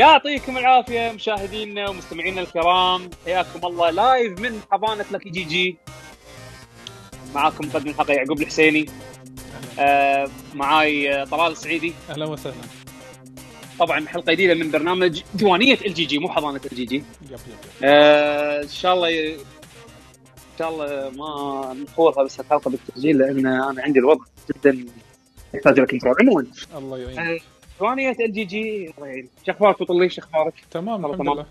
يعطيكم العافية مشاهدينا ومستمعينا الكرام. حياكم الله live من حضانة لكي GG معاكم مقدم الحلقة يعقوب الحسيني. آه معاي آه، طلال السعيدي. أهلا وسهلا. طبعا حلقة جديدة من برنامج ديوانيه ال GG مو حضانة ال GG. آه إن شاء الله ي... إن شاء الله ما نخوضها بس الحلقة بالتسجيل لأن أنا عندي الوضع جدا يحتاج لك control عموما. الله يعين. آه، ديوانيه ال GG الله يعين شو أخبارك أخبارك؟ تمام الحمد تمام. لله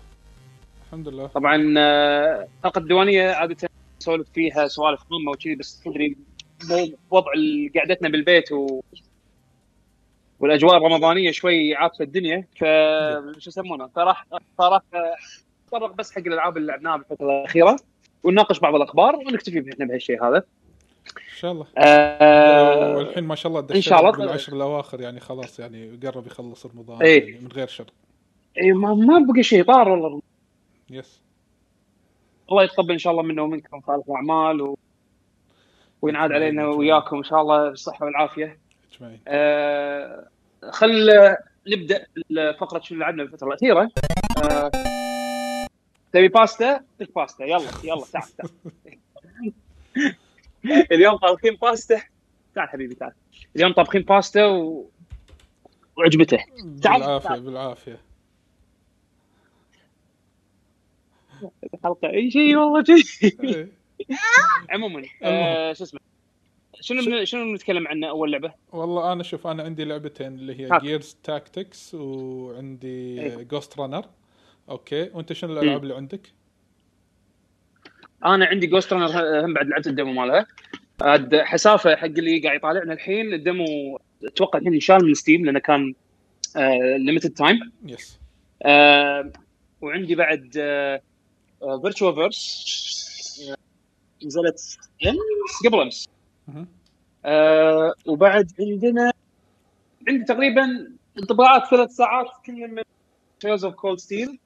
الحمد لله طبعا آه، حلقه الديوانيه عادة نسولف فيها سوالف مهمة وكذي بس تدري وضع قعدتنا بالبيت و والأجواء الرمضانية شوي عافسة الدنيا ف شو يسمونه فراح فراح آه، نتطرق بس حق الألعاب اللي لعبناها بالفترة الأخيرة ونناقش بعض الأخبار ونكتفي إحنا بهالشيء هذا. ان شاء الله آه، والحين ما شاء الله إن شاء الله. بالعشر الأواخر يعني خلاص يعني قرب يخلص رمضان إيه. يعني من غير شر إيه، ما ما بقى شيء طار والله يس الله يتقبل إن شاء الله منا ومنكم صالح الأعمال و... وينعاد علينا. وياكم إن شاء الله بالصحة والعافية. إجمعين آه خل نبدأ الفقرة شو لعبنا بالفترة الأخيرة آه تبي باستا؟ باستا يلا يلا تعال تعال اليوم طابخين باستا تعال حبيبي تعال اليوم طابخين باستا و... وعجبته تعال. بالعافية تعال. بالعافية الحلقة إي شيء والله شيء إيه. عموما آه شو اسمه شنو شنو بنتكلم عنه أول لعبة؟ والله أنا شوف أنا عندي لعبتين اللي هي. Gears Tactics وعندي إيه. Ghostrunner okay وأنت شنو الألعاب مم. اللي عندك؟ أنا عندي Ghostrunner هم بعد لعبت ال demo مالها. عاد حسافة حق اللي قاعد يطالعنا الحين. ال demo أتوقع الحين انشال من Steam لأنه كان limited time yes وعندي بعد VirtuaVerse نزلت امس قبل أمس. آه، وبعد عندنا عندي تقريبا انطباعات ثلاث ساعات كل من Trails of Cold Steel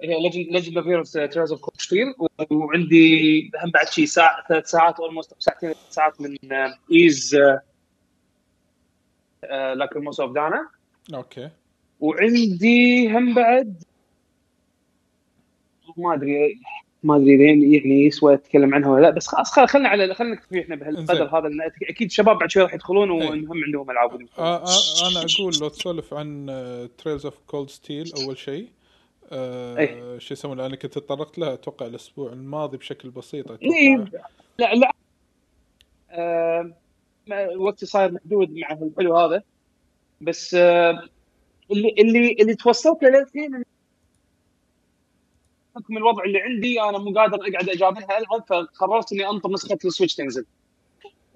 Legend Legend of Heroes Trails of Cold Steel وعندي هم بعد شيء ساعه ثلاث ساعات almost ساعتين ثلاث ساعات من Ys Lacrimosa of Dana okay وعندي هم بعد ما أدري ما أدري لين يعني يسوى أتكلم عنها ولا لا بس خلاص خل- خلنا على خلينا نكتفي إحنا بهالقدر. هذا لأن أكيد الشباب بعد شوي راح يدخلون إيه. وهم عندهم ألعاب. آه آه أنا أقول لو تسولف عن Trails of Cold Steel أول شيء آه إيه. شو يسمونه أنا كنت تطرقت لها أتوقع الأسبوع الماضي بشكل بسيط إيه. أتوقع لا لا آه ما- وقتي صاير محدود مع الحلو هذا بس آه اللي اللي اللي توصلت له للحين بحكم الوضع اللي عندي أنا مو قادر أقعد أجابلها العب فقررت إني أنطر نسخة ال Switch تنزل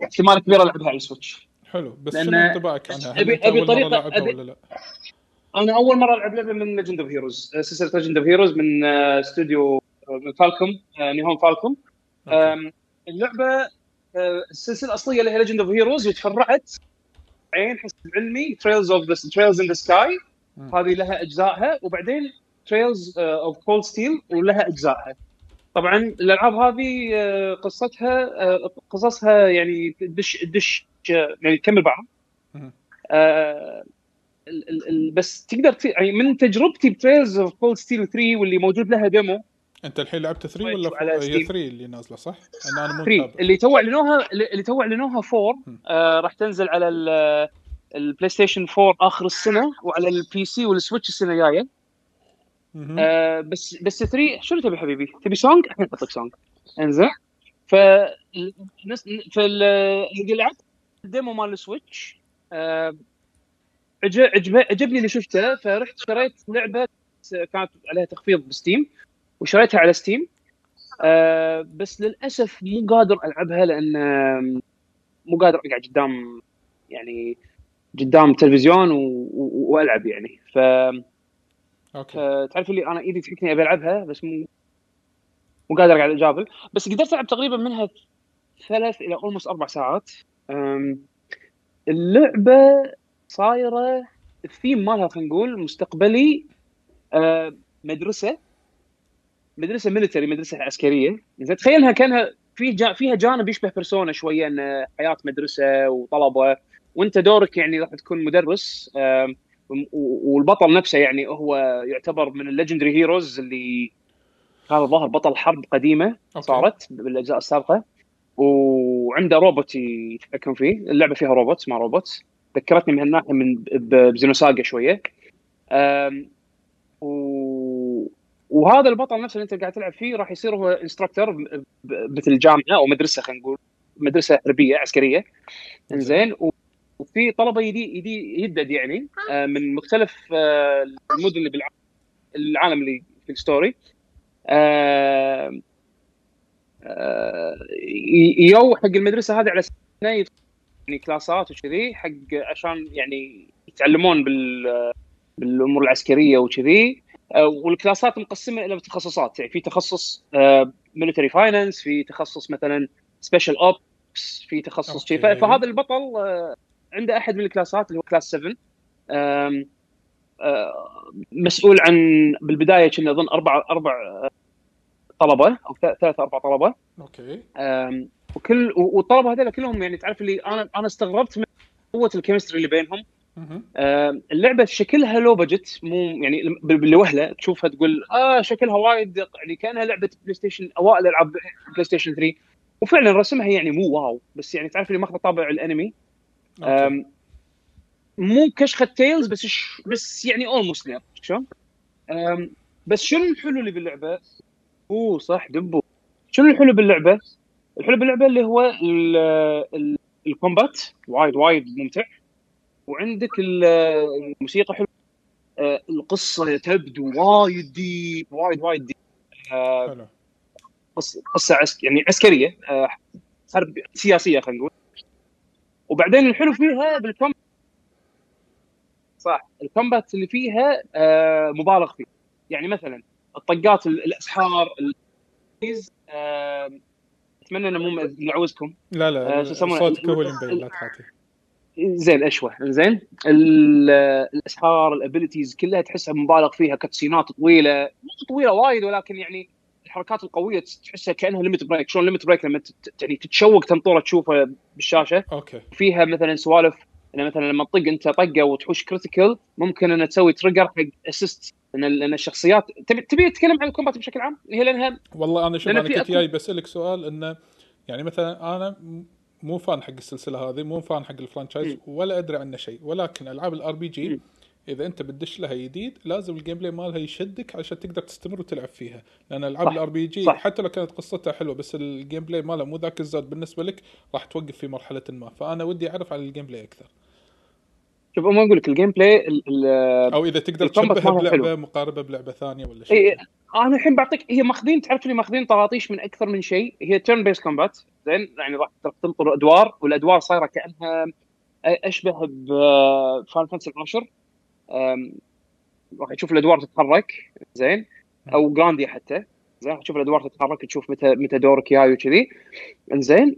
احتمال كبير ألعبها على ال Switch حلو بس شنو انطباعك عنها؟ هل مرة طريقة- لعبها أبي- ولا لا؟ أنا أول مرة ألعب لعبة من Legend of Heroes سلسلة Legend of Heroes من استوديو من Falcom Nihon Falcom اللعبة آه، السلسلة الأصلية اللي هي Legend of Heroes وتفرعت عن حسب علمي Trails of the Trails in the Sky. هذه لها أجزائها. وبعدين Trails of Cold Steel ولها أجزائها. طبعا الألعاب هذه آه، قصتها آه، قصصها يعني تدش تدش يعني تكمل بعض. ال- ال- ال- بس تقدر ت... يعني من تجربتي ب Trails of Cold Steel 3 واللي موجود لها demo أنت الحين لعبت 3 شوي ولا شوي على هي Steam. 3 اللي نازلة صح؟ أنا أنا مو 3 متابع اللي تو اعلنوها اللي تو إعلنوها 4 مم. آه راح تنزل على ال- ال PlayStation 4 آخر السنة وعلى ال PC وال Switch السنة الجايه. آه بس بس 3 شنو تبي حبيبي؟ تبي song؟ الحين اعطيك سونج انزين ف فال اللي لعبت ال demo مال ال Switch آه عجبني اللي شفته فرحت شريت لعبة كانت عليها تخفيض ب Steam وشريتها على Steam. آه بس للأسف مو قادر ألعبها لأن مو قادر أقعد قدام يعني قدام تلفزيون و... و... وألعب يعني. ف okay. تعرف اللي أنا إيدي تحكني أبي ألعبها بس مو مو قادر أقعد أجابل. بس قدرت ألعب تقريبا منها ثلاث إلى almost أربع ساعات. اللعبة صايرة الثيم مالها خلينا نقول مستقبلي أه، مدرسة مدرسة military مدرسة عسكرية. زين تخيلها كأنها في جا فيها جانب يشبه Persona شوية إن حياة مدرسة وطلبة وأنت دورك يعني راح تكون مدرس والبطل نفسه يعني هو يعتبر من ال legendary heroes اللي هذا ظهر بطل حرب قديمة okay. صارت بالأجزاء السابقة. وعنده روبوت يتحكم فيه اللعبة فيها روبوت اسمه روبوت ذكرتني من هالناحية من ب Xenosaga شوية. و... وهذا البطل نفسه اللي انت قاعد تلعب فيه راح يصير هو instructor مثل جامعة أو مدرسة خلينا نقول مدرسة حربيه عسكرية. إنزين و- وفي طلبة يدي يدي يدد يعني آه، من مختلف آه، المدن اللي بالعالم العالم اللي في الستوري. ي- يو حق المدرسة هذه على يدخل يعني كلاسات وكذي حق عشان يعني يتعلمون بال بالأمور العسكرية وكذي. آه، والكلاسات مقسمة إلى تخصصات. يعني في تخصص military finance في تخصص مثلا special ops في تخصص شيء. فهذا البطل آه، عنده أحد من الكلاسات اللي هو class 7 آم، آه، مسؤول عن بالبداية كنا أظن أربع أربع آه، طلبة أو ثلاث أربع طلبة. okay. وكل والطلبه هذول كلهم يعني تعرف اللي أنا أنا استغربت من قوة ال chemistry اللي بينهم. آم، اللعبة شكلها low budget مو يعني بالوهلة تشوفها تقول آه شكلها وايد يعني كأنها لعبة PlayStation أوائل ألعاب PlayStation 3 وفعلا رسمها يعني مو wow بس يعني تعرف اللي ماخذ طابع الأنمي مو كشخة Tales بس ش... بس يعني almost there شلون؟ بس شنو الحلو اللي باللعبة؟ أوه صح دبو شنو الحلو باللعبة؟ الحلو باللعبة اللي هو ال... ال... ال combat وايد وايد ممتع. وعندك ال- الموسيقى حلوة. أه، القصة تبدو وايد deep وايد وايد deep. أه، حلو. قصة عسك يعني عسكرية أه، حرب سياسية خلينا نقول. وبعدين الحلو فيها بال combat صح ال combat اللي فيها آه مبالغ فيه يعني مثلا الطقات ال- الأسحار ال- آه أتمنى إنه مو نعوزكم لا لا آه،؟ صوتك هو اللي ال- مبين لا تحاتي. زين اشوى زين. ال- الاسحار ال abilities كلها تحسها مبالغ فيها cutscene ات طويلة. مو طويلة وايد ولكن يعني الحركات القوية تحسها كأنها limit break شلون limit break لما يعني تتشوق تنطره تشوفه بالشاشة. أوكي. فيها مثلا سوالف إنه مثلا لما تطق أنت طقة وتحوش critical ممكن انها تسوي trigger حق assist لأن لأن الشخصيات تبي تبي تتكلم عن ال combat بشكل عام هي لانها والله أنا شوف أنا كنت جاي بسألك سؤال إنه يعني مثلا أنا مو fan حق السلسلة هذه مو fan حق ال franchise. ولا أدري عنه شيء ولكن ألعاب ال RPG. إذا أنت بتدش لها جديد لازم ال gameplay مالها يشدك عشان تقدر تستمر وتلعب فيها لأن ألعاب. ال RPG. حتى لو كانت قصتها حلوة بس ال gameplay مالها مو ذاك الزود بالنسبة لك راح توقف في مرحلة ما فأنا ودي أعرف عن ال gameplay أكثر شوف ما أقول لك ال gameplay ال- ال- أو إذا تقدر تشبهها بلعبة حلو. مقاربة بلعبة ثانية ولا شيء إيه أنا الحين بعطيك هي ماخذين تعرف لي ماخذين طراطيش من أكثر من شيء هي turn base combat زين يعني راح تنطر أدوار والأدوار صايرة كأنها أشبه ب Final 10 أم، راح تشوف الأدوار تتحرك زين؟ أو Grandia حتى زين؟ راح تشوف الأدوار تتحرك تشوف متى متى دورك جاي وكذي. انزين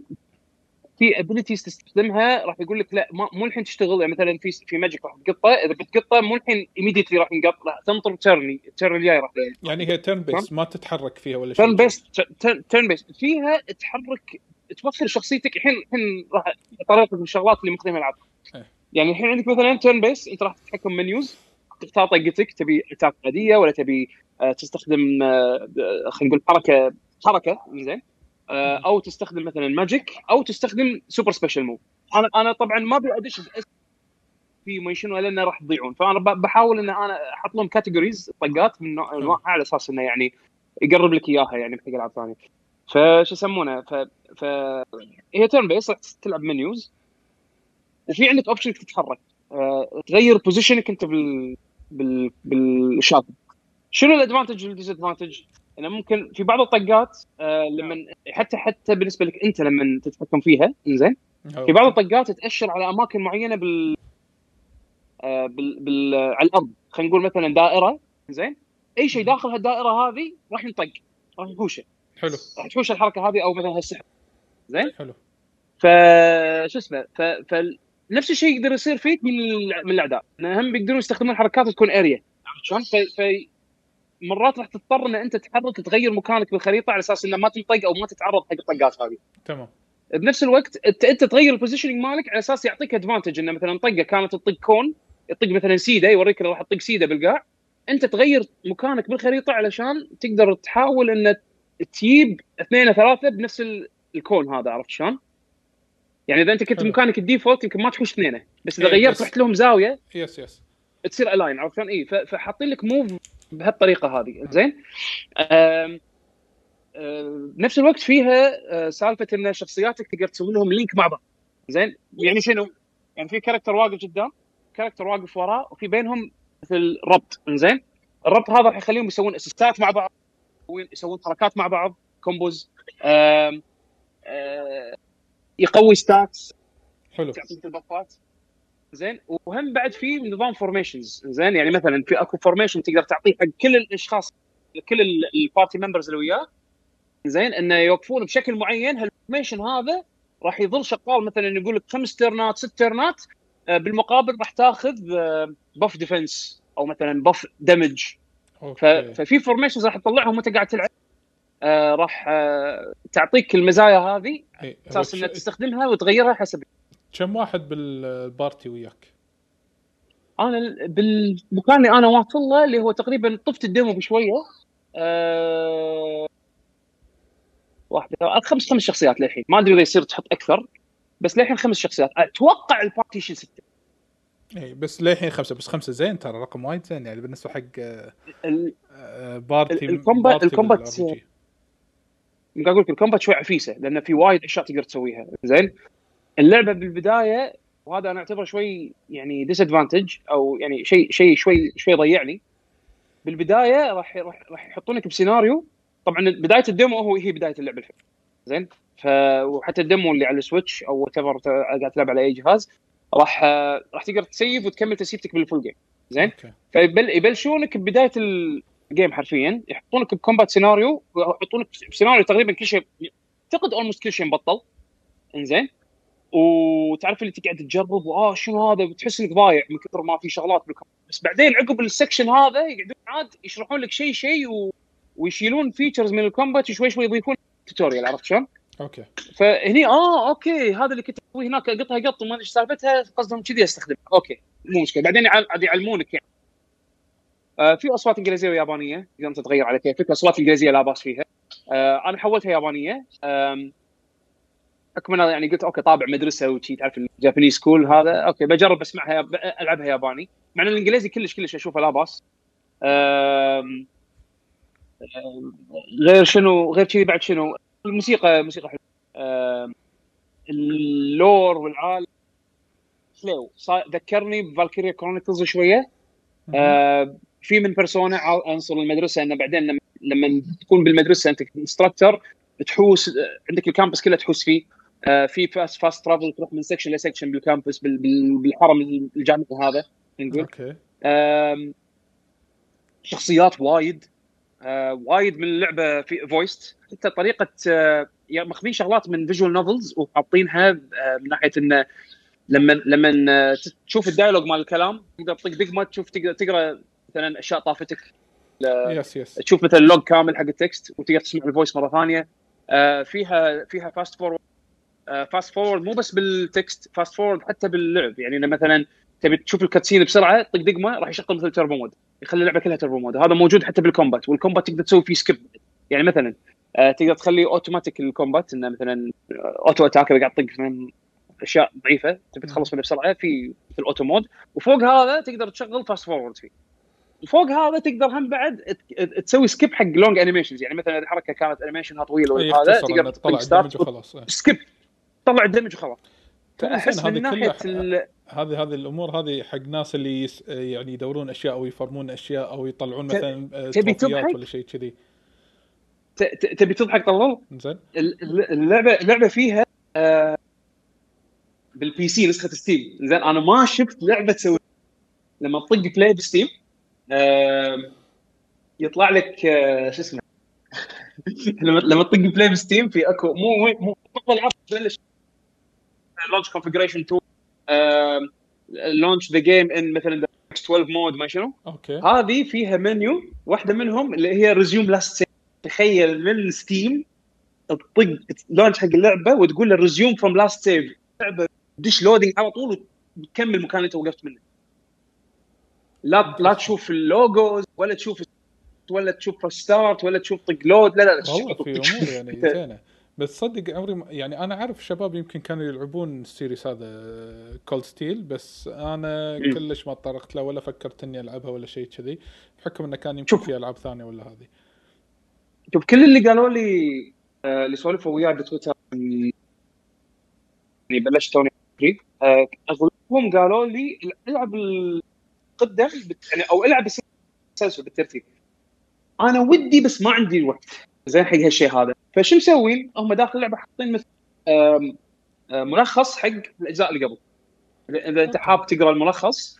في abilities تستخدمها راح يقول لك لا ما مو الحين تشتغل. يعني مثلا في في magic راح تقطه إذا بتقطه مو الحين immediately راح ينقط لا تنطر turn ال turn الجاي راح يعني هي turn base ما تتحرك فيها ولا شيء. turn base turn base فيها تحرك توفر شخصيتك. الحين الحين راح طريقه من الشغلات اللي العاب إيه. يعني الحين عندك مثلا turn base أنت راح تتحكم menus تختار طقتك تبي attack عادية ولا تبي آه، تستخدم آه، آه، خلينا نقول حركة حركة زين أو تستخدم مثلا magic أو تستخدم super special move أنا أنا طبعا ما أبي أدش في ما شنو لأن راح تضيعون فأنا بحاول إن أنا أحط لهم categories طقات من نوع انواعها على أساس إنه يعني يقرب لك إياها يعني بحق ألعاب ثانية. فشو يسمونه؟ ف ف هي turn base راح تلعب menus وفي عندك option إنك تتحرك. أه تغير position ك أنت بال بال بالشاطئ. شنو ال advantage وال disadvantage؟ إنه ممكن في بعض الطقات أه لما حتى حتى بالنسبة لك أنت لما تتحكم فيها إنزين. في بعض الطقات تاشر على أماكن معينة بال آه، بال, بال... على الأرض. خلينا نقول مثلا دائرة زين أي شيء داخل هالدائرة هذه راح ينطق راح يحوشه. حلو. راح تحوش الحركة هذه أو مثلا هالسحر زين حلو. ف شو اسمه ف... ف... نفس الشيء يقدر يصير فيك من من الأعداء. هم بيقدرون يستخدمون حركات تكون اريا عرفت شلون؟ ف... ف... مرات راح تضطر إن أنت تحرك تغير مكانك بالخريطه على أساس إنه ما تنطق أو ما تتعرض حق الطقات هذه. تمام. بنفس الوقت انت أنت تغير ال positioning مالك على أساس يعطيك advantage إنه مثلا طقة كانت تطق cone يطق مثلا سيده يوريك راح تطق سيده بالقاع. أنت تغير مكانك بالخريطة علشان تقدر تحاول إن تجيب اثنين ثلاثة بنفس ال cone هذا عرفت شلون؟ يعني إذا أنت كنت حلو. مكانك ال default يمكن ما تحوش اثنينه بس إذا إيه، غيرت رحت لهم زاوية yes yes تصير align عرفت شلون؟ اي فحاطين لك move بهالطريقة هذه زين بنفس الوقت فيها آه، سالفة إن شخصياتك تقدر تسوي لهم link مع بعض زين يعني شنو؟ يعني في character واقف قدام character واقف وراه وفي بينهم مثل ربط زين الربط هذا راح يخليهم يسوون assist ات مع بعض يسوون- حركات مع بعض combos آم، يقوي stats حلو. تعطيك ال buff ات زين وهم بعد في نظام formations زين يعني مثلا في أكو formation تقدر تعطيه حق كل الأشخاص كل ال- ال party members اللي وياه. زين إنه يوقفون بشكل معين. هال formation هذا راح يظل شغال. مثلا يقول لك خمس turn ات ست turn ات آه، بالمقابل راح تاخذ buff defense أو مثلا buff damage ففي formations راح تطلعهم وانت قاعد تلعب. آه، راح آه، تعطيك المزايا هذه هو أساس إنك تستخدمها وتغيرها حسب. كم واحد بال party وياك؟ أنا ال- بالمكان اللي أنا واصل له اللي هو تقريبا طفت ال demo بشوية. أه... واحدة خمس خمس شخصيات للحين. ما أدري إذا يصير تحط أكثر بس للحين خمس شخصيات. أتوقع ال party ستة. إي بس للحين خمسة بس خمسة زين ترى رقم وايد زين يعني بالنسبة حق آه، آه، party ال- ال combat- ال combat-. قاعد أقول لك ال combat شوي عفيسة لأن في وايد أشياء تقدر تسويها. زين؟ اللعبة بالبداية وهذا أنا أعتبره شوي يعني disadvantage أو يعني شيء شيء شوي شوي ضيعني. بالبداية راح راح راح يحطونك بسيناريو. طبعا بداية ال demo هو هي بداية اللعبة الحين. زين؟ ف وحتى ال demo اللي على ال Switch أو whatever قاعد تلعب على أي جهاز راح راح تقدر ت save وتكمل ت save تك بال full game زين؟ okay. فيبل يبلشونك ببداية ال game حرفيا يحطونك ب combat سيناريو ويحطونك بسيناريو تقريبا كل شيء اعتقد almost كل شيء مبطل. إنزين. وتعرف اللي تقعد تجرب واه شنو هذا؟ بتحس إنك ضايع من كثر ما في شغلات بال combat بس بعدين عقب ال section هذا يقعدون عاد يشرحون لك شيء شيء و... ويشيلون features من ال combat وشوي شوي يضيفون tutorial عرفت شلون؟ okay. فهني آه okay هذا اللي كنت أسويه هناك أقطها قط وما أدري إيش سالفتها قصدهم كذي استخدمها okay مو مشكلة. بعدين عاد يعلمونك يعني. في أصوات إنجليزية ويابانية تقدر أنت تغير على كيفك الاصوات الانجليزيه لا بأس فيها. آه أنا حولتها يابانية. حكم أنا يعني قلت okay طابع مدرسة وشي تعرف ال Japanese school هذا. okay بجرب أسمعها ألعبها ياباني. مع إن الإنجليزي كلش كلش أشوفه لا بأس. غير شنو غير كذي بعد شنو الموسيقى موسيقى حلوة. ال lore والعالم. حلو ذكرني بفالكيريا كرونيكلز شوية. آه، في من بيرسونا عنصر المدرسة إنه بعدين لما لما تكون بالمدرسة أنت instructor تحوس آه، عندك ال campus كله تحوس فيه. آه، في fast fast travel تروح من section ل section بال campus بال- بال- بالحرم الجامعي هذا نقول. okay. شخصيات وايد. آه، وايد من اللعبة في voiced حتى طريقة يعني ماخذين شغلات من visual novels وحاطينها من ناحية إنه لما لما تشوف ال dialogue مال الكلام تقدر تطق دقمه تشوف تقدر تقرأ مثلا أشياء طافتك. yes yes تشوف مثلا log كامل حق ال text وتقدر تسمع ال voice مرة ثانية. آه، فيها فيها fast forward fast forward مو بس بال text fast forward حتى باللعب. يعني إنه مثلا تبي تشوف ال cutscene بسرعة طق دقمة راح يشغل مثل turbo mode يخلي اللعبة كلها turbo mode هذا موجود حتى بال combat وال combat تقدر تسوي فيه skip يعني مثلا آه، تقدر تخلي automatic ال combat إنه مثلا auto attack إذا قاعد تطق من أشياء ضعيفة تبي تخلص منها بسرعة في في ال auto mode وفوق هذا تقدر تشغل fast forward فيه. وفوق هذا تقدر هم بعد تسوي skip حق long animations يعني مثلا إذا حركة كانت animation ها طويل إيه، ولا هذا يختصر تقدر تطلع ال damage وخلاص إيه. skip طلع ال damage وخلاص. فاحس من ناحية هذه هذه الأمور هذه حق ناس اللي yes يعني يدورون أشياء أو يفارمون أشياء أو يطلعون مثلا تبي تضحك؟ ولا شيء كذي. تبي تضحك طلال؟ زين. ال- ال- اللعبه اللعبة فيها آه، بال PC نسخة Steam زين أنا ما شفت لعبة تسوي لما تطق play ب Steam يطلع لك آه، شو اسمه؟ لما لما تطق play ب Steam في اكو مو مو مو تبلش launch configuration tool launch the game in مثلا 12 mode ما شنو؟ okay. هذه فيها منيو واحدة منهم اللي هي resume last save تخيل من Steam تطق launch حق اللعبة وتقول له resume from last save اللعبة دش loading على طول وتكمل مكان اللي انت وقفت منه. لا لا تشوف ال logos ولا تشوف ولا تشوف start ولا تشوف طق load لا لا والله في أمور يعني زينة بس صدق عمري ما يعني أنا أعرف شباب يمكن كانوا يلعبون ال series هذا Cold Steel بس أنا مم. كلش ما تطرقت له ولا فكرت إني ألعبها ولا شيء كذي بحكم إنه كان يمكن. في ألعاب ثانية ولا هذه شوف كل اللي قالوا لي آه، اللي سولفوا وياي بتويتر يعني بلشت توني آه، أغلبهم قالوا لي العب بت- يعني أو إلعب التسلسل بالترتيب. أنا ودي بس ما عندي الوقت زين حق هالشيء هذا. فشو مسوين؟ هم داخل اللعبة حاطين مثل آه، ملخص حق الأجزاء اللي قبل. اذا أنت حاب تقرأ الملخص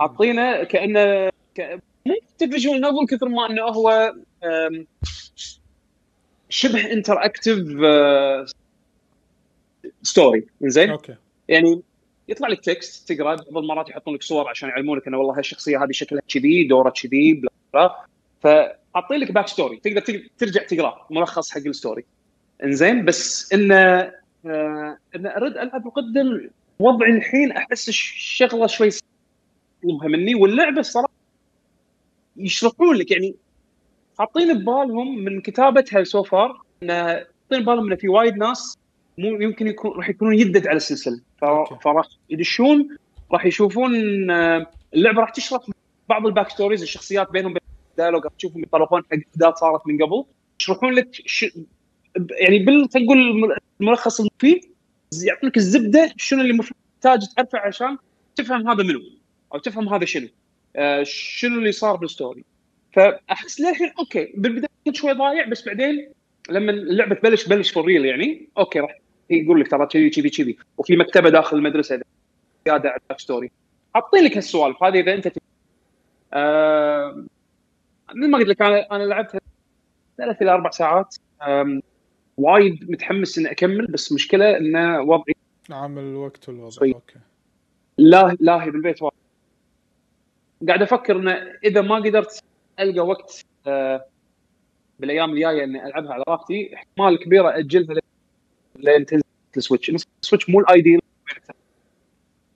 حاطينه كأنه ك... مو visual novel كثر ما إنه هو شبه interactive story زين okay. يعني يطلع لك text تقرأ بعض المرات يحطون لك صور عشان يعلمونك إنه والله هالشخصية هذه شكلها كذي دوره كذي بلا بلا فحاطين لك backstory تقدر تق- ترجع تقرأ ملخص حق ال story إنزين بس انه آه انه ارد العب القدم وضعي الحين أحس الشغلة شوي يطلبها مني واللعبة الصراحه يشرحون لك يعني حاطين ببالهم من كتابتها so far انه حاطين ببالهم انه في وايد ناس مو يمكن يكون راح يكونون يدد على السلسلة. فراح يدشون راح يشوفون آه، اللعبة راح تشرح بعض ال backstories الشخصيات بينهم بين dialogue راح تشوفهم يطلقون حق احداث صارت من قبل. يشرحون لك ش... يعني بال الم- الملخص المفيد يعطونك الزبدة شنو اللي المفروض تحتاج تعرفه عشان تفهم هذا منو أو تفهم هذا شنو آه شنو اللي صار بال story فأحس للحين okay بالبداية كنت شوي ضايع بس بعدين لما اللعبة تبلش تبلش for real يعني okay راح يقول لك ترى كذي كذي كذي وفي مكتبة داخل المدرسة زياده على ال backstory حاطين لك هالسوالف. هذه إذا أنت. آه مثل ما قلت لك أنا أنا لعبتها ثلاث إلى أربع ساعات. وايد متحمس إني أكمل بس مشكلة انه وضعي عامل الوقت والوضع. صحيح. okay. لا لاهي بالبيت وايد. قاعد أفكر إنه إذا ما قدرت ألقى وقت آه، بالأيام الجاية إني ألعبها على راحتي احتمال كبير أجلها لين تنزل ال Switch. ال Switch مو ال ideal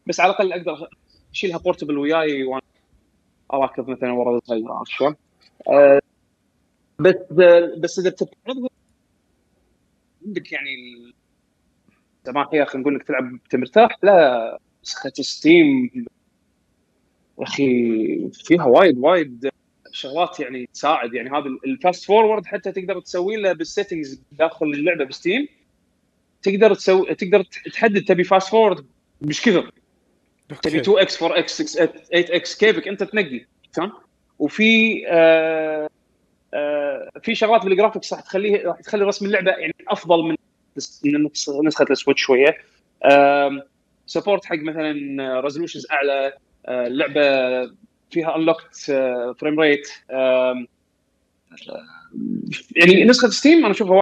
بس على الأقل أقدر أشيلها portable وياي وأنا أراكض مثلا ورا الهاي عرفت شلون؟ آه، بس بس إذا بتتعرض عندك يعني السماحيه خلينا نقول لك تلعب أنت مرتاح لا نسخه Steam يا أخي فيها وايد وايد شغلات يعني تساعد. يعني هذا ال fast forward حتى تقدر تسوي له بال settings داخل اللعبة ب Steam. تقدر تسوي تقدر تحدد تبي fast forward مش كثر تبي okay 2 إكس 4 إكس 6 8 إكس كيفك أنت تنقي فهمت؟ وفي آه آه في شغلات بال graphics راح تخليه راح تخلي رسم اللعبة يعني أفضل من من نسخ- نسخة ال Switch شوية. support حق مثلا resolutions أعلى آه، اللعبة فيها unlocked frame rate يعني نسخة Steam أنا أشوفها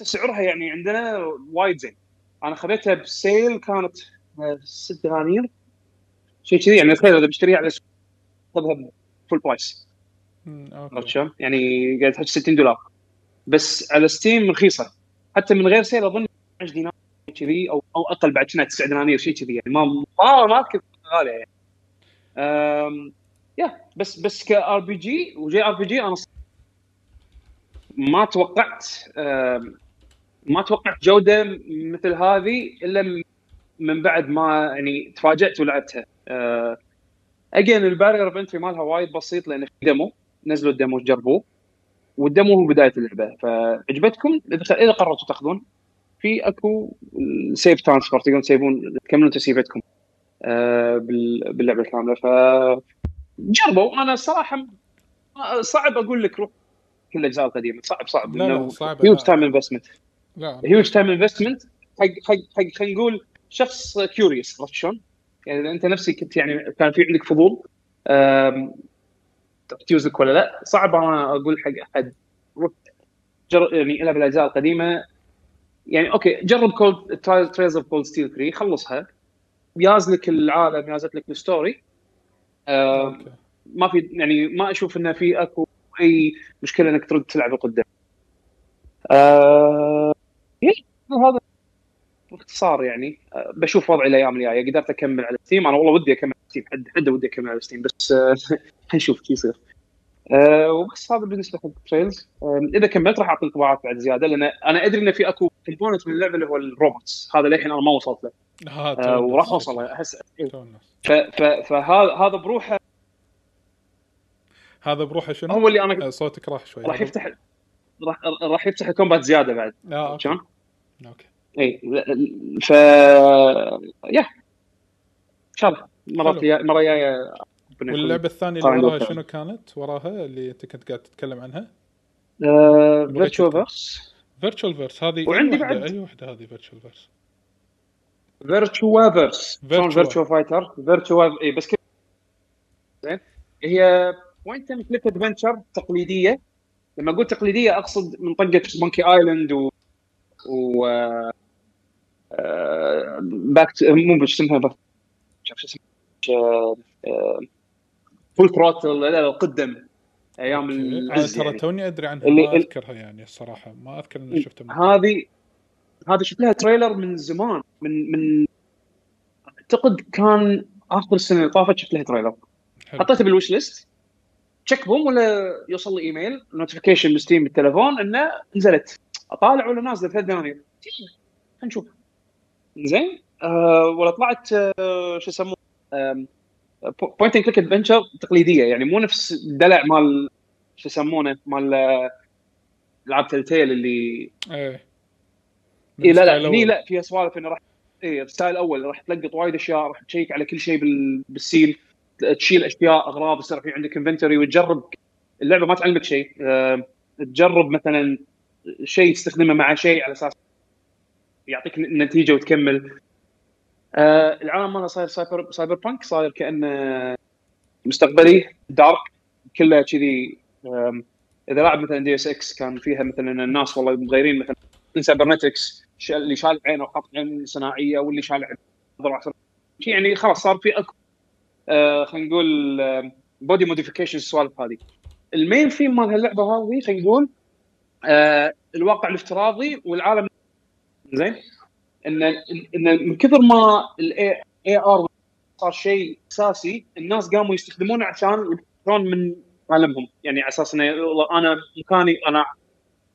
وايد- سعرها يعني عندنا وايد زين. أنا خذيتها ب sale كانت 6 دنانير. شيء كذي يعني تخيل إذا بشتريها على السوق خذها full price عرفت شلون؟ يعني قاعد تحكي 60 دولار. بس على Steam رخيصة. حتى من غير sale أظن 10 دينار كذي أو أو أقل بعد كنا 9 دنانير شيء كذي. يعني ما ما ما غالية يعني. أم، يا بس بس ك RPG و JRPG أنا ما توقعت أم، ما توقعت جودة مثل هذه إلا من- بعد ما يعني تفاجأت ولعبتها. again ال barrier of entry مالها وايد بسيط لأن في demo نزلوا ال demo جربوه وال demo هو بداية اللعبة. فعجبتكم؟ إذا قررتوا تاخذون. في أكو save transfer تقدرون تسيفون تكملون تسيفتكم آه، بال- باللعبة الكاملة. ف جربوا. أنا الصراحه صعب أقول لك روح كل الأجزاء القديمة. صعب صعب. لا، لا، huge لا. time investment huge time investment حق حق حق خلينا نقول شخص curious عرفت شلون؟ يعني إذا أنت نفسك كنت يعني كان في عندك فضول تيوزك ولا لا؟ صعب أنا أقول حق أحد. روح جر... يعني العب الاجزاء القديمة. يعني okay جرب Cold Trails of Cold Steel 3 خلصها. ياز لك العالم يازت لك ال story. ما في يعني ما أشوف انه في أكو أي مشكلة إنك ترد تلعب القدام. آه... إيه، هذا باختصار يعني آه، بشوف وضعي الأيام الجاية قدرت أكمل على Steam أنا والله ودي أكمل على Steam حد حد ودي أكمل على Steam بس آه، حنشوف شو يصير. أه وبس هذا بالنسبة حق Trails أه إذا كملت راح أعطي انطباعات بعد زيادة لأن أنا أدري إن في أكو component من اللعبة اللي هو ال robots. هذا للحين أنا ما وصلت له. أه وراح أوصل له احس فهذا هذا بروحه هذا بروحه شنو؟ هو اللي أنا صوتك راح شوي. راح يفتح راح راح يفتح ال combat زيادة بعد. آه شلون؟ okay. إي ف yeah. ان شاء الله مرات مرة جاية واللعبة الثانية اللي وراها شنو كانت؟ وراها اللي أنت كنت قاعد تتكلم عنها؟ Virtual Verse Virtual Verse هذه وعندي بعد. أي وحده هذه Virtual Verse فيرتشوال فيرس شلون Virtua Fighter Virtual إي بس كيف زين. هي point and click adventure تقليدية. لما أقول تقليدية أقصد من طقة Monkey Island و و باك مو بس اسمها شو اسمها Full Throttle القدم. أيام العز ترى يعني. توني أدري عنها اللي ما أذكرها يعني الصراحة ما أذكر إني شفتها هذه هذه شفت لها trailer من زمان من من أعتقد كان آخر السنة اللي طافت شفت لها trailer حطيتها بال wish list check boom ولا يوصل لي email notification من Steam بالتليفون إنه نزلت. اطالع ولا نازله ثلاث دنانير نشوف. زين أه ولا طلعت أه شو يسمونه point and click adventure تقليدية. يعني مو نفس الدلع مال شو يسمونه؟ مال العاب Telltale اللي إيه. إيه لا لا هني لا فيها سوالف إنه راح اي ال style الأول راح تلقط وايد أشياء راح check على كل شيء بالسيل. تشيل أشياء أغراض يصير في عندك inventory وتجرب. اللعبة ما تعلمك شيء. تجرب مثلا شيء تستخدمه مع شيء على أساس يعطيك نتيجة وتكمل. آه العالم مالها صاير cyber cyberpunk صاير كأنه مستقبلي dark كله كذي. إذا لاعب مثلا Deus Ex كان فيها مثلا الناس والله مغيرين مثلا cybernetics اللي شال عينه وحط عين صناعية واللي شال عين يعني خلاص صار في اكو خلينا نقول body modification السوالف هذه. ال main theme مال هاللعبة هذه خلينا نقول آه الواقع الافتراضي والعالم. زين؟ ان ان من كثر ما ال AR صار شيء أساسي الناس قاموا يستخدمونه عشان يبحثون من عالمهم. يعني على أساس إنه أنا مكاني أنا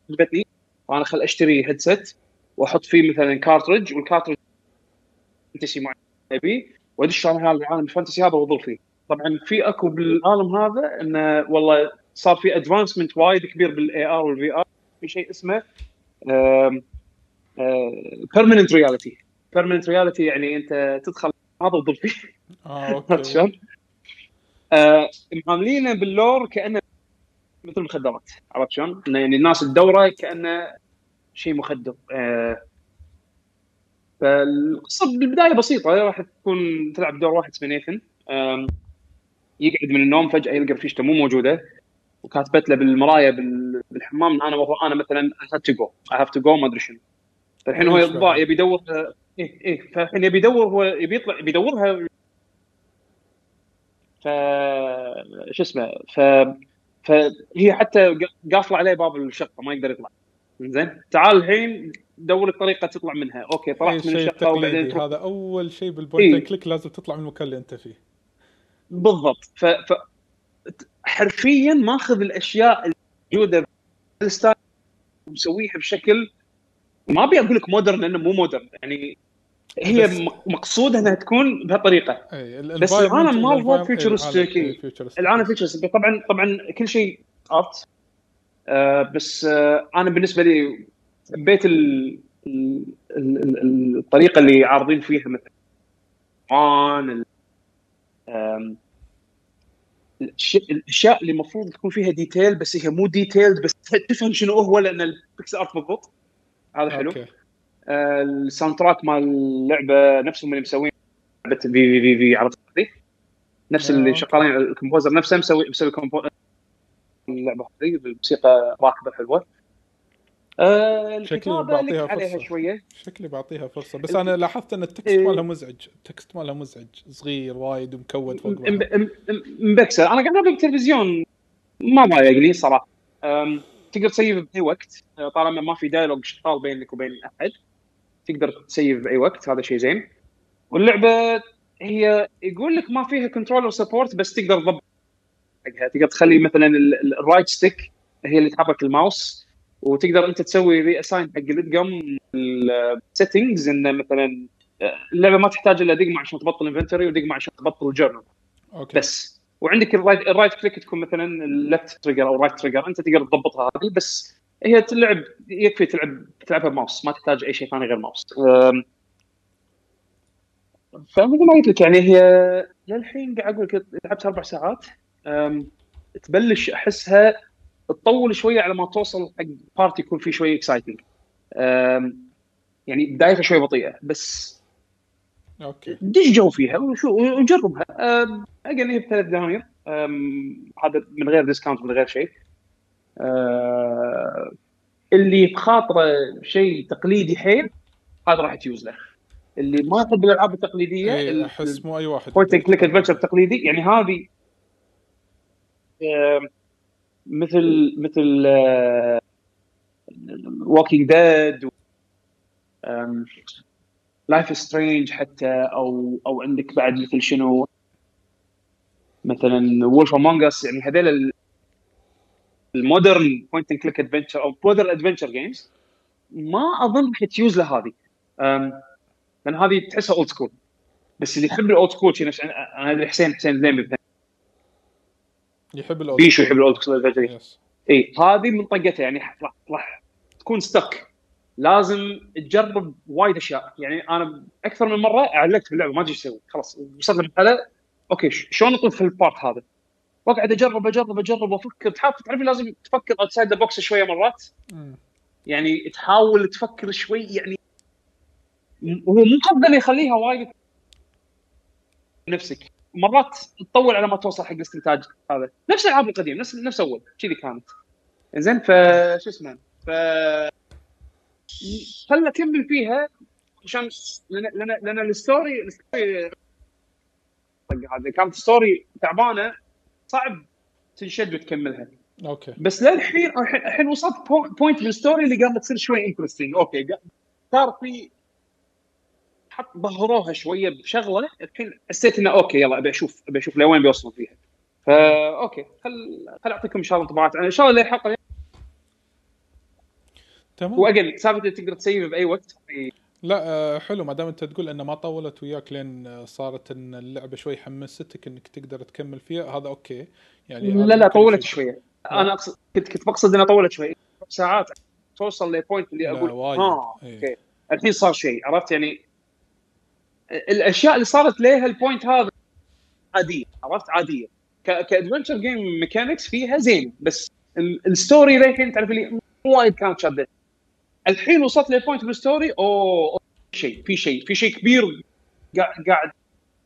عجبتني وأنا خل أشتري headset وأحط فيه مثلا cartridge وال cartridge fantasy معين ابي وادش على هذا؟ العالم ال fantasy هذا واظل فيه. طبعا في أكو بالعالم هذا إنه والله صار في advancement وايد كبير بال AR وال VR في شيء اسمه permanent reality permanent reality يعني أنت تدخل هذا وتظل فيه. آه okay. شلون؟ آه معاملينه بال lore كأنه مثل المخدرات عرفت شلون؟ يعني الناس تدوره كأنه شيء مخدر. آه فالقصة بالبداية بسيطة راح تكون تلعب دور واحد اسمه نيثن يقعد من النوم فجأة يلقى رفيجته مو موجودة. وكاتبت له بالمراية بالحمام. أنا أنا مثلا I have to go I have to go ما أدري شنو. فالحين هو يبي يدور إيه إيه. فالحين يبي يدور هو يبي يطلع يبي يدورها. ف شو اسمه ف فهي حتى قافلة عليه باب الشقة ما يقدر يطلع. زين؟ تعال الحين دور الطريقة تطلع منها. okay طلعت من الشقة وبعدين تروح... هذا أول شيء بال point إيه؟ click لازم تطلع من المكان اللي أنت فيه. بالضبط. ف, ف... حرفيا ماخذ الأشياء الموجوده بال style ومسويها بشكل ما أبي أقول لك modern لأنه مو modern يعني هي مقصوده أنها تكون بهالطريقة. بس العالم هو futuristic العالم futuristic طبعا طبعا كل شيء art آه بس آه أنا بالنسبة لي حبيت ال... ال... ال... الطريقة اللي عارضين فيها مثلا ال... الأشياء اللي المفروض تكون فيها detail بس هي مو detailed بس تفهم شنو هو لأن ال pixel art بالضبط هذا حلو. أوكي. آه ال soundtrack مال اللعبة نفسهم اللي مسوين لعبة في في في في عرفت نفس اللي آه، شغالين ال composer نفسه مسوي مسوي composer اللعبة هذه الموسيقى راكبه حلوة. آه شكلي بعطيها فرصة. شوية. شكلي بعطيها فرصة. بس أنا لاحظت أن ال text إيه. مالها مزعج. ال text مالها مزعج. صغير وايد ومكود فوق مبكسل أنا قاعد اقرا بالتلفزيون ما ضايقني صراحة. تقدر ت save بأي وقت. طالما ما في dialogue شغال بينك وبين أحد تقدر ت save بأي وقت. هذا شيء زين. واللعبة هي يقول لك ما فيها controller support بس تقدر تضبط حقها. تقدر تخلي مثلا ال right stick هي اللي تحرك الماوس. وتقدر انت تسوي reassign حق الادقم ال settings انه مثلا اللعبة ما تحتاج إلا دقمة عشان تبطل inventory ودقمة عشان تبطل journal أوكي. بس. وعندك ال right, ال right click تكون مثلا ال left trigger أو ال right trigger أنت تقدر تضبطها هذه بس هي تلعب يكفي تلعب تلعبها بماوس ما تحتاج أي شيء ثاني غير ماوس فمثل ما قلت لك يعني هي للحين قاعد أقول لك لعبت أربع ساعات. تبلش أحسها تطول شوية على ما توصل حق part يكون فيه شوية exciting يعني بدايتها شوي بطيئة بس okay. دش جو فيها وشو وجربها. أجل هي بثلاث دنانير. هذا من غير discount من غير شيء. أه، اللي بخاطره شيء تقليدي حيل هذا راح تيوز له. اللي ما يحب الألعاب التقليدية اي أحس مو أي واحد point click adventure تقليدي يعني هذه مثل مثل Walking Dead Life Strange حتى أو أو عندك بعد مثل شنو؟ مثلا Wolf Among Us يعني هذول ال- المودرن point and click adventure أو modern adventure games ما أظن راح تيوز له هذه. لأن هذه تحسها old school بس اللي يحب ال old school أنا أدري حسين حسين زين. يحب الاوت بيشو يحب ال old school adventure yes إي هذه من طقتها يعني راح راح تكون stuck لازم تجرب وايد أشياء. يعني أنا أكثر من مرة علقت باللعبه ما أدري إيش أسوي. خلاص وصلت لمرحلة. okay شلون اطلب في ال part هذا؟ وأقعد أجرب أجرب أجرب وأفكر. تحاول تعرف لازم تفكر outside the box شوية مرات. يعني تحاول تفكر شوي يعني هو مو قصده يخليها وايد نفسك. مرات تطول على ما توصل حق الاستنتاج هذا. نفس الألعاب القديمة نفس نفس أول كذي كانت. زين ف شو اسمه؟ ف خلنا اكمل فيها؟ عشان لأن لأن ال story ال story هذا كانت story تعبانة صعب تنشد وتكملها. okay. بس للحين الحين وصلت po- point بال story اللي قامت تصير شوي interesting okay صار في حط ظهروها شوية بشغلة. الحين حسيت إنه okay يلا أبي أشوف أبي أشوف لوين بيوصلون فيها. فا okay خل خل أعطيكم إن شاء الله انطباعات. إن شاء الله الحلقة تمام. وأجل سالفة تقدر ت save بأي وقت؟ لا آه، حلو. ما دام أنت تقول انه ما طولت وياك لين آه، صارت إن اللعبة شوي حمستك إنك تقدر تكمل فيها هذا okay. يعني لا لا طولت. شوية. أنا أقصد كنت كنت بقصد إنها طولت شوي ساعات توصل ل point اللي أقول. ها إيه. okay. الحين صار شيء عرفت؟ يعني الأشياء اللي صارت لها ال point هذا عادية عرفت؟ عادية. ك adventure game mechanics فيها زين بس ال- ال story للحين تعرف مو وايد كانت شادة. الحين وصلت ل point بال story أوه شيء في شيء في شيء كبير قاعد قاعد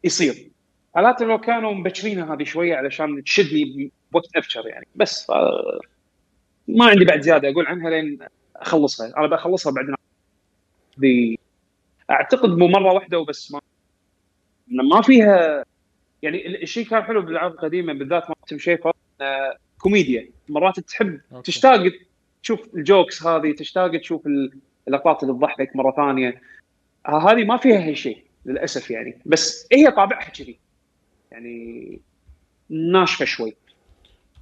يصير. حالات لو كانوا مبكرينها هذه شوية علشان تشدني بوقت ابشر يعني. بس آه، ما عندي بعد زيادة أقول عنها لين أخلصها. أنا بخلصها بعدين. دي أعتقد مو مرة واحدة وبس. ما ما فيها يعني ال- الشيء كان حلو بالألعاب القديمة بالذات ما شيفر كوميديا. مرات تحب okay. تشتاق تشوف ال jokes هذه تشتاق تشوف ال- اللقطات اللي تضحك مرة ثانية. هذه ما فيها هالشيء للأسف يعني. بس هي طابعها كذي. يعني ناشفة شوي.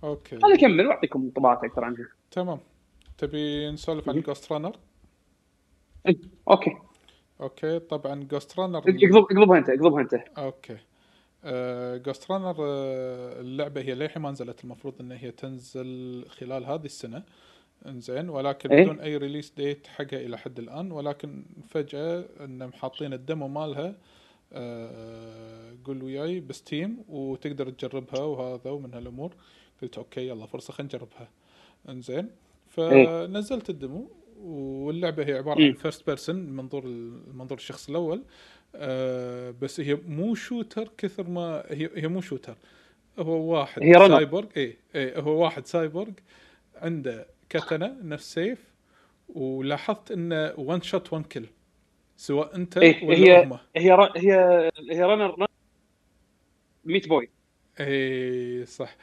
okay. خليني اكمل واعطيكم انطباعات أكثر عنها. تمام. تبي نسولف عن. Ghostrunner okay. okay طبعا Ghostrunner اقلب اقلبها أنت اقلبها أنت. okay. Ghostrunner اللعبة هي للحين ما نزلت المفروض إن هي تنزل خلال هذه السنة. إنزين ولكن إيه. بدون أي release date حقها إلى حد الآن. ولكن فجأة إنهم حاطين ال demo مالها آه، قول وياي ب Steam وتقدر تجربها وهذا ومن هالأمور. قلت okay يلا فرصة خلينا نجربها. إنزين فنزلت ال demo. واللعبة هي عبارة عن. first person منظور منظور الشخص الأول آه بس هي مو shooter كثر ما هي هي مو shooter هو واحد هي. سايبورغ اي اي هو واحد سايبورغ عنده katana نفس سيف ولاحظت إنه one shot one kill سواء أنت إيه، ولا هي- هم هي. هي هي runner Meat Boy اي صح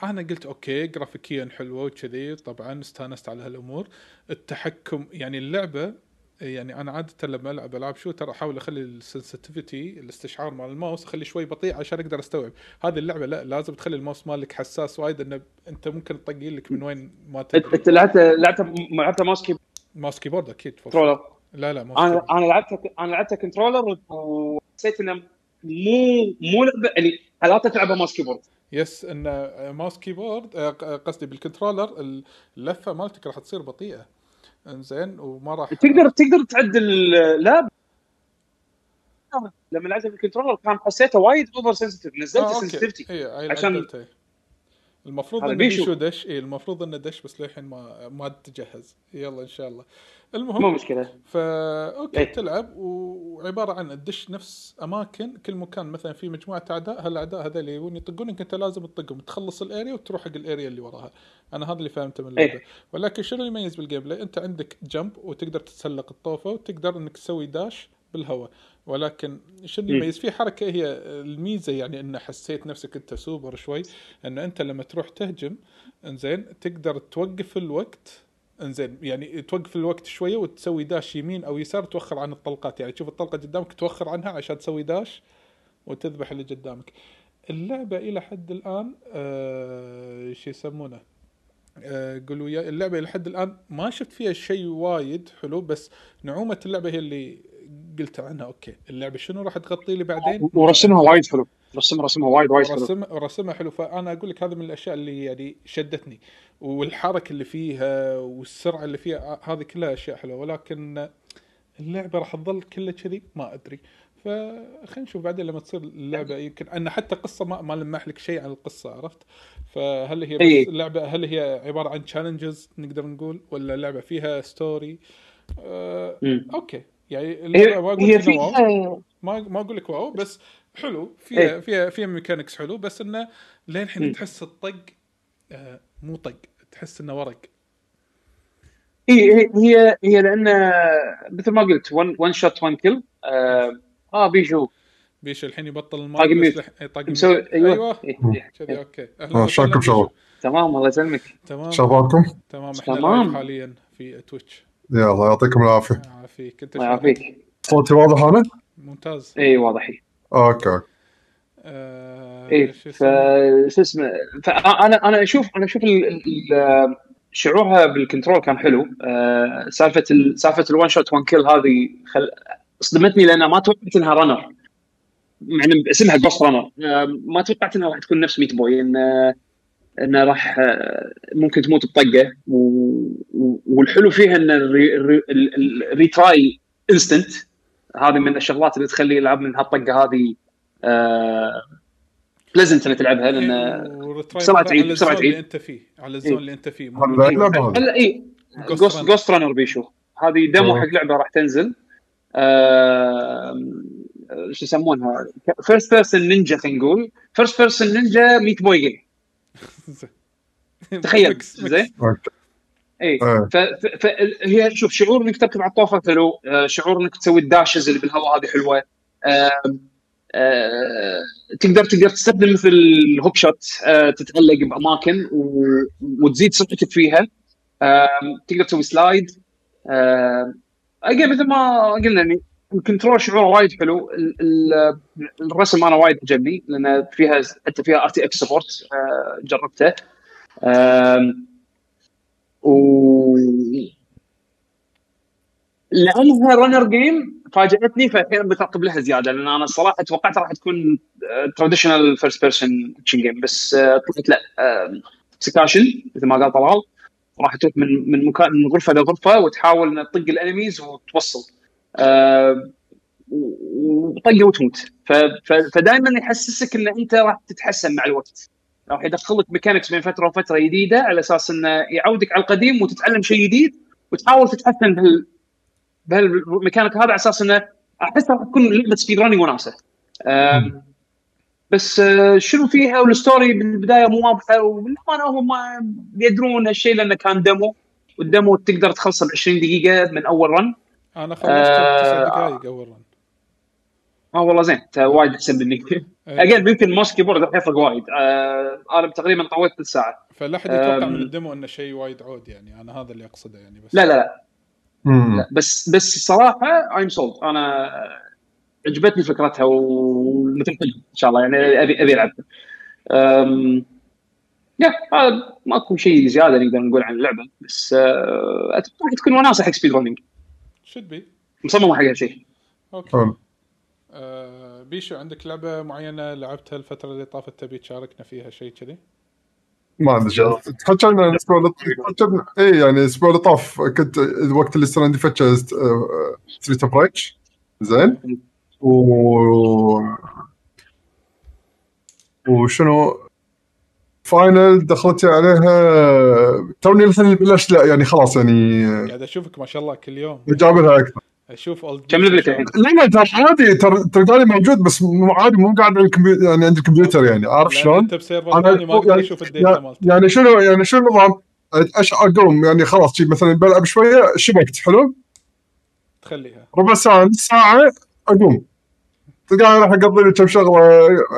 فانا قلت okay graphics ها حلوة وكذي. طبعا استانست على هالأمور. التحكم يعني اللعبة يعني أنا عادة لما ألعب ألعاب shooter أحاول أخلي ال sensitivity الاستشعار مال الماوس اخلي شوي بطيء عشان أقدر أستوعب. هذه اللعبة لا لازم تخلي الماوس مالك حساس وايد إنه أنت ممكن تطقي لك من وين ما انت تدري أنت لعبت لعبت لعبت mouse mouse keyboard أكيد controller. لا لا ماوس أنا keyboard. أنا لعبت أنا لعبت controller وحسيت إنه مو مو لعبة يعني حلاتها تلعبها mouse keyboard؟ yes إن mouse keyboard آه، قصدي بال controller اللفة مالتك راح تصير بطيئة. إنزين وما راح تقدر تقدر تعدل لا. لما لعبت بال controller كان حسيته وايد over sensitive نزلت آه، اي عشان- عشان المفروض إنه بيشو. دش. اي المفروض إنه دش بس للحين ما ما تجهز. يلا إن شاء الله. مو المهم مشكلة. فا okay إيه. تلعب. وعبارة عن تدش نفس أماكن. كل مكان مثلا في مجموعة أعداء. هالاعداء هذول يبون يطقونك أنت لازم تطقهم. تخلص ال area وتروح حق ال area اللي وراها. أنا هذا اللي فهمته من اللعبة. إيه. ولكن شنو اللي يميز بال gameplay؟ أنت عندك jump وتقدر تتسلق الطوفة وتقدر إنك تسوي dash بالهواء. ولكن شنو اللي مم. يميز في حركة هي الميزة يعني إن حسيت نفسك أنت سوبر شوي إن أنت لما تروح تهجم إنزين تقدر توقف الوقت إنزين يعني توقف الوقت شوية وتسوي dash يمين أو يسار توخر عن الطلقات. يعني تشوف الطلقة قدامك توخر عنها عشان تسوي dash وتذبح اللي قدامك. اللعبة إلى حد الآن آه شو يسمونه؟ آه قولوا وياي اللعبة إلى حد الآن ما شفت فيها شيء وايد حلو بس نعومة اللعبة هي اللي قلت عنها okay. اللعبة شنو راح تغطي لي بعدين؟ ورسمها وايد حلو. رسم رسمها وايد وايد حلو. رسم رسمها حلو. فأنا أقول لك هذا من الأشياء اللي يعني شدتني. والحركة اللي فيها والسرعة اللي فيها آه، هذه كلها أشياء حلوة. ولكن اللعبة راح تظل كلها كذي؟ ما أدري. فخلينا نشوف بعدين لما تصير اللعبة. يمكن أن حتى قصة ما, ما لمح لك شيء عن القصة عرفت؟ فهل هي إي. بس اللعبه هل هي عبارة عن challenges نقدر نقول؟ ولا اللعبه فيها story آه. okay. يعني ما wow. فيها ما ما أقول لك wow بس حلو فيها إيه. فيها فيها mechanics حلو بس إنه لين الحين مم. تحس الطق آه مو طق تحس إنه ورق هي هي هي, هي لأن مثل ما قلت one shot one kill آه آه، بيشو بيش الحين يبطل طاق ال mic mute. إيه، طاق مسوي. أيوه, أيوه إيه، إيه. كذي okay أهلا آه، شلونكم بيشو. شباب؟ تمام الله يسلمك تمام شبابكم؟ تمام إحنا تمام. حاليا في Twitch يلا يعطيكم العافية. يعافيك. أنت الله؟ يعافيك. صوتي واضح أنا؟ ممتاز. اي واضح. okay آه اي شو ف اسمه؟ شو اسمه؟ فانا أنا أشوف أنا أشوف ال- ال- شعورها بال control كان حلو. آه، سالفة ال- سالفة ال one shot one kill هذه خل... صدمتني لأن ما توقعت إنها runner مع ان أسمها Ghostrunner ما توقعت إنها راح تكون نفس Meat Boy إن إنه راح آه، ممكن تموت بطقة والحلو فيها إن ال re... ال re... ال- ال- ال retry instant هذه من الشغلات اللي تخلي العاب من هالطقة هذه آه... pleasant إنك تلعبها لأن إيه، بسرعة مرة تعيد، على بسرعة ال zone اللي تعيد. أنت فيه على ال zone إيه. اللي أنت فيه. هلا اي Ghost Runner بيشو. هذه demo آه. حق لعبة راح تنزل. آه، شو يسمونها؟ first person ninja خلينا نقول. first person ninja Meat Boy game تخيل. زين؟ okay. اي إيه. فهي شوف شعور إنك تركب على الطوفة حلو آه، شعور إنك تسوي ال dashes اللي بالهواء هذه حلوة. آه، تقدر تقدر تستخدم مثل ال hookshot آه، تتعلق بأماكن و- وتزيد سرعتك فيها. تقدر تسوي slide. again مثل ما قلنا يعني ال control شعوره وايد حلو. ال- ال- الرسم أنا وايد عجبني لأن فيها حتى فيها RTX support جربته و لأنها runner game فاجأتني فالحين بترقب لها زيادة لأن أنا الصراحه توقعت راح تكون traditional first person action game بس آه، طلعت لا sections مثل ما قال طلال راح تروح من من مكان من غرفة لغرفة وتحاول ان تطق ال enemies وتوصل. وطقه وتموت. فدائما يحسسك إن أنت راح تتحسن مع الوقت. راح يدخلك mechanics بين فترة وفترة جديدة على أساس إنه يعودك على القديم وتتعلم شيء جديد وتحاول تتحسن بهال بهالميكانيك هذا على أساس إنه أحس راح تكون لعبة speed running وناسة. بس آه، شنو فيها؟ وال story بالبداية مو واضحة وبالامانه هم ما يدرون هالشيء لأنه كان demo وال demo تقدر تخلصه ب 20 دقيقة من أول run أنا خلصت آه، تسع دقائق اول run آه والله زين انت وايد أحسن مني إيه. again يمكن mouse keyboard راح يفرق وايد. آه أنا تقريبا طولت ثلث ساعه فلا أحد يتوقع. من ال demo إنه شيء وايد عود يعني. أنا هذا اللي أقصده يعني بس لا لا لا. لا بس بس الصراحه I'm sold أنا عجبتني فكرتها ومثل إن شاء الله يعني أبي أبي العبها يا هذا ماكو شيء زيادة نقدر نقول عن اللعبة بس أه، أتوقع تكون وناسه حق speed running should be مصممه حق هالشيء okay. حلو آه بيشو عندك لعبة معينة لعبتها الفترة اللي طافت تبي تشاركنا فيها شيء كذي؟ ما عندي شيء. تحكينا الأسبوع اللي اي يعني الأسبوع اللي طاف. كنت وقت اللي صار عندي فتشه Streets of Rage زين. و وشنو؟ final دخلت عليها توني الحين بلشت لا يعني خلاص يعني قاعد أشوفك ما شاء الله كل يوم. جاب لها أكثر. أشوف اولد كم level ك الحين؟ لا لا ترى عادي ترى تلقاني موجود بس مو عادي مو قاعد على الكمبيوتر يعني عند الكمبيوتر يعني عارف شلون؟ أنت ب server أنا ثاني ما أقدر يعني, أشوف ال data يعني, مالتك. يعني شنو يعني شنو النظام؟ أش أقوم يعني خلاص مثلا بلعب شوية شبكت حلو؟ تخليها. ربع ساعة نص ساعة أقوم. تلقاني راح أقضي لي كم شغلة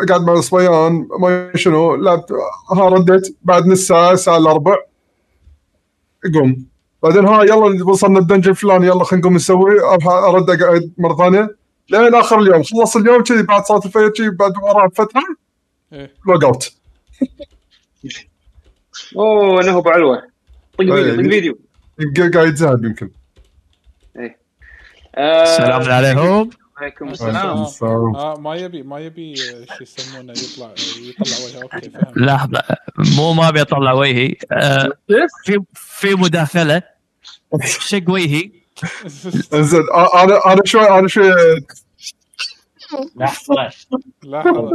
قاعد مع الصبيان ما شنو. لعبت ها رديت بعد نص ساعة ساعة إلا ربع. اقوم بعدين ها يلا وصلنا الدنجن الفلاني يلا خلينا نقوم نسوي. أروح أرد أقعد مرة ثانية. لين آخر اليوم. خلص اليوم كذي بعد صلاة الفجر كذي بعد وراء فتره log out أوه إنه ابو علوه طق فيديو إيه. طق فيديو يمكن قاعد يتزهد يمكن. آه، السلام عليكم. عليكم السلام. آه ما يبي ما يبي آه، شو يسمونه يطلع يطلع وجهه. okay لحظة. مو ما أبي أطلع وجهي. آه في في مداخلة. شق وجهي. زين آه، أنا أنا شوي أنا شوي لحظة. لحظه.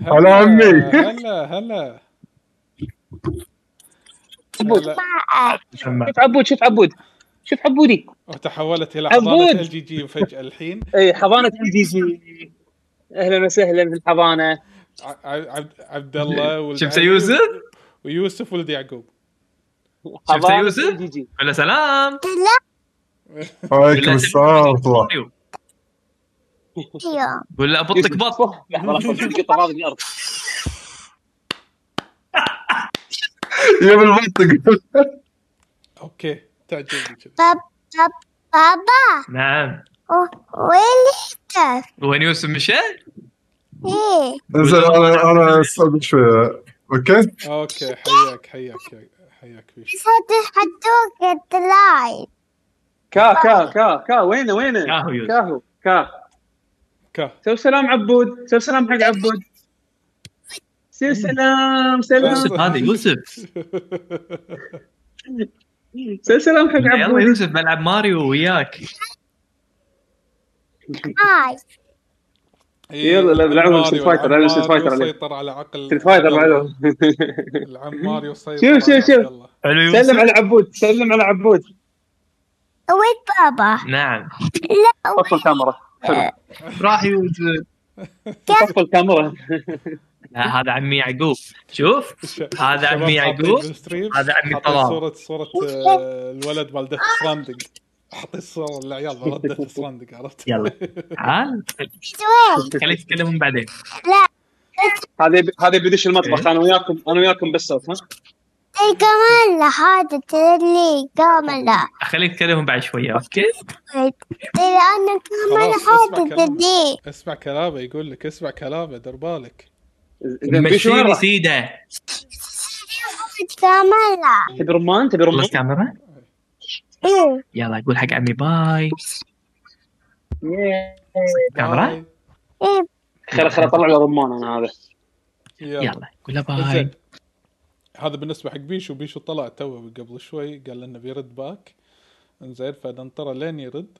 هلا عمي. هلا. هلا. شوف عبود. شوف عبود؟ شوف عبودي وتحولت إلى. حضانة ال GG فجاه الحين. إي حضانة ال GG أهلا وسهلا في الحضانة. ع- عبد عبد الله شفت يوسف؟ ويوسف ولد يعقوب. حضانة يوسف؟ جي ولا سلام. عليكم السلام ولا بطك بط لحظة الأرض. يا بالمنطق okay. تعجبني كذا. بابا. نعم. وين اختفى؟ وين يوسف مشى؟ إيه. زين أنا أنا استاذن شوية. okay؟ okay حياك حياك حياك صوت حدوك ال live كا كا كا كا. وينه وينه كاهو يوسف. كاهو كا. كا. سوي سلام عبود. سوي سلام حق عبود. سوي سلام سلام. يوسف هذا يوسف. سلام حق يلا عبود يوسف بلعب ماريو وياك. hi. يلا، لا، بلعبهم ماريو، Street Fighter، لعبهم Street ماريو Fighter عليه. سيطر على عقل Street Fighter. بعدهم. العم ماريو سيطر شوف، شوف، شوف. سلم على عبود سلم على عبود. وين بابا؟ نعم. طفي الكاميرا حلو. راح يوسف. طفي الكاميرا لا هذا عمي يعقوب. شوف هذا عمي يعقوب هذا عمي طلال. صورة صورة آه، الولد مال Death Stranding حاطين صورة للعيال مال Death Stranding عرفت؟ يلا. تعال؟ خليك تتكلمون بعدين. هذا هذا بيدش المطبخ أنا وياكم أنا وياكم بس ها؟ إي كمان لا هذا تدري كمان لا. خليك تتكلمون بعد شوية okay؟ تدري أنا كمان هذا. تدري. اسمع كلامه يقول لك اسمع كلامه دير بالك. سيده تبي رمان؟ تبي رمان؟ كاميرا إيه. يلا قول حق عمي باي. كاميرا خل خل اطلع له رمان أنا هذا. يلا. قول له باي. هذا بالنسبة حق بيشو. بيشو طلع توه قبل شوي قال لنا بيرد back. إنزين فننطره لين يرد.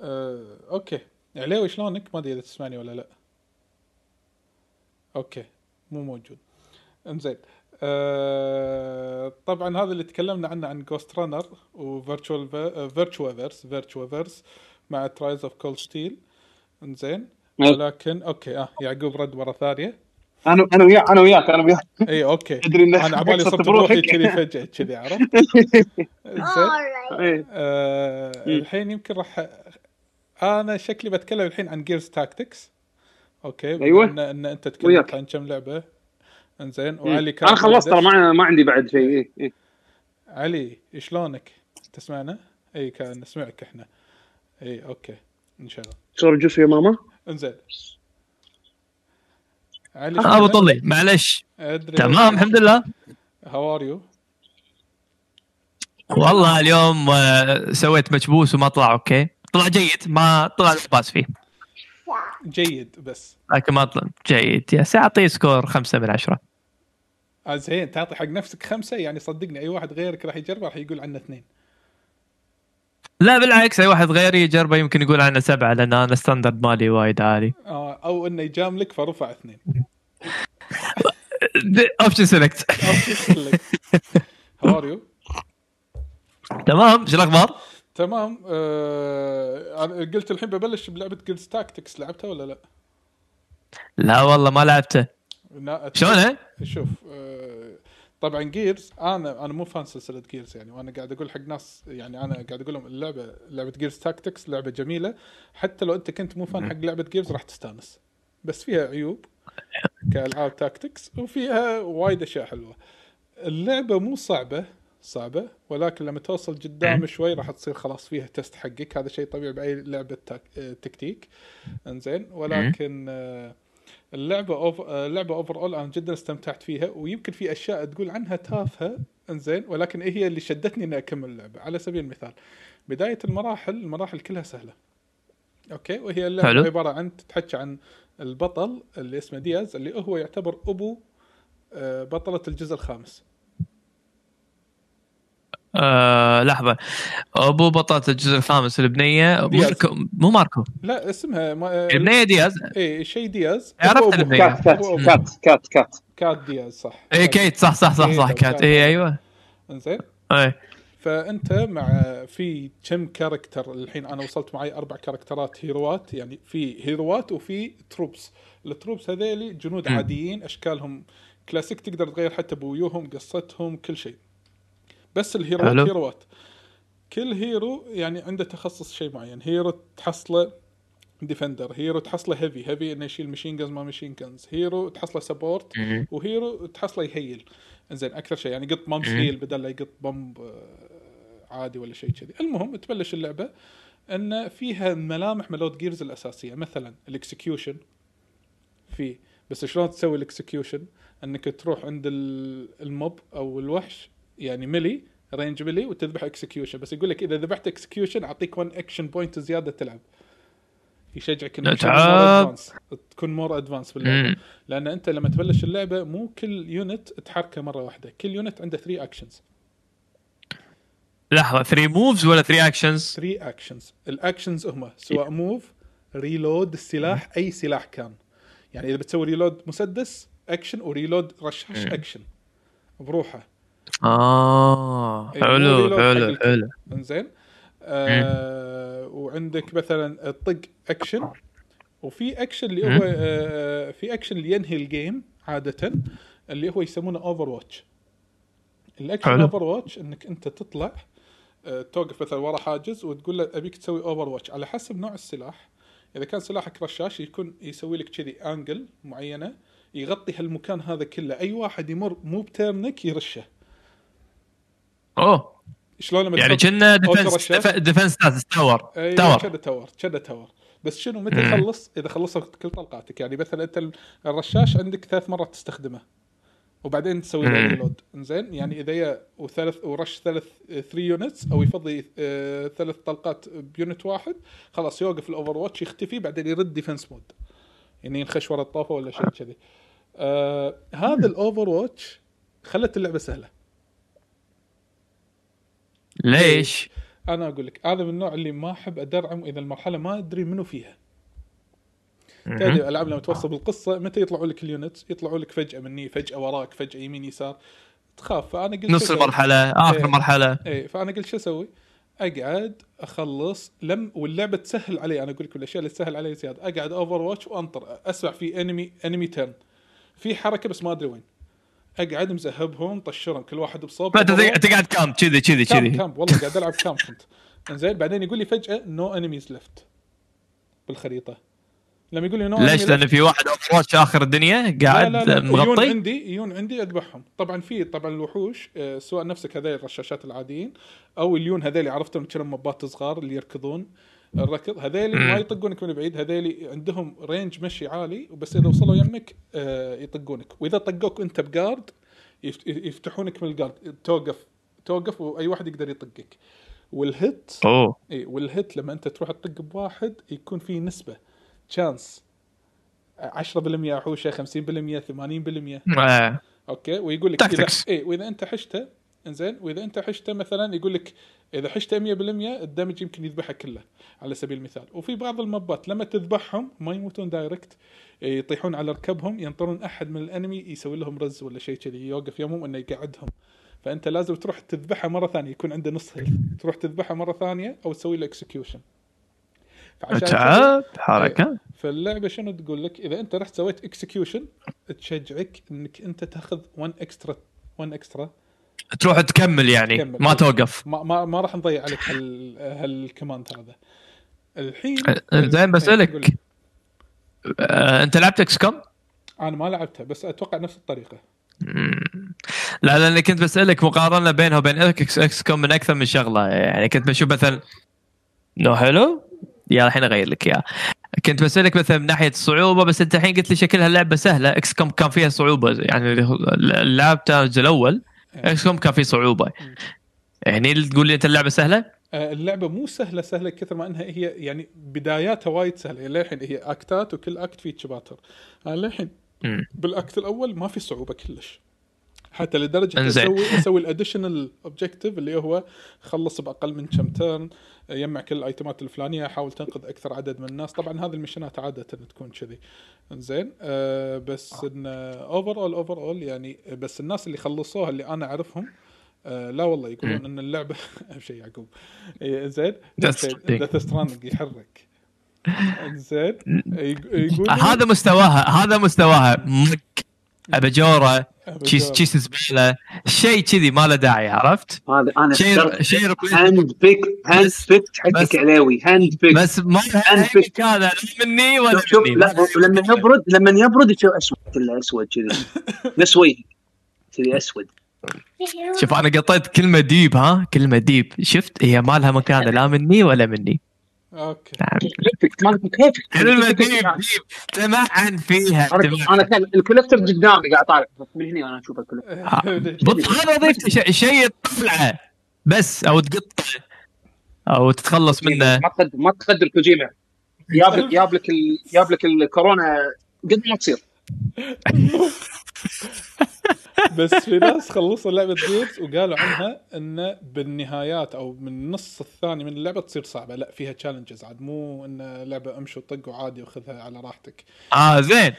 أه okay. عليوي شلونك؟ ما أدري إذا تسمعني ولا لا. okay. مو موجود. إنزين. أه طبعا هذا اللي تكلمنا عنه عن Ghostrunner و virtual VirtuaVerse VirtuaVerse مع Trails of Cold Steel إنزين. إيه. ولكن okay آه يعقوب رد مره ثانية. أنا أنا وياك أنا وياك أنا وياك. اي okay. أدري إنه أنا عبالي صرت. بروحي كذي فجأة كذي عرفت؟ زين إيه. آه. الحين يمكن راح أنا شكلي بتكلم الحين عن Gears Tactics okay أيوة. ان, إن أنت تكلمت. عن كم لعبة إنزين. وعلي كان أنا خلصت ترى. ما ما عندي بعد شيء إيه. إيه. علي شلونك؟ تسمعنا؟ إي كان نسمعك إحنا إي okay نشغل صور الجوس يا ماما إنزين علي ابو طلي معلش أدري تمام الحمد لله how are you والله اليوم آه، سويت مكبوس وما طلع okay طلع جيد ما طلع باس فيه جيد بس. لكن ما طلع جيد. يا ساعطيه score خمسة من عشرة. آه زين. تعطي حق نفسك خمسة يعني صدقني أي واحد غيرك راح يجربه راح يقول عنه اثنين. لا بالعكس أي واحد غيري يجربه يمكن يقول عنه سبعة لأن أنا ال standard مالي وايد عالي. آه أو إنه يجاملك فرفع اثنين. Option Select how are you تمام. شو الأخبار؟ تمام. آه قلت الحين ببلش بلعبة Gears Tactics لعبتها ولا لا؟ لا والله ما لعبته لا شلونه؟ شوف آه طبعا Gears أنا أنا مو fan سلسلة Gears يعني وأنا قاعد أقول حق ناس يعني أنا قاعد أقول لهم اللعبة لعبة Gears Tactics لعبة جميلة. حتى لو أنت كنت مو fan حق لعبة Gears راح تستانس. بس فيها عيوب كألعاب tactics وفيها وايد أشياء حلوة. اللعبة مو صعبة صعبة ولكن لما توصل قدام شوي راح تصير خلاص فيها taste حقك. هذا شيء طبيعي بأي لعبة. آه، تكتيك. إنزين. ولكن آه، اللعبة ov... آه، اللعبة overall أنا جدا استمتعت فيها ويمكن في أشياء تقول عنها تافهة. إنزين. ولكن هي اللي شدتني إني أكمل اللعبه على سبيل المثال بداية المراحل المراحل كلها سهلة. okay؟ وهي اللعبة حلو. عبارة عن تتحكى عن البطل اللي اسمه دياز اللي هو يعتبر أبو بطلة الجزء الخامس. آه لحظة. أبو بطلة الجزء الخامس البنية دياز. ماركو مو ماركو. لا اسمها ما... البنية دياز. إيه شيء دياز. عرفت. البنية. Kat Kat Kat Kat Kat. Kat دياز صح. اي Kate صح صح صح صح إيه، كانت اي أيوه. انزين اي فأنت مع في كم character الحين؟ أنا وصلت معي أربع كاركترات هيروات يعني في هيروات وفي troops. ال troops هذيلي جنود. عاديين أشكالهم class تقدر تغير حتى بويوهم قصتهم كل شيء. بس الهيروات. هيروات كل hero يعني عنده تخصص شيء معين. hero تحصله defender hero تحصله heavy heavy إنه يشيل machine guns ما machine guns hero تحصله support و hero تحصله ي heal. زين أكثر شيء يعني يقط bomb. heal بدل لا يقط bomb آه، عادي ولا شيء كذي. المهم تبلش اللعبة إن فيها ملامح ملود Gears الأساسية. مثلا ال execution في. بس شلون تسوي ال execution إنك تروح عند ال- ال mob أو الوحش يعني melee range melee وتذبح execution بس يقول لك إذا ذبحت execution أعطيك 1 action point زيادة تلعب. يشجعك إنك تكون more advance باللعبة. لأن أنت لما تبلش اللعبة مو كل unit تحركه مرة واحدة. كل unit عنده 3 actions لحظة 3 moves ولا 3 actions؟ 3 actions ال actions هم سواء move reload السلاح أي سلاح كان. يعني إذا بتسوي reload مسدس action و reload رشاش. اكشن بروحه. آه. إيه، حلو حلو. حلو. إنزين. آه وعندك مثلا الطق اكشن وفي اكشن اللي هو. آه في اكشن اللي ينهي ال game عادة اللي هو يسمونه overwatch ال action. overwatch إنك أنت تطلع آه توقف مثلا ورا حاجز وتقول له أبيك تسوي overwatch على حسب نوع السلاح. إذا كان سلاحك رشاش يكون يسوي لك كذي angle معينة يغطي هالمكان هذا كله. أي واحد يمر مو pattern ك يرشه. أوه. شلون لما يعني كنا defense؟ defense tower أيوه tower. كذا tower كذا tower بس شنو متى مم. يخلص إذا خلصت كل طلقاتك. يعني مثلا أنت الرشاش عندك ثلاث مرات تستخدمه. وبعدين تسوي له. reload إنزين؟ يعني إذا يا وثلاث ورش ثلاث 3 units أو يفضي آه، ثلاث طلقات ب unit واحد خلاص يوقف ال overwatch يختفي بعدين يرد defense mode يعني ينخش ورا الطوفه ولا شيء كذي. آه هذا ال overwatch خلت اللعبة سهلة. ليش؟ أنا أقول لك أنا من النوع اللي ما أحب أدرعم إذا المرحلة ما أدري منو فيها. تدري الالعاب لما توصل بالقصة متى يطلعوا لك اليونتس يطلعوا لك فجأة مني فجأة وراك فجأة يمين يسار تخاف فأنا قلت نص؟ المرحلة آخر إيه. مرحلة إيه فأنا قلت شو أسوي؟ أقعد أخلص لم واللعبة تسهل علي أنا أقول لك الأشياء اللي تسهل علي زيادة أقعد أوفر واتش وأنطر اسمع في انمي انمي تيرن في حركة بس ما أدري وين أقعد مزهبهم طشرهم كل واحد بصوب فانت تق- تقعد كامب كذي كذي كذي. كامب والله قاعد ألعب كامب كنت. إنزين بعدين يقول لي فجأة نو انميز ليفت بالخريطة. لما يقول لي نو ليش؟ لأن في واحد اوفروتش آخر الدنيا قاعد لا لا لا يجون مغطي. عندي يجون عندي اذبحهم طبعا في طبعا الوحوش آه، سواء نفسك هذول الرشاشات العاديين أو اليون هذول عرفتهم كانوا مبات صغار اللي يركضون. الركض هذول ما. يطقونك من بعيد هذول عندهم رينج مشي عالي وبس إذا وصلوا يمك آه، يطقونك وإذا طقوك وانت بجارد يفت- يفتحونك من الجارد توقف توقف وأي واحد يقدر يطقك وال hit أوه اي وال hit لما أنت تروح تطق بواحد يكون في نسبة chance 10% حوشة 50% 80% آه. okay ويقول لك اذا. اي وإذا أنت حشته إنزين وإذا أنت حشته مثلا يقول لك إذا حشته 100% ال damage يمكن يذبحه كله على سبيل المثال. وفي بعض الموبات لما تذبحهم ما يموتون direct يطيحون على ركبهم ينطرون أحد من ال enemy يسوي لهم res ولا شيء كذي يوقف يمهم إنه يقعدهم. فأنت لازم تروح تذبحه مرة ثانية يكون عنده نص health تروح تذبحه مرة ثانية أو تسوي له execution تعب حركة. فاللعبة شنو تقول لك؟ إذا أنت رحت سويت execution تشجعك إنك أنت تاخذ 1 extra 1 extra تروح تكمل يعني. تكمل. ما توقف. ما ما, ما راح نضيع عليك هال هال command هذا الحين زين. إيه، قول لي. آه، أنت لعبت XCOM؟ أنا ما لعبتها بس أتوقع نفس الطريقة. لا لأني كنت بسألك مقارنة بينها وبين X XCOM من أكثر من شغلة. يعني كنت بشوف مثلا مو حلو يا الحين أغير لك اياه كنت بسألك مثلا من ناحية الصعوبة بس أنت الحين قلت لي شكلها اللعبة سهلة. XCOM كان فيها صعوبة؟ يعني لعبتها الجزء الأول XCOM كان فيه صعوبة؟ يعني تقول لي أنت اللعبة سهلة؟ آه، اللعبة مو سهلة سهلة كثر ما إنها هي يعني بداياتها وايد سهلة. يعني للحين هي أكتات وكل act فيه chapter أنا للحين. بال act الأول ما في صعوبة كلش. حتى لدرجة انزين. أسوي أسوي ال additional objective اللي هو خلص بأقل من كم turn يجمع كل الايتمات الفلانية حاول تنقذ أكثر عدد من الناس. طبعا هذه الميشنات عادة تكون كذي. زين آه بس إن overall overall يعني بس الناس اللي خلصوها اللي أنا أعرفهم آه لا والله يقولون إن اللعبة أهم شيء يعقوب. زين. Death Stranding يحرك. زين يقول هذا مستواها هذا مستواها. مك أباجورة تشيس تشيس زباله شيء كذي ما له داعي عرفت؟ هذا أنا شيء شيء هاند بيك هاند بيك حقك علاوي هاند بيك بس ما أنفك. هذا لا مني ولا شوف مني. لا لما يبرد لما يبرد يصير أسود كله أسود كذي. نسوي كذي أسود. شوف أنا قطيت كلمة ديب ها؟ كلمة ديب شفت؟ هي ما لها مكان لا مني ولا مني. okay. كلمه deep deep تمعن فيها أنا ال collector قدامي قاعد طالع من هنا وأنا أشوف ال collector بالضبط هذا وظيفته شيء شيء تطلعه بس أو تقطعه أو تتخلص منه. ما تقدر ما تقدر كوجيما جاب لك جاب لك ال- جاب لك الكورونا قد ما تصير. بس في ناس خلصوا لعبة Gears وقالوا عنها انه بالنهايات أو من النص الثاني من اللعبة تصير صعبة. لا فيها challenges عاد. مو انه لعبة امشي وطق وعادي وخذها على راحتك. آه زين.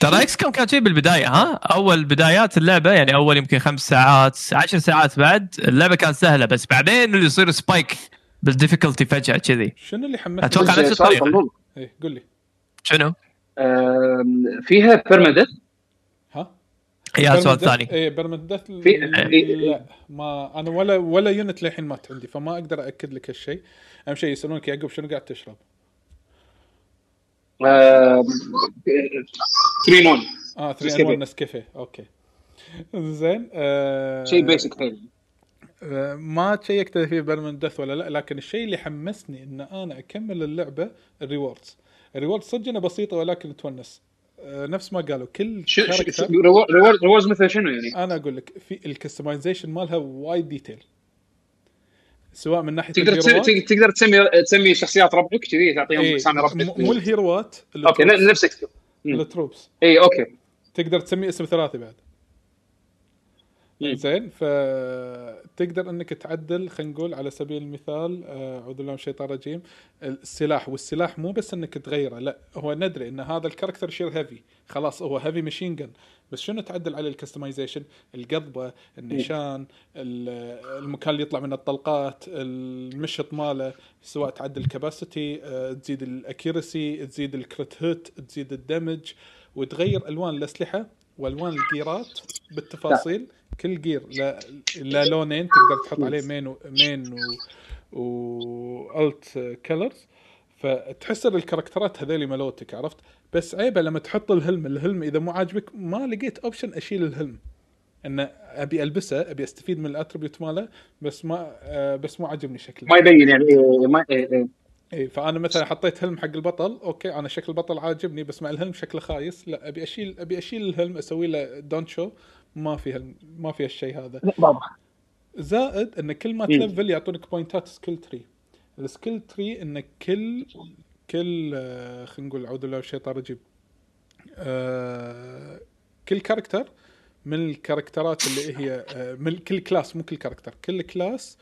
ترى XCOM كان شيء بالبداية ها؟ أول بدايات اللعبة يعني أول يمكن خمس ساعات عشر ساعات بعد اللعبة كانت سهلة بس بعدين اللي يصير spike بال difficulty فجأة كذي. شنو اللي حمسك أتوقع بس نفس. طلول. إيه قول لي. شنو؟ فيها permadeath ها؟ يا سؤال ثاني. إيه permadeath في- لا ما أنا ولا ولا unit للحين مات عندي فما أقدر اكد لك هالشيء. أهم شيء يسألونك يعقوب شنو قاعد تشرب؟ 3 1 آه 3 نسكافيه. 1 نسكافيه okay. زين آه شيء basic حيل آه، ما تشيكت في permanent death ولا لا لكن الشيء اللي حمسني إن أنا أكمل اللعبة ال rewards ال rewards صدق انها بسيطه ولكن تونس آه، نفس ما قالوا كل reward rewards مثل شنو يعني؟ أنا أقول لك في ال customization مالها وايد detail سواء من ناحية تقدر تسمي الهيروات تقدر- تسمي تسمي شخصيات ربعك كذي تعطيهم اسامي مو ربعك مو الهيروات okay ال troops. ن- نفسك مم. ال troops اي okay تقدر تسميه اسم ثلاثي بعد. زين فتقدر إنك تعدل خلينا نقول على سبيل المثال آه، أعوذ بالله من الشيطان الرجيم السلاح والسلاح مو بس إنك تغيره لا هو ندري إن هذا ال character يصير heavy خلاص هو heavy machine gun بس شنو تعدل عليه ال customization القضبة النشان ال- المكان اللي يطلع منه الطلقات المشط ماله سواء تعدل ال capacity تزيد ال accuracy تزيد ال crit hit تزيد ال damage وتغير ألوان الأسلحة وألوان الجيرات بالتفاصيل. كل gear لا, لا لونين تقدر تحط عليه main و main و والت colors فتحس إن الكاركترات هذيلي مالوتك عرفت؟ بس عيبه لما تحط ال helm ال helm إذا مو عاجبك ما لقيت option أشيل ال helm. إن أبي ألبسه أبي أستفيد من ال attribute ماله بس ما آه بس مو عاجبني شكله. ما يبين يعني إيه، ما إيه، إيه. اي فأنا مثلا حطيت helm حق البطل okay أنا شكل البطل عاجبني بس مع ال helm شكله خايس لا أبي أشيل أبي أشيل ال helm أسوي له don't show ما في helm ما في هالشيء هذا. واضح. زائد إن كل ما مم. تلفل يعطونك بوينتات skill tree ال skill tree إن كل كل آه، خلينا نقول اعوذ بالله من الشيطان الرجيم. آه، كل character من الكاركترات اللي هي آه، من كل class مو كل character كل class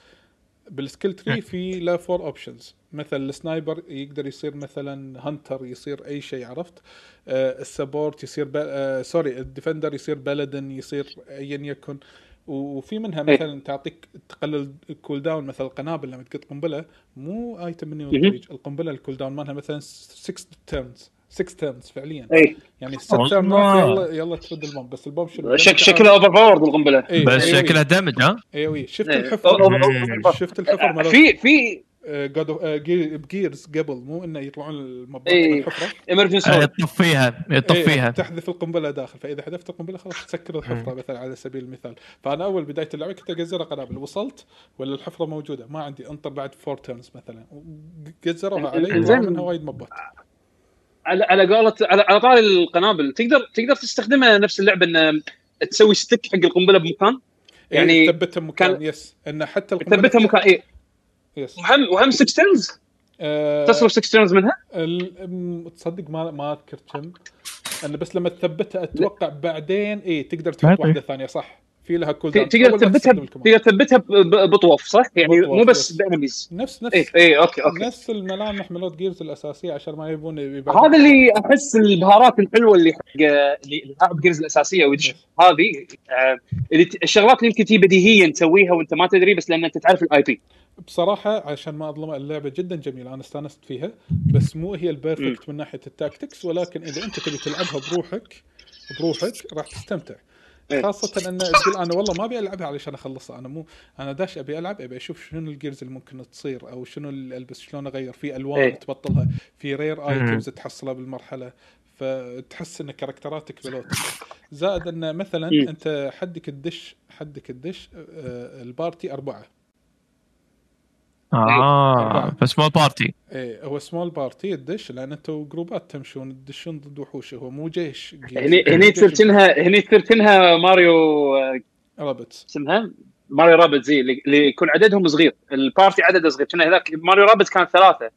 بال skill tree في له four options مثلا ال sniper يقدر يصير مثلا hunter يصير أي شيء عرفت آه ال support يصير. آه sorry ال defender يصير paladin يصير ايا يكن وفي منها إيه. مثلا تعطيك تقلل الكول داون مثلا القنابل لما تقط قنبلة مو ايتم. والطريق القنبلة الكول داون مالها مثلا 6 تيرنز 6 تيرنز فعليا. اي يعني 6 تيرن الله. يلا يلا ترد البوم بس البوم شنو شك شكلها اوفر باورد القنبلة. إيه، بس إيه، شكلها دمج ها؟ أيوه شفت إيه. الحفر؟ شفت الحفر مالت في في جود بجيرز قبل مو إنه يطلعون المبات إيه. من الحفره ايمرجنسي يطفيها إيه يطفيها تحذف القنبلة داخل فإذا حذفت القنبلة خلاص تسكر الحفرة مثلا على سبيل المثال. فأنا أول بداية اللعبة كنت أقزرها قنابل. وصلت ولا الحفرة موجودة؟ ما عندي أنطر بعد four turns مثلا. قزروها علي منها وايد مبات. على على قولة على, على طاري القنابل. تقدر تقدر تستخدمها نفس اللعبة إن تسوي stick حق القنبلة بمكان؟ يعني يعني تثبتها مكان كان- yes إن حتى القنبلة تثبتها مكان اي yes وهم وهم 6 turns آه تصرف 6 turns منها؟ ال- تصدق ما ما أذكر كم. أنا بس لما تثبتها أتوقع بعدين اي تقدر تحط. واحدة ثانية صح. في لها cooldown تقدر تثبتها. تقدر تثبتها بطوف صح؟ يعني بطوف، مو بس. ب enemies نفس نفس اي اي okay okay نفس الملامح ملوت Gears الأساسية عشان ما يبون. هذا اللي أحس البهارات الحلوة اللي حق اللي لاعب Gears الأساسية ويدش هذه آه، اللي الشغلات اللي يمكن تي بديهيا تسويها وأنت ما تدري بس لأن أنت تعرف ال IP بصراحة عشان ما اظلم اللعبة جدا جميلة أنا استانست فيها بس مو هي ال perfect من ناحية ال tactics ولكن إذا أنت تبي تلعبها بروحك بروحك راح تستمتع إيه. خاصة أن تقول أنا والله ما أبي ألعبها علشان أخلصها أنا مو أنا داش أبي ألعب أبي أشوف شنو ال gears اللي ممكن تصير أو شنو اللي ألبس شلون أغير في ألوان إيه. تبطلها في rare. items تحصلها بالمرحلة فتحس إن character اتك ب loot زائد إن مثلا. أنت حدك الدش حدك الدش آه، ال party أربعة آه بس مو party. إيه هو small party الدش لأن أنتم group ات تمشون تدشون ضد وحوش هو مو جيش هني هني تصير كأنها هني تصير كأنها ماريو آه، Rabbids. اسمها Mario Rabbids زي اللي يكون عددهم صغير. ال party عدده صغير كنا هذاك Mario Rabbids كان ثلاثة.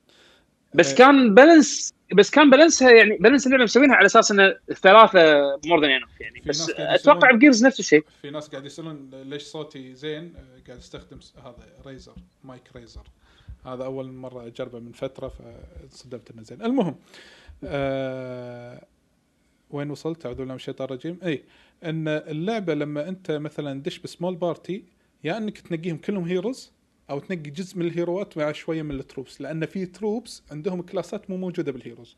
بس إيه. كان balance بس كان balance ها يعني balance اللعبة مسوينها على أساس إن الثلاثة more than يعني. بس أتوقع ب Gears نفس الشيء. في ناس قاعد يسألون ليش صوتي زين؟ آه، قاعد استخدم هذا Razer mic Razer هذا أول مرة أجربه من فترة فصدمت إنه زين. المهم آه وين وصلت؟ أعوذ بالله من الشيطان الرجيم. اي إن اللعبة لما أنت مثلا دش ب small party يا إنك تنقيهم كلهم heroes أو تنقي جزء من ال hero ات مع شوية من ال troops لأن في troops عندهم class ات مو موجودة بال heroes.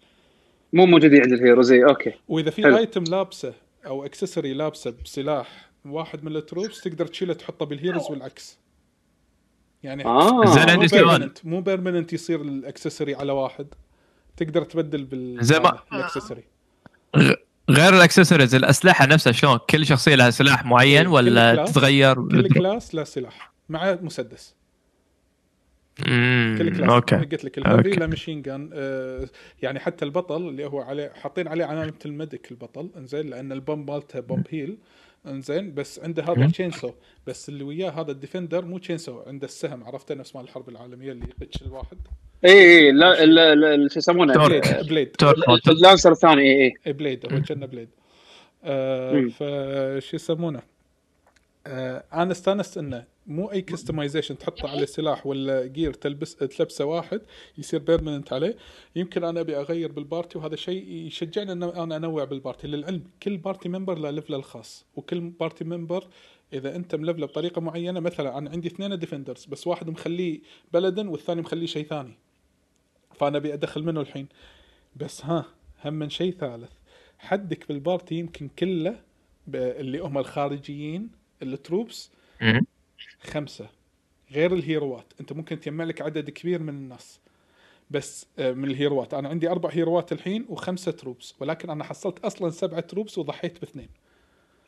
مو موجودين عند ال heroes إي okay. وإذا في حلو. item لابسة أو accessory لابسة بسلاح واحد من ال troops تقدر تشيله تحطه بال heroes والعكس. يعني آه. زين، مو عندي سؤال. مو permanent يصير ال accessory على واحد. تقدر تبدل بال زين ما- ال accessory غ- غير الاكسسوارز الأسلحة نفسها شلون؟ كل شخصية لها سلاح معين كل ولا class- تتغير؟ كل class له سلاح مع مسدس. كل class okay. قلت لك ال heavy okay. له machine gun آه يعني حتى البطل اللي هو عليه حاطين عليه علامة ال medic البطل إنزين لأن ال bomb مالته bomb heal إنزين بس عنده هذا. chainsaw بس اللي وياه هذا ال defender مو chainsaw عنده السهم عرفته نفس مال الحرب العالمية اللي يقتل الواحد. إي إي لا شو يسمونه؟ Torque. blade blade Torque ال Lancer الثاني إي إي. إيه blade هو كنا blade آه. فشو يسمونه؟ آه أنا استانست إنه مو أي customization تحطه على سلاح ولا gear تلبس تلبسه واحد يصير permanent عليه. يمكن أنا أبي أغير بال party وهذا شيء يشجعني ان أنا أنوع بال party. للعلم كل party member له level ه الخاص وكل party member إذا أنت ملفله بطريقة معينة مثلا أنا عندي اثنين defenders بس واحد مخليه بلدن والثاني مخليه شيء ثاني. فأنا أبي أدخل منه الحين. بس ها هم من شيء ثالث. حدك بال party يمكن كله ب- اللي هم الخارجيين ال troops. مم. خمسة. غير ال hero ات. أنت ممكن تجمع لك عدد كبير من الناس. بس آه، من ال hero ات. أنا عندي أربع hero ات الحين وخمسة troops. ولكن أنا حصلت أصلا سبعة troops وضحيت باثنين.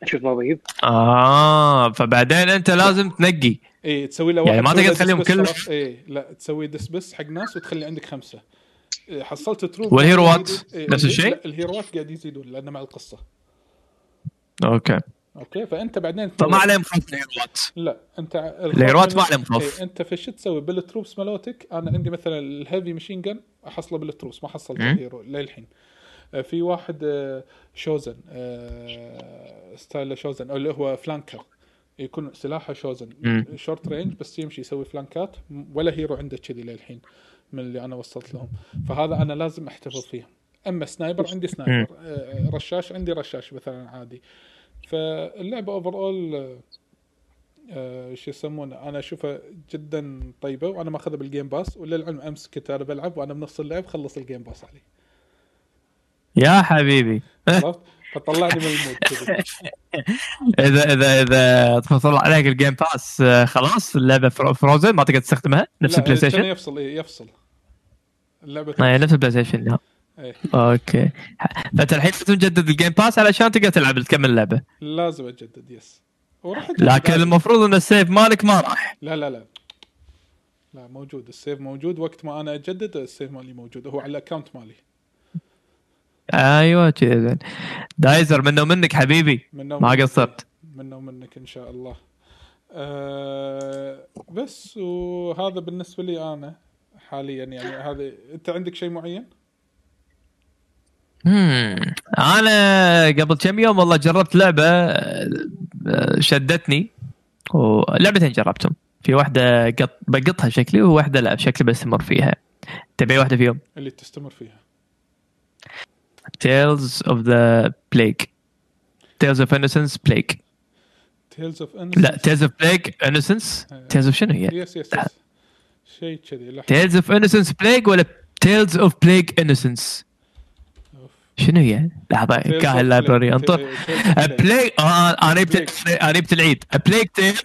شوف ما بيض آه فبعدين أنت لازم تنقي. اي تسوي له يعني واحد ما تقدر تخليهم كلهم. اي لا تسوي dismiss حق ناس وتخلي عندك خمسة. إيه، حصلت troop وال hero ات؟ إيه، نفس ال- الشيء؟ ال hero ات قاعد يزيدون لأنه مع القصة. okay. okay فأنت بعدين فما عليهم خوف ال hero ات لا أنت ال hero ات ما عليهم خوف. إيه أنت في شو تسوي؟ بال troops مالوتك أنا عندي مثلا ال heavy machine gun أحصله بال troops ما حصلت مم. ال hero للحين. آه، في واحد آه، شوزن آه، style ه شوزن أو اللي هو flanker يكون سلاحه شوزن. short range بس يمشي يسوي flank ات ولا hero عنده كذي للحين من اللي أنا وصلت لهم. فهذا أنا لازم أحتفظ فيهم أما sniper عندي sniper آه، رشاش عندي رشاش مثلا عادي. فاللعبة overall شو يسمونه أنا أشوفها جدا طيبة وأنا ماخذها بال Game Pass وللعلم أمس كنت أنا بلعب وأنا بنص اللعب خلص ال Game Pass علي. يا حبيبي. عرفت؟ فطلعني من ال mood. اذا اذا إذا طلع عليك ال Game Pass آه، خلاص اللعبة fro- frozen ما تقدر تستخدمها؟ نفس لا، ال PlayStation يفصل إيه، يفصل. اللعبة نفس ال PlayStation. okay. فأنت الحين لازم تجدد ال Game Pass علشان تقدر تلعب تكمل اللعبه لازم أجدد yes وراح لكن. المفروض إن ال save مالك ما راح. لا لا لا. لا موجود. ال save موجود. وقت ما أنا أجدد ال save مالي موجود. هو على ال account مالي. أيوه كذا زين. دايزر منه منك حبيبي؟ منه ما ومنك. قصرت. منا ومنك إن شاء الله. أه بس وهذا بالنسبة لي أنا حاليا يعني هذا أنت عندك شيء معين؟ مم. أنا قبل كم يوم والله جربت لعبة آه، شدتني. ولعبتين جربتهم. في واحدة قط بقطها شكلي وواحدة لا شكلي بستمر فيها. تبي واحدة فيهم؟ اللي تستمر فيها. تيلز اوف ذا بليج تيلز اوف انسنس بليج تيلز اوف لا تيلز اوف بليج انسنس تيلز اوف شنو هي؟ يس يس شيء كذي. تيلز اوف انسنس بليج ولا تيلز اوف بليج انسنس أوف. شنو هي؟ لحظة كاهل لايبراري Plague. انطر. بلاي آه أنا جبت أنا جبت العيد. بلايج تيل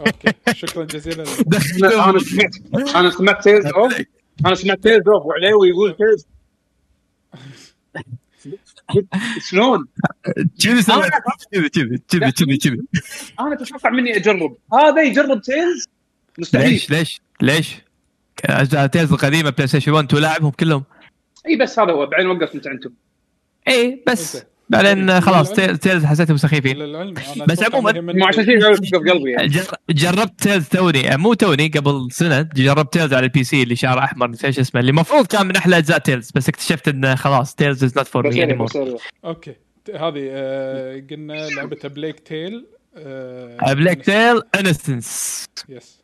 okay شكرا جزيلا. أنا سمعت أنا سمعت Tales of أنا سمعت Tales of وعليوي يقول Tales شلون؟ كذي سويت كذي كذي كذي كذي أنا تتوقع مني أجرب. هذا يجرب Tales مستحيل. ليش؟ ليش؟ ليش؟ Tales القديمة PlayStation 1 تلاعبهم كلهم. اي بس هذا هو بعدين وقفت أنت أنتم. اي بس. بعدين خلاص للعلم- Tale- Tales حسيتهم سخيفين. للعلم أنا بس عموماً- مو عشان في قلبي يعني. جر- جربت Tales توني مو توني قبل سنة جربت Tales على ال PC اللي شعره أحمر نسيت إيش اسمه اللي المفروض كان من أحلى أجزاء Tales بس اكتشفت إنه خلاص Tales is not for me. okay. هذه آه، قلنا لعبة Plague Tale آه، Plague Tale Innocence yes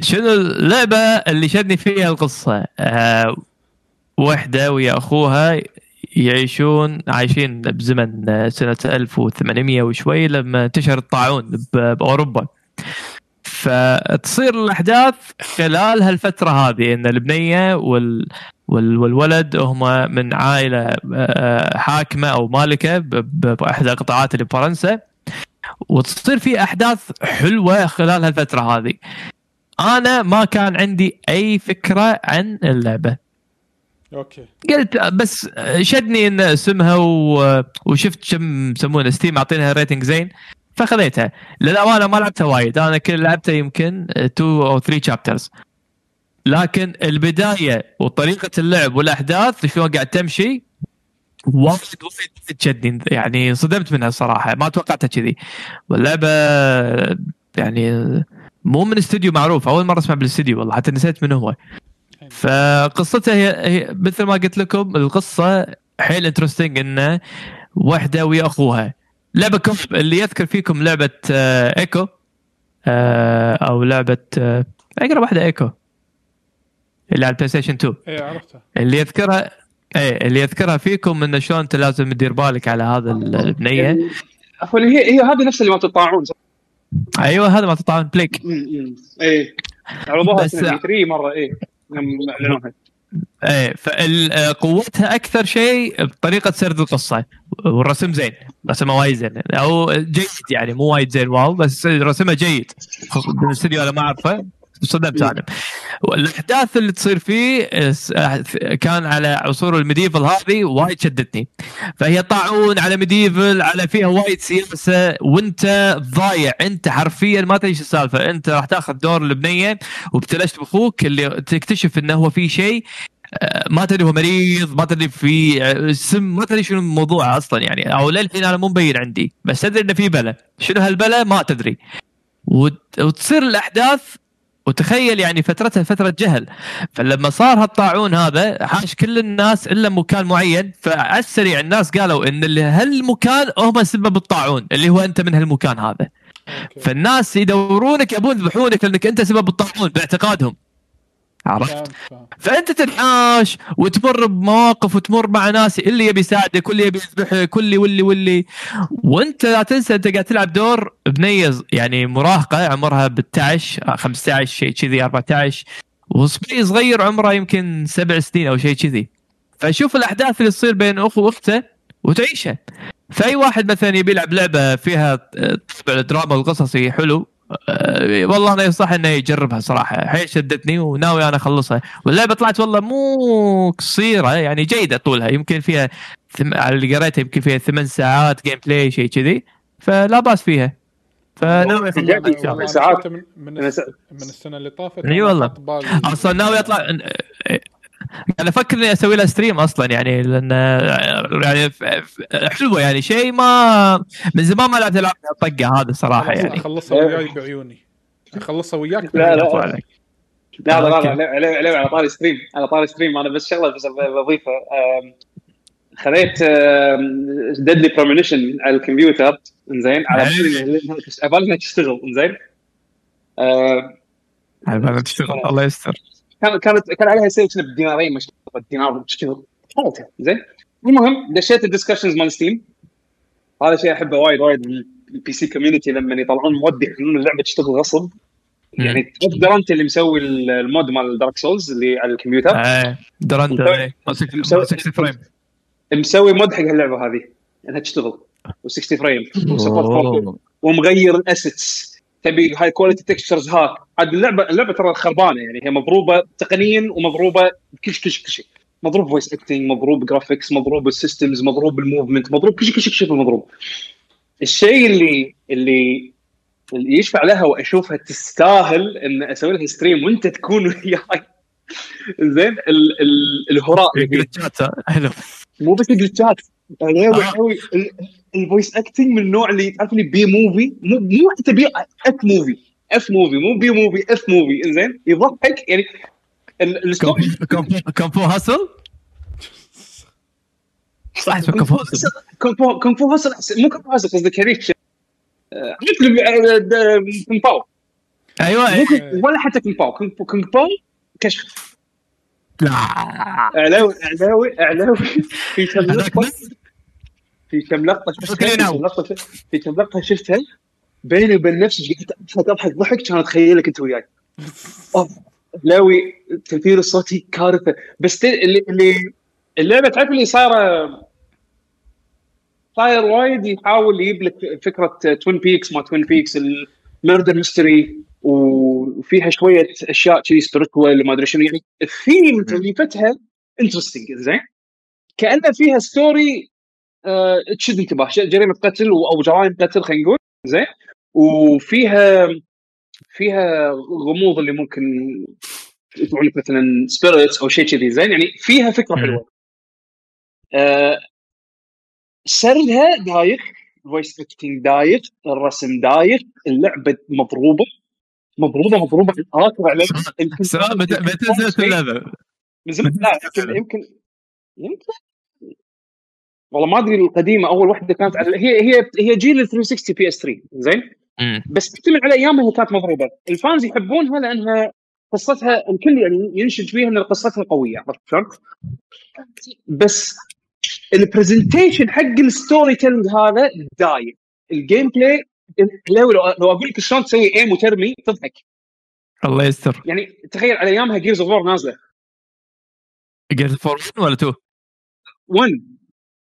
شنو اللعبة اللي شدني فيها القصة؟ آه وحدة ويا أخوها يعيشون عايشين بزمن آه، سنة 1800 وشوي لما انتشر الطاعون بأوروبا. فتصير الأحداث خلال هالفترة هذه إن البنية وال وال- والولد هم من عائلة آه، حاكمة أو مالكة باحدى القطاعات اللي بفرنسا. وتصير في أحداث حلوة خلال هالفترة هذه. أنا ما كان عندي أي فكرة عن اللعبة. okay. قلت بس شدني إن اسمها و... وشفت كم يسمونه Steam معطينها rating زين فخذيتها. للأمانة ما لعبتها وايد. أنا كل لعبتها يمكن 2 أو 3 chapters لكن البداية وطريقة اللعب والأحداث شلون قاعد تمشي وايد وايد تشدني يعني انصدمت منها الصراحه ما توقعتها كذي. واللعبة يعني مو من استوديو معروف. أول مرة أسمع بالاستوديو والله. حتى نسيت من هو. فقصتها هي, هي مثل ما قلت لكم القصة حيل interesting انه وحدة ويا أخوها. لعبة co-op اللي يذكر فيكم لعبة آه، Ico آه، أو لعبة آه، أقرب واحدة Ico اللي على ال PlayStation 2 إيه عرفتها. اللي يذكرها إيه اللي يذكرها فيكم انه شلون أنت لازم تدير بالك على هذا ال- البنية. عفوا هي هي هذه نفس اللي مال طاعون؟ أيوه هذا مال طاعون plague. إيه. عرضوها بس- سنه 3 مرة إيه. يوم اعلنوها إيه فقوتها أكثر شيء بطريقة سرد القصة. والرسم زين رسمه وايد زين. أو جيد يعني مو وايد زين wow بس رسمه جيد. بالاستديو أنا ما أعرفه. صدمت أنا والأحداث اللي تصير فيه كان على عصور ال medieval هذه وايد شدتني. فهي طاعون على medieval على فيها وايد سياسة وانت ضايع. انت حرفيا ما تدري شو السالفة. انت راح تاخذ دور البنية وابتلشت بأخوك اللي تكتشف إنه هو في شيء آه، ما تدري هو مريض ما تدري في آه، سم ما تدري شنو الموضوع أصلا يعني. أو للحين أنا مو مبين عندي. بس تدري إنه في بلا. شنو هالبلا؟ ما تدري. وت- وتصير الأحداث وتخيل يعني فترتها فترة جهل. فلما صار هالطاعون هذا حاش كل الناس إلا مكان معين. فعلى السريع الناس قالوا إن اللي هالمكان هم سبب الطاعون اللي هو أنت من هالمكان هذا. فالناس يدورونك يبون يذبحونك لأنك أنت سبب الطاعون باعتقادهم. عرفت؟ فأنت تنحاش وتمر بمواقف وتمر مع ناس اللي يبي يساعدك واللي يبي يذبحك واللي واللي واللي. وأنت لا تنسى أنت قاعد تلعب دور بنيه يعني مراهقة عمرها ب 11 15 شيء كذي 14 وصبي صغير عمره يمكن سبع سنين أو شيء كذي. فشوف الأحداث اللي تصير بين أخو وأخته وتعيشها فأي واحد مثلا يبي يلعب لعبة فيها طابع الدراما القصصي حلو. والله أنا أنصح إنه يجربها صراحة. حيل شدتني وناوي أنا أخلصها. واللعبة طلعت والله مو قصيرة يعني جيدة طولها. يمكن فيها ثم... على اللي قريتها يمكن فيها ثمان ساعات gameplay شيء كذي. فلا باس فيها. فناوي اخلصها أنا ساعات. من من, السنة اللي طافت أنا والله. أصلا ناوي اطلع أنا أفكر إني أسوي لها stream أصلا يعني لأن يعني حلوة يعني شيء ما من زمان ما لعبت ألعاب الطقه هذا صراحة يعني. اخلصها وياي بعيوني. اخلصها وياك لا، لا. عليك. لا لا. لا لا لا لا على طاري stream على طاري stream أنا بس شغلة بس بضيفة. أم، خذيت Deadly Premonition على الكمبيوتر. زين على. بالي بالي تشتغل. زين على بالك تشتغل. الله يستر. كانت كانت كان عليها sale كنا بدينارين مش الدينار حالتها زين. المهم دشيت ال discussions مال Steam هذا شيء أحبه وايد وايد من ال PC community لما يطلعون mod يخلون اللعبة تشتغل غصب. يعني تقدر انت اللي مسوي ال mod مال Dark Souls اللي على الكمبيوتر. إيه. Durante إيه. ما 60 frame. مسوي mod حق اللعبه هذه إنها تشتغل. و60 frame و support 4K أوه. ومغير ال assets تبي high quality textures هاك عاد اللعبه اللعبة ترى خربانة يعني هي مضروبة تقنيا ومضروبة كل شيء كل شيء مضروب voice acting مضروب graphics مضروب ال systems مضروب ال movement مضروب كل شيء كل شيء كل شيء مضروب الشيء اللي اللي اللي يشفع لها وأشوفها تستاهل إن أسوي لها stream وأنت تكون وياي زين ال- ال- الهراء اللي فيه. جلتشات ها؟ حلو مو بس جلتشات غاوي آه. الفويس اكتنج من النوع اللي تعرف اللي بي موفي مو مو حتى بي اف موفي اف موفي مو بي موفي اف موفي زين يضحك يعني ال- الستوري كم فو هاسل صح اسمه كم فو هاسل كونغ فو كونغ فو هاسل مو كونغ فو هاسل قصدك هذيك اللي- آه، كونغ باو أيوه ولا حتى كونغ باو كونغ باو كشخ لا. اعلاوي اعلاوي اعلاوي في كم هذاك لقطه بس في كم لقطة شفتها؟ في. كم لقطة في كم لقطة شفتها؟ بيني وبين نفسي قعدت اضحك ضحك كان أتخيلك أنت وياي. علاوي التمثيل الصوتي كارثة. بس اللي اللي اللعبة تعرف اللي صايره صاير وايد يحاول يجيب لك فكرة Twin Peaks ما Twin Peaks ال murder mystery وفيها شوية أشياء شيء spiritual ما أدري شنو. يعني الثيم توليفتها interesting زين؟ كأنه فيها story آه، تشد انتباه. جريمة قتل أو جرائم قتل خلينا نقول. زين. وفيها فيها غموض اللي ممكن يطلعون لك مثلا spirits أو شيء كذي. زين. يعني فيها فكرة. حلوة. آه سردها دايخ voice acting دايخ الرسم دايخ اللعبة مضروبة. مضروبة مضروبة. على يمكن- سؤال متى نزلت اللعبة؟ من زمان لا يمكن يمكن والله ما أدري القديمة أول واحدة كانت على هي هي هي جيل ال 360 PS 3 زين. بس تعتمد على أيامها هي كانت مضروبة. ال fans يحبونها لأنها قصتها الكل يعني ينشد فيها إن قصتها قوية عرفت شلون؟ بس ال presentation حق ال storytelling هذا دايم. ال gameplay لو لو أقول لك شلون تسوي aim وترمي تضحك. الله يستر. يعني تخيل على أيامها Gears of نازلة. Gears of 1 ولا 2 1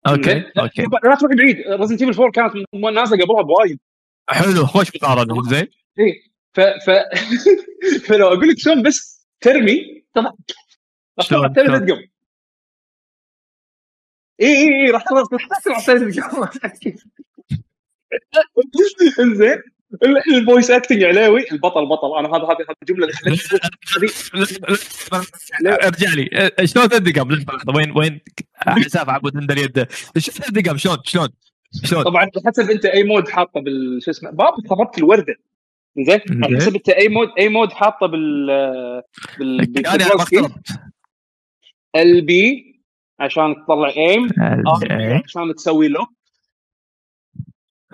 okay لا okay. لا تروح بعيد Resident Evil 4 كانت نازله قبلها بوايد. حلو خوش مقارنه زين. إيه ف ف فلو أقول لك شلون بس ترمي. طبعا راح شلون؟ دقم اي اي اي راح تطلع تطلع ثلاث إنزين. الفويس اكتنج علاوي. البطل بطل. أنا هذا هذه هذه الجمله اللي ارجع لي. أه، شلون دقم لحظه وين وين؟ حساب عبود يده شو ثلاث دقم شلون شلون؟ شلون؟ طبعا حسب أنت أي مود حاطه بال شو اسمه؟ باب خربت الوردة. زين. حسب أنت أي مود أي مود حاطه بال بال ما اخترت البي عشان تطلع ايم إيه. عشان تسوي lock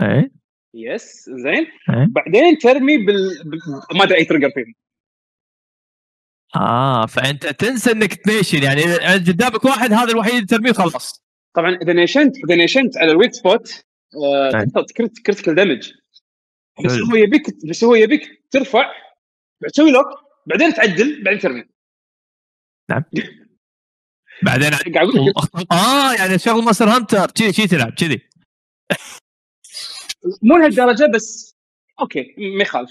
إيه. yes زين. إيه. بعدين ترمي بال, بال... ما أدري أي trigger فيه آه فأنت تنسى إنك تنيشن يعني قدامك واحد هذا الوحيد اللي ترميه خلاص طبعا إذا نيشنت إذا نيشنت على ال weak spot. تحط critical damage بس. هو يبيك بس هو يبيك ترفع تسوي lock بعدين تعدل بعدين ترمي. بعدين أقول لك آه يعني شغل ماستر هانتر كذي كذي تلعب كذي مو لهالدرجة بس أوكي ما يخالف.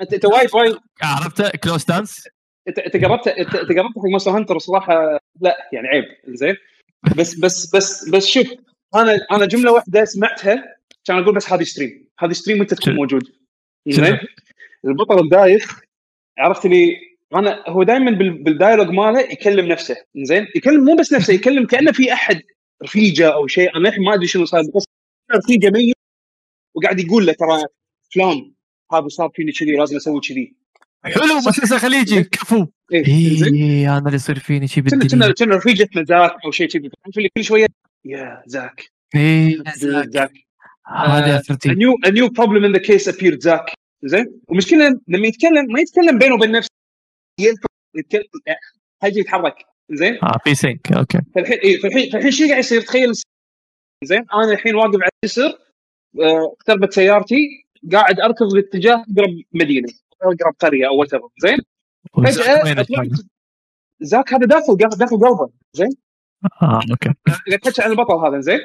أنت أنت وايد وايد. عرفت؟ كلوز دانس أنت أنت قربت أنت قربت حق مونستر هانتر صراحة؟ لا يعني عيب زين. بس بس بس بس شوف أنا أنا جملة واحدة سمعتها كان أقول بس هذه ستريم هذه ستريم وأنت تكون؟ موجود؟ زين. البطل الدايخ عرفت لي أنا هو دائما بالدايلوج ماله يكلم نفسه زين. يكلم مو بس نفسه يكلم كأنه في أحد رفيجة أو شيء. أنا الحين ما أدري شنو صار بالقصة رفيجة ميت. وقاعد يقول له ترى فلان هذا صار فيني كذي لازم أسوي كذي. حلو مسلسل خليجي كفو إيه، اي أنا اللي يصير فيني شيء كنا بالدنيا. كنا كنا رفيجتنا زاك أو شيء كذي. تعرف اللي كل شوية يا زاك. اي زاك. هذه a اثرتي new a new problem in the case appeared زاك. زين. المشكلة لما يتكلم ما يتكلم بينه وبين نفسه يتكلم حاجة يتحرك. زين. آه في sync okay. فالحين إيه فالحين فالحين شو قاعد يصير؟ تخيل زين. أنا الحين واقف على الجسر اقتربت سيارتي قاعد أركض باتجاه اقرب مدينة اقرب قرية أو what زين؟ فجأة Zack هذا داخل داخل داخل قلبه. زين؟ آه okay. قاعد تحكي عن البطل هذا زين؟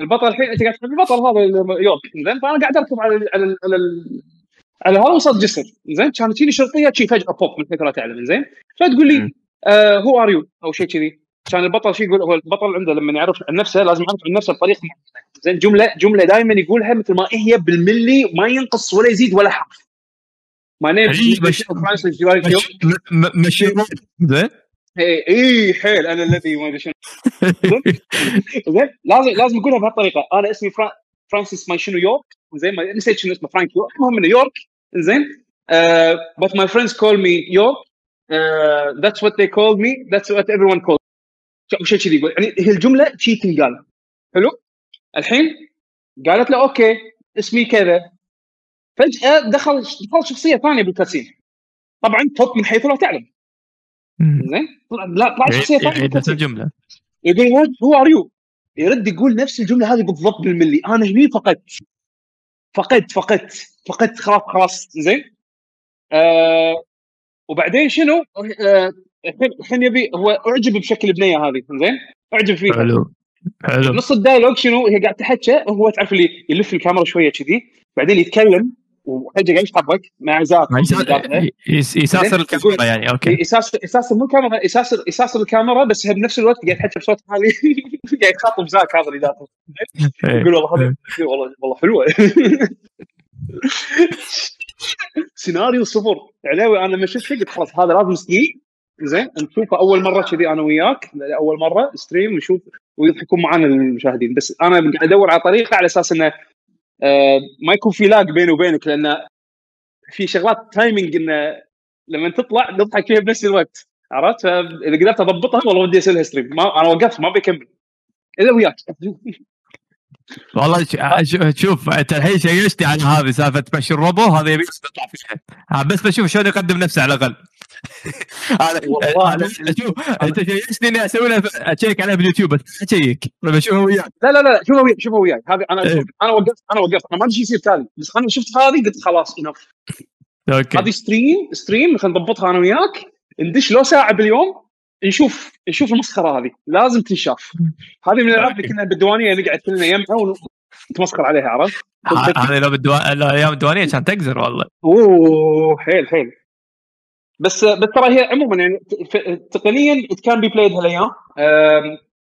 البطل الحين أنت قاعد تحكي البطل هذا يورك زين؟ فأنا قاعد اركب على ال على ال على, ال على هذا وسط جسر زين؟ كانت تجيني شرطية شي فجأة بوب من حيث لا تعلم. زين؟ فتقول. لي who are you أو شيء كذي. كان البطل شي يقول؟ هو البطل عنده لما يعرف عن نفسه لازم يعرف عن نفسه بطريقه معينه زين جملة جملة دائما يقولها مثل ما هي بالملي ما ينقص ولا يزيد ولا حرف. my name إي، مش- مش- م- م- مش زين؟ اي إي، حيل أنا الذي ما أدري شنو. زين لازم لازم اقولها بهالطريقة. أنا اسمي فرا... فرانسيس my شنو York زين ما نسيت شنو اسمه فرانك York المهم إنه York زين بس my friends call me York that's what they called me. That's what everyone called me. شيء كذي يقول يعني هي الجملة شي تنقال حلو؟ الحين قالت له okay اسمي كذا. فجأة دخل دخل شخصية ثانية بال cutscene. طبعا توب من حيث لا تعلم. زين؟ لا طلع شخصية ثانية يعيد نفس. الجملة. يقول who are you يرد يقول نفس الجملة هذه بالضبط بالملي. أنا هني فقدت. فقدت فقدت فقدت خلاص خلاص زين. آه وبعدين شنو؟ آه، الحين الحين يبي هو اعجب بشكل البنيه هذه زين؟ اعجب فيها. حلو. حلو. نص ال dialogue شنو؟ هي قاعد تحكى هو تعرف اللي يلف الكاميرا شوية كذي بعدين يتكلم وفجاه قاعد يتحرك مع Zack يساسر الكاميرا يعني أوكي. يساسر يساسر مو الكاميرا يساسر يساسر الكاميرا بس هي بنفس الوقت قاعد يحكي بصوت عالي. قاعد يخاطب زاك هذا اللي داخل إيه. يقول والله هذا والله والله حلوة. سيناريو صفر. علاوي أنا لما شفت قلت خلاص هذا لازم ستريم زين نشوفه أول مرة كذي أنا وياك أول مرة ستريم ونشوف ويضحكون معنا المشاهدين. بس أنا قاعد أدور على طريقة على أساس إنه آه ما يكون في lag بيني وبينك لأن في شغلات timing إنه لما تطلع نضحك فيها بنفس الوقت عرفت؟ فإذا قدرت أضبطها والله ودي أسوي لها stream ما أنا وقفت ما بكمل الا وياك. والله ش- شوف أنت الحين شيشتني على هذه سالفة تمشي الروبو هذا يبي بس تطلع فيها. آه، بس بشوف شلون يقدم نفسه على الأقل. أنا والله شوف أنت شيشتني إني أسوي لها أشيك عليها باليوتيوب بس أشيك بشوفها وياك. لا لا لا شوفها وياي شوفها وياي هذه أنا إيه. أنا وقفت أنا وقفت. أنا ما أدري شو يصير تالي بس أنا شفت هذه قلت خلاص enough أوكي. هذه ستريم ستريم خلينا نضبطها أنا وياك. ندش لو ساعة باليوم. نشوف نشوف المسخرة هذه. لازم تنشاف. هذه من الألعاب اللي كنا بالديوانية نقعد كلنا يمها ونتمسخر عليها عرفت؟ هذه لو بالدوا... الأيام الديوانية كان تقزر والله. أوه حيل حيل. بس بس ترى هي عموما يعني تقنيا can be played هالأيام.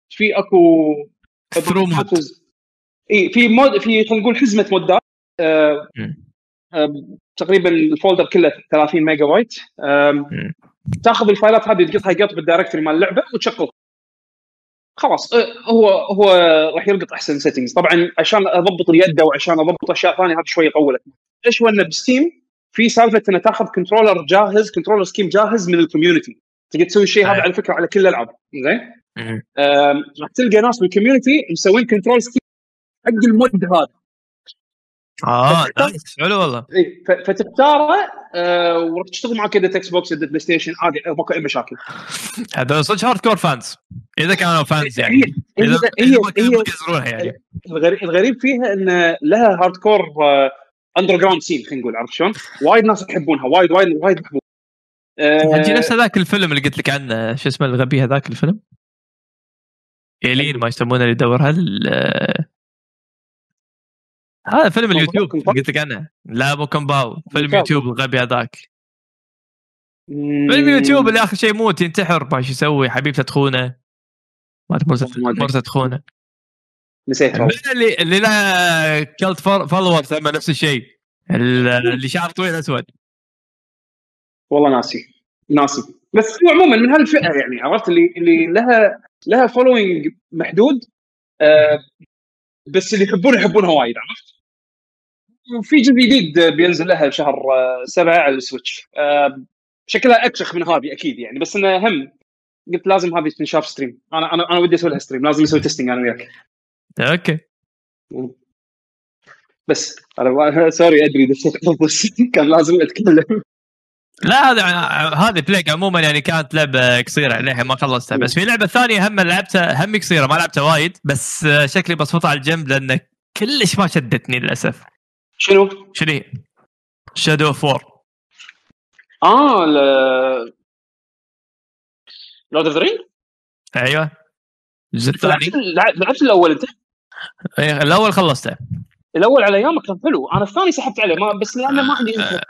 في أكو ثرو mod إي في mod في خلينا نقول حزمة mod ات تقريبا ال folder كله 30 ميجا بايت. تاخذ ال file ات هذه تقطها قط بال directory مال اللعبة وتشغلها خلاص. آه، هو هو راح يلقط أحسن settings طبعا عشان أضبط اليد وعشان أضبط أشياء ثانية هذا شوي طولت. إيش هو انه بستيم؟ في سالفة إنه تاخذ controller جاهز controller scheme جاهز من ال community تقدر تسوي الشيء هذا أي. على فكرة على كل الألعاب. زين. آم، راح تلقى ناس بال community مسوين control scheme حق ال mod هذا. آه nice. حلو والله. ف- فتختاره آه، وراح تشتغل معك كذا إكس بوكس يدة بلاي ستيشن عادي ماكو أي مشاكل. هذول صدق hardcore fans إذا كانوا fans يعني. اذا هي, هي يعني. الغريب, الغريب فيها إن لها hardcore underground scene خلينا نقول عرفت شلون؟ وايد ناس يحبونها وايد وايد وايد محبوب تجي آه، نفس هذاك الفيلم اللي قلت لك عنه؟ شو اسمه الغبي هذاك الفيلم؟ ايلين ما يسمونه اللي يدورها هذا فيلم اليوتيوب قلت لك عنه لا مو كومباو فيلم. يوتيوب الغبي هذاك. فيلم يوتيوب اللي آخر شيء يموت ينتحر. ما شو يسوي؟ حبيبته تخونه ما مرته تخونه نسيت. اللي اللي له cult follower ثم نفس الشيء. ال- اللي شعر طويل أسود. والله ناسي. ناسي. بس هو عموما من هالفئة يعني عرفت؟ اللي اللي لها لها following محدود آه، بس اللي يحبونها يحبونها وايد عرفت؟ وفي جزء جديد بينزل لها شهر آه، سبعة على السويتش. آه، شكلها أكشخ من هذه أكيد يعني بس إنه هم. قلت لازم هذه تنشاف stream. أنا أنا أنا ودي أسوي لها stream لازم أسوي testing أنا وياك. okay. بس أنا sorry أدري دشيت بس كان لازم أتكلم. لا هذا هذه بليك عموما يعني كانت لعبة قصيرة للحين ما خلصتها. بس في لعبة ثانية هم لعبتها هم قصيرة ما لعبتها وايد بس شكلي بصفطها على الجنب لأن كلش ما شدتني للأسف. شنو؟ شنو هي؟ شادو اوف وور آه Lord of the Ring أيوه. الجزء الثاني. لعبت الأول أنت؟ إيه، الأول خلصته. الأول على ايامه كان حلو. أنا الثاني سحبت عليه ما بس لأنه ما عندي انترنت.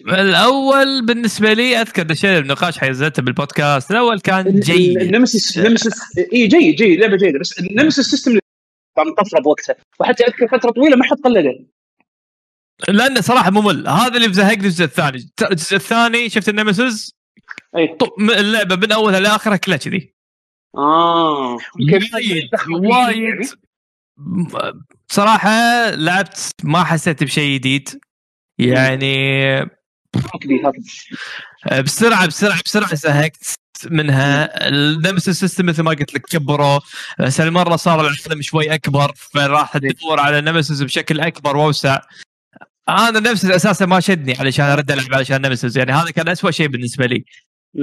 الأول بالنسبة لي أذكر دشينا بنقاش حيزته بالبودكاست. الأول كان جيد. ال nemesis nemesis اي جيد جيد لعبة جيدة بس ال nemesis system كان طفرة بوقتها. وحتى أذكر فترة طويلة ما حد قلده. لأنه صراحة ممل. هذا اللي مزهقني الجزء الثاني. الجزء الثاني شفت طو- م- اللعبة من أولها لآخرها كلها كذي. آه. وايد وايد. بصراحه لعبت ما حسيت بشيء جديد. يعني بسرعة بسرعة بسرعة زهقت منها. النمس سيستم مثل ما قلت لك كبروا. بس هالمره صار العالم شوي أكبر فراح تدور على نمسز بشكل أكبر وأوسع. أنا nemesis أساسا ما شدني علشان أرد العب علشان nemesis يعني هذا كان أسوأ شيء بالنسبة لي.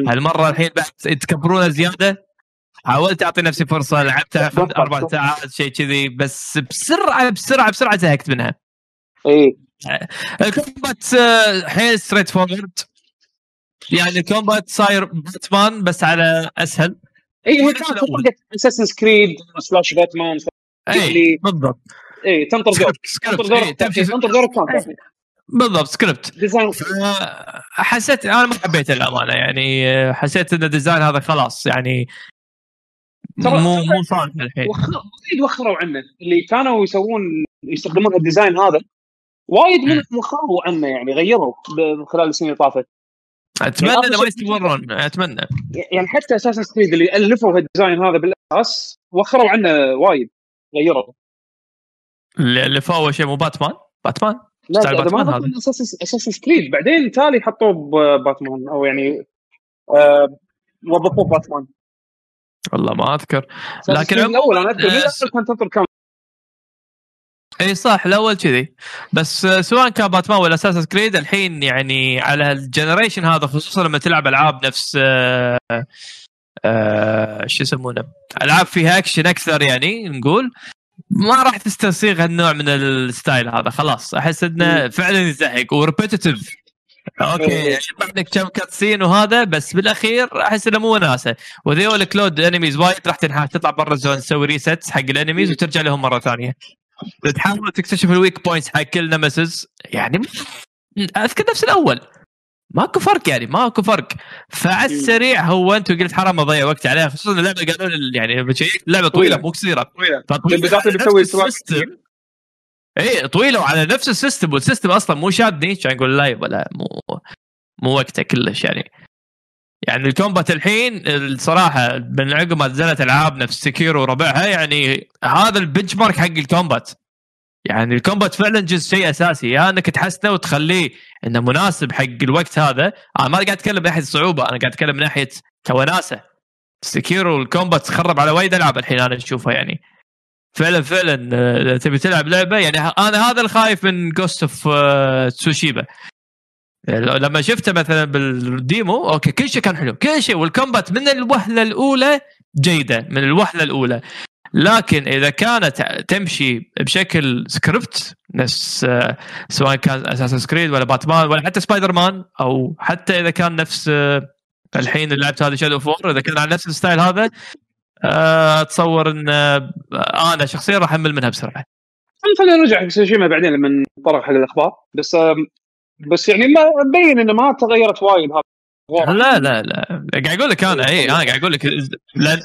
هالمرة الحين بعد تكبرونه زيادة حاولت أعطي نفسي فرصة لعبتها أربع ساعات شيء كذي بس بسرعة بسرعة بسرعة زهقت منها. إي. ال combat آه، حيل straightforward يعني ال combat صاير باتمان بس على أسهل. إي هي كانت Assassin's Creed slash باتمان إي بالضبط. اي تنطر دور سكريبت تنطر دور إيه، تمشي تنطر دور الثاني بالضبط سكريبت. حسيت أنا ما حبيت الامانه يعني حسيت إن ال design هذا خلاص يعني مو مو صالح الحين. وايد وخروا عنه. اللي كانوا يسوون يستخدمون ال design هذا وايد من وخروا عنه يعني غيروا خلال السنين اللي طافت. أتمنى يعني انه ما يستمرون أتمنى. يعني حتى Assassin's Creed اللي ألفوا ال design هذا بالأساس وخروا عنه وايد غيروا. اللي اللي فوق أول شيء مو باتمان؟ باتمان. لا style باتمان غلطان Assassin's Creed بعدين تالي حطوه بباتمان أو يعني آه، وظفوه باتمان. والله ما أذكر. لكن الأول أنا أذكر آه، الأول كان تنطر كم إي صح الأول كذي. بس آه، سواء كان باتمان ولا Assassin's Creed الحين يعني على ال generation هذا خصوصا لما تلعب ألعاب نفس آه، آه، شو يسمونه؟ ألعاب فيها أكشن أكثر يعني نقول. ما راح تستسيغ هالنوع من ال style هذا خلاص. أحس إنه فعلا يزهق و repetitive. okay إيه. عندك كم cutscene وهذا بس بالأخير أحس إنه مو وناسة. وذيول كلود enemies وايد راح تنحاش تطلع برا ال zone تسوي reset حق ال enemies وترجع لهم مرة ثانية. تحاول تكتشف ال weak points حق كل nemesis يعني أذكر نفس الأول. ماكو فرق يعني ماكو فرق. فعلى السريع هو انت قلت حرام اضيع وقت عليها خصوصا اللعبة قالوا يعني اللعبه طويلة مو قصيرة. طويلة. بالذات اللي بتسوي. اي طويلة وعلى نفس ال system وال system أصلا مو شادني كان نقول لا يبا لا مو مو وقته كلش يعني. يعني ال combat الحين الصراحة من عقب ما نزلت ألعاب نفس سكيرو وربعها يعني هذا ال benchmark حق ال combat. يعني ال combat فعلا جزء شيء أساسي يا إنك تحسنه وتخليه إنه مناسب حق الوقت هذا. أنا ما قاعد أتكلم من ناحية الصعوبه أنا قاعد أتكلم من ناحية كوناسة. سكيرو ال combat خرب على وايد ألعاب الحين أنا أشوفها يعني. فعلا فعلا آه، تبي تلعب لعبة يعني أنا هذا الخايف من جوست اوف تسوشيما لما شفته مثلا بال demo okay كل شيء كان حلو. كل شيء وال combat من الوهلة الأولى جيدة من الوهلة الأولى. لكن إذا كانت تمشي بشكل سكريبت نفس آه، سواء كان اساسن كريد ولا باتمان ولا حتى سبايدر مان أو حتى إذا كان نفس آه، الحين لعبت هذه شادو فور إذا كان على نفس ال style هذا آه، أتصور إن أنا شخصيا راح أمل منها بسرعة خلينا نرجع حق سوشيما بعدين لما نتطرق حق الأخبار بس بس يعني ما مبين إنه ما تغيرت وايد هذا. لا لا لا. قاعد أقول لك أنا اي أنا قاعد أقول لك لأن.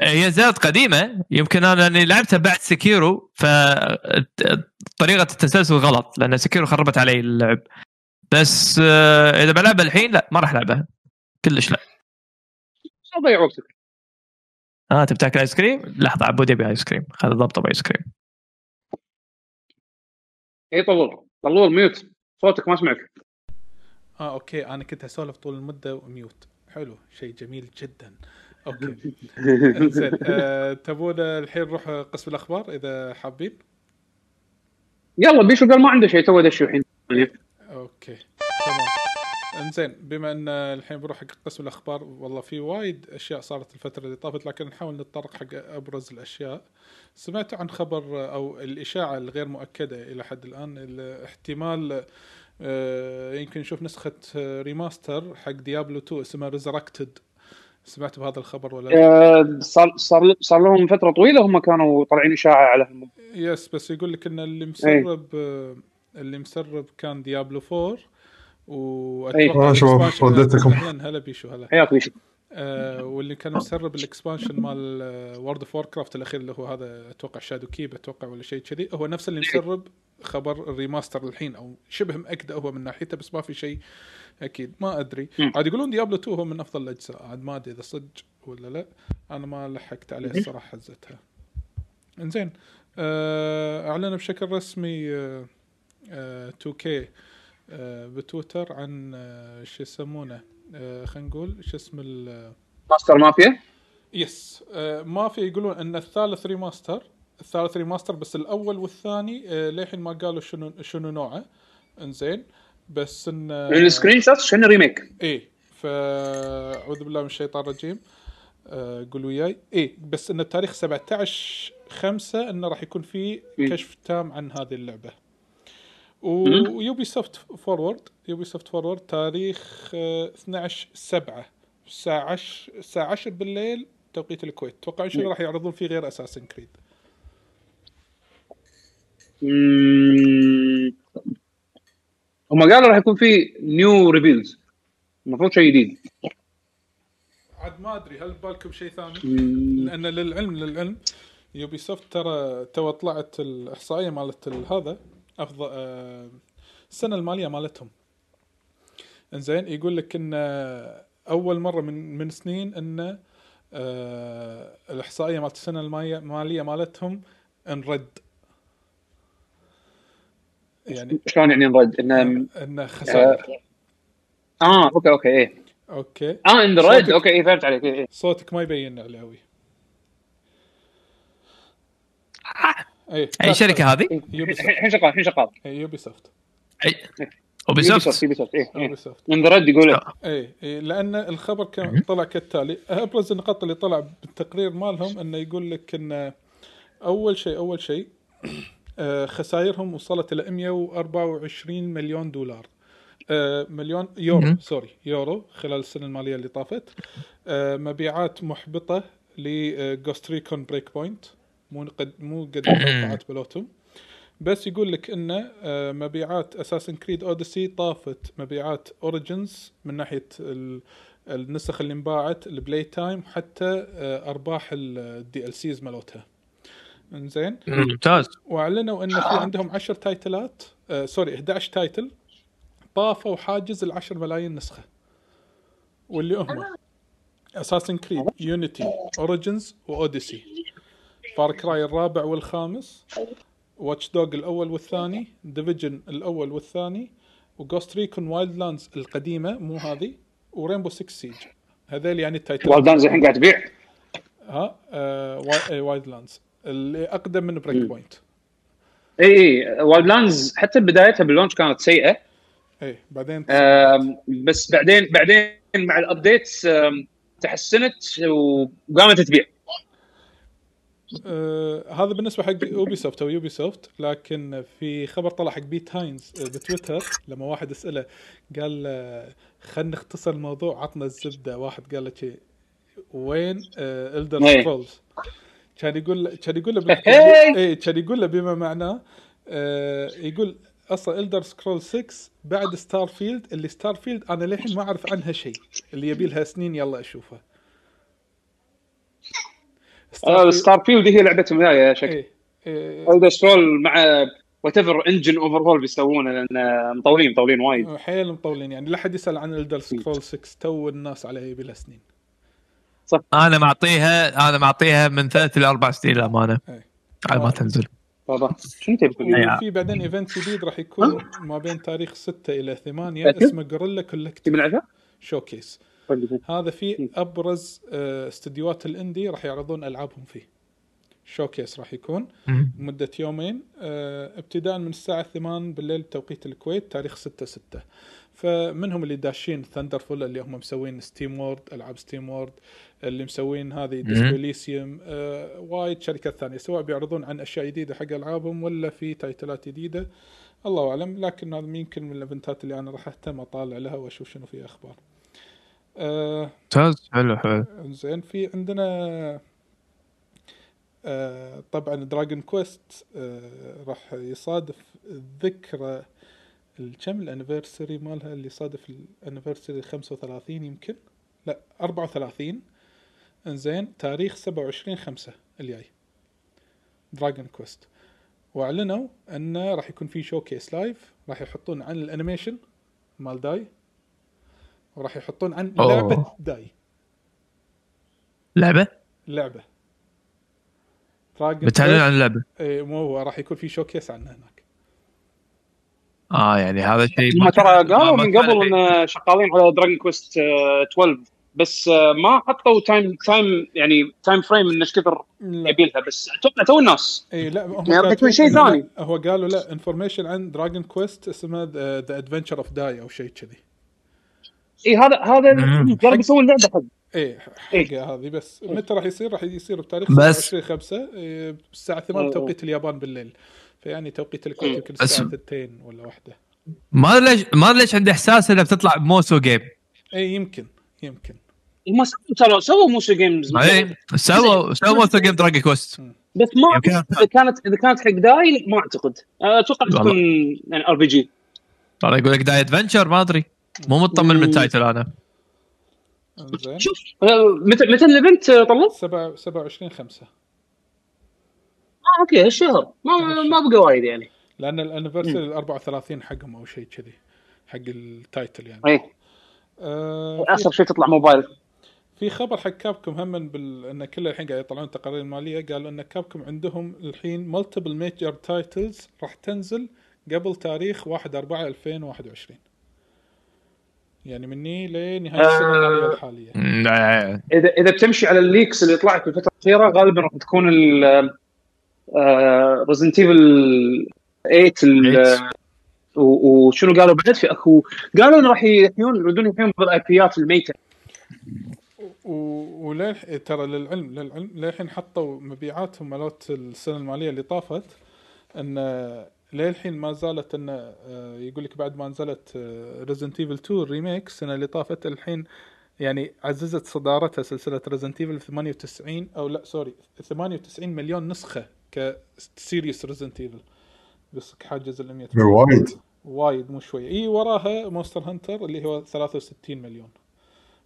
هي زالت قديمة. يمكن أنا لأني لعبتها بعد سكيرو ف طريقة التسلسل غلط لأن سكيرو خربت علي اللعب. بس آه، إذا بلعبها الحين لا ما راح ألعبها. كلش لا. ضيع وقتك. آه تبي تاكل آيس كريم؟ لحظة عبود يبي آيس كريم. خذ ضبطه بآيس كريم. اي طلول. طلول mute. صوتك ما سمعك. آه okay أنا كنت اسولف طول المدة و mute. حلو شيء جميل جدا. okay. إنزين آه تبون الحين نروح قسم الأخبار إذا حابين؟ يلا بيشو قال ما عنده شيء تو دشوا الحين. okay تمام. إنزين بما إن الحين بروح حق قسم الأخبار والله في وايد أشياء صارت الفترة اللي طافت لكن نحاول نتطرق حق أبرز الأشياء. سمعت عن خبر أو الإشاعة الغير مؤكدة إلى حد الآن الاحتمال آه، يمكن نشوف نسخة آه، remaster حق ديابلو 2 اسمها Resurrected سمعت بهذا الخبر ولا لا؟ آه، صار صار صار لهم فترة طويلة هم كانوا طالعين إشاعة على هالموضوع. yes بس يقول لك إن اللي مسرب آه، اللي مسرب كان ديابلو 4 وأتوقع آه، شباب، رديتكم. أهلاً، هلا بيشو هلا. حياك بيشو. آه واللي كان مسرب ال expansion مال وورد اوف كرافت الأخير اللي هو هذا أتوقع شادو لاند أتوقع ولا شيء كذي هو نفس اللي مسرب خبر ال remaster الحين أو شبه مأكده هو من ناحيته بس ما في شيء أكيد ما أدري. عاد يقولون ديابلو 2 هو من أفضل الأجزاء عاد ما أدري إذا صدق ولا لا. أنا ما لحقت عليه الصراحة حزتها. إنزين آه اعلنوا بشكل رسمي آه آه 2K آه بتويتر عن شو يسمونه خلينا نقول شو اسم ال- ماستر مافيا؟ yes ما في يقولون إن الثالث remaster الثالث remaster بس الأول والثاني آه للحين ما قالوا شنو شنو نوعه. إنزين. بس إن من ال screenshot كانه remake إيه. فأعوذ بالله من الشيطان الرجيم. آه قول وياي. إيه. بس إن التاريخ 17 5 إنه راح يكون في. كشف تام عن هذه اللعبة. ويوبي سوفت فورورد يوبي سوفت فورورد تاريخ آه 12 7 الساعة 10 الساعة 10 بالليل توقيت الكويت. توقعون شنو راح يعرضون فيه غير اساسن كريد. هم قالوا راح يكون في new reveals المفروض شيء جديد. عاد ما أدري هل ببالكم شيء ثاني؟ لأن للعلم للعلم يوبي سوفت ترى تو طلعت الإحصائية مالت ال- هذا افضل آه، السنة المالية مالتهم. إنزين يقول لك إن أول مرة من من سنين إن آه، الإحصائية مالت السنة الماليه مالتهم انرد يعني شلون يعني نرد إنه إنه خسائر آه. okay okay إيه. okay. آه إن رد صوتك- okay إيه فهمت عليك إيه. إيه. صوتك ما يبين علاوي أي اي شركة هذه؟ الحين شغال الحين شغال. يوبي سوفت اوبي سوفت يوبي سوفت إيه إيه. سوفت يقول اي إي، لأن الخبر كان طلع كالتالي. أبرز النقاط اللي طلع بالتقرير مالهم إنه يقول لك ان أول شيء أول شيء آه، خسائرهم وصلت إلى 124 مليون دولار. آه، مليون يورو. sorry يورو خلال السنة المالية اللي طافت. آه، مبيعات محبطة لجوست ريكون بريك بوينت مو قد مو قد التوقعات بلوتهم. بس يقول لك إن آه، مبيعات اساسن كريد اوديسي طافت. مبيعات اوريجنز من ناحية ال- النسخ اللي انباعت ال play time حتى آه، أرباح ال DLCs مالتها. انزين. ممتاز. واعلنوا إن في عندهم 10 title ات آه sorry 11 title طافوا حاجز ال 10 ملايين نسخة. واللي هم اساسن كريد يونيتي اوريجنز واوديسي فار كراي الرابع والخامس واتش دوغ الأول والثاني ديفيجن الأول والثاني وجوست ريكون وايلد لاندز القديمة مو هذه ورينبو 6 سيج هذول يعني ال title ات. وايلد لاندز الحين قاعد تبيع؟ ها آه واي- وايلد لاندز اللي أقدم من بريك بوينت اي اي وايلد لاندز حتى بدايتها بال launch كانت سيئة. اي بعدين بس بعدين بعدين مع ال updates تحسنت وقامت تبيع. آه هذا بالنسبة حق اوبي سوفت أو يوبي سوفت لكن في خبر طلع حق بيت هاينز آه، بتويتر لما واحد اساله قال آه، خلينا نختصر الموضوع عطنا الزبدة. واحد قال له وين Elder إيه. Scrolls كان يقول كان يقول له. اي كان يقول له بما معناه آه يقول أصلا Elder Scroll 6 بعد Starfield اللي Starfield أنا للحين ما أعرف عنها شيء اللي يبي لها سنين يلا أشوفها. آه، Star field هي لعبتهم هاي شكل. إيه، Elder Scroll مع whatever engine overhaul بيسوونه لأن آه، مطولين مطولين وايد. حيل مطولين يعني لا حد يسأل عن Elder Scroll 6 تو الناس عليها يبي لها سنين. أنا معطيها أنا معطيها من ثلاث إلى أربع سنين للأمانة. على ما تنزل بابا شنو تبي؟ أي. في بعدين event جديد راح يكون ما بين تاريخ 6 إلى 8 أكيد. اسمه Guerrilla Collective؟ showcase. هذا في أبرز آه، استديوهات ال indie راح يعرضون ألعابهم فيه showcase راح يكون. مدة يومين. آه، ابتداء من الساعة 8 بالليل بتوقيت الكويت تاريخ 6 6 فمنهم اللي داشين Thunderful اللي هم مسوين SteamWorld ألعاب SteamWorld اللي مسوين هذه Disco Elysium آه وايد شركات ثانية سواء بيعرضون عن أشياء جديدة حق ألعابهم ولا في title ات جديدة. الله أعلم لكن هذا يمكن من ال event ات اللي أنا راح أهتم أطالع لها وأشوف شنو في أخبار. آه ممتاز حلو حلو. زين في عندنا آه طبعا Dragon Quest آه راح يصادف ذكرى الكم ال anniversary مالها اللي صادف ال anniversary 35 يمكن؟ لا 34 إنزين تاريخ 27 5 الجاي. Dragon Quest وأعلنوا انه راح يكون في showcase live راح يحطون عن ال animation مال Dai وراح يحطون عن أوه. لعبة Dai. لعبة؟ لعبة. Dragon بتعلن عن اللعبة. اي مو هو راح يكون في showcase عنه هناك. آه يعني هذا شيء هم ترى قالوا ما من قبل. ان شغالين على Dragon Quest 12 بس آه، ما حطوا time time يعني time frame إنه إيش كثر يبي لها بس أتوقع تو الناس. اي لا هم يعني شيء ثاني. هو قالوا لا information عن Dragon Quest اسمه The Adventure of Dai أو شيء كذي. اي هذا هذا. قالوا بيسوون لعبة حق اي حقه هذه بس متى راح يصير؟ راح يصير بتاريخ بس- 27 5 الساعة 8 أوه. توقيت اليابان بالليل. فيعني توقيت الكويت يمكن الساعة 2 ولا واحدة. ما ليش ما ليش عندي إحساس انها بتطلع موسو جيم اي يمكن يمكن. هم سووا ترى سووا Musou games اي سووا سووا موسو game Dragon Quest بس ما يمكن- إذا كانت إذا كانت حق Dai ما أعتقد. آه، أتوقع. تكون يعني RP G ترى يقول لك Dai Adventure ما أدري. مو مطمن من title أنا. زين شوف آه، متى متى ال event آه، طلع؟ 27 5 آه أوكي هالشهر. ما ما بقى وايد يعني. لأن ال anniversary ال 34 حقهم أو شيء كذي حق ال title يعني. اي آه في- اخر شيء تطلع موبايل. في خبر حق Capcom هم بال... إن كل الحين قاعد يطلعون تقارير مالية قالوا إن Capcom عندهم الحين multiple major titles راح تنزل قبل تاريخ 1 4 2021 يعني مني لنهاية السنة الماليه الحالية. مم، آه، إذا إذا بتمشي على ال leaks اللي طلعت في الفترة الأخيرة غالبا راح تكون ال Resident Evil 8 ال- eight. و- وشنو قالوا بعد؟ في اكو قالوا إنه راح يحيون يردون يحيون بال IP ات الميتة. و- وللح... ترى للعلم للعلم للحين حطوا مبيعاتهم مالت السنة المالية اللي طافت إن للحين ما زالت إن آه، يقول لك بعد ما نزلت Resident Evil 2 remake السنة اللي طافت الحين يعني عززت صدارتها سلسلة Resident Evil 98 أو لا sorry 98 مليون نسخة ك series Resident Evil بس حاجز ال 100 إيه، وايد. وايد مو شوي إي وراها Monster Hunter اللي هو 63 مليون.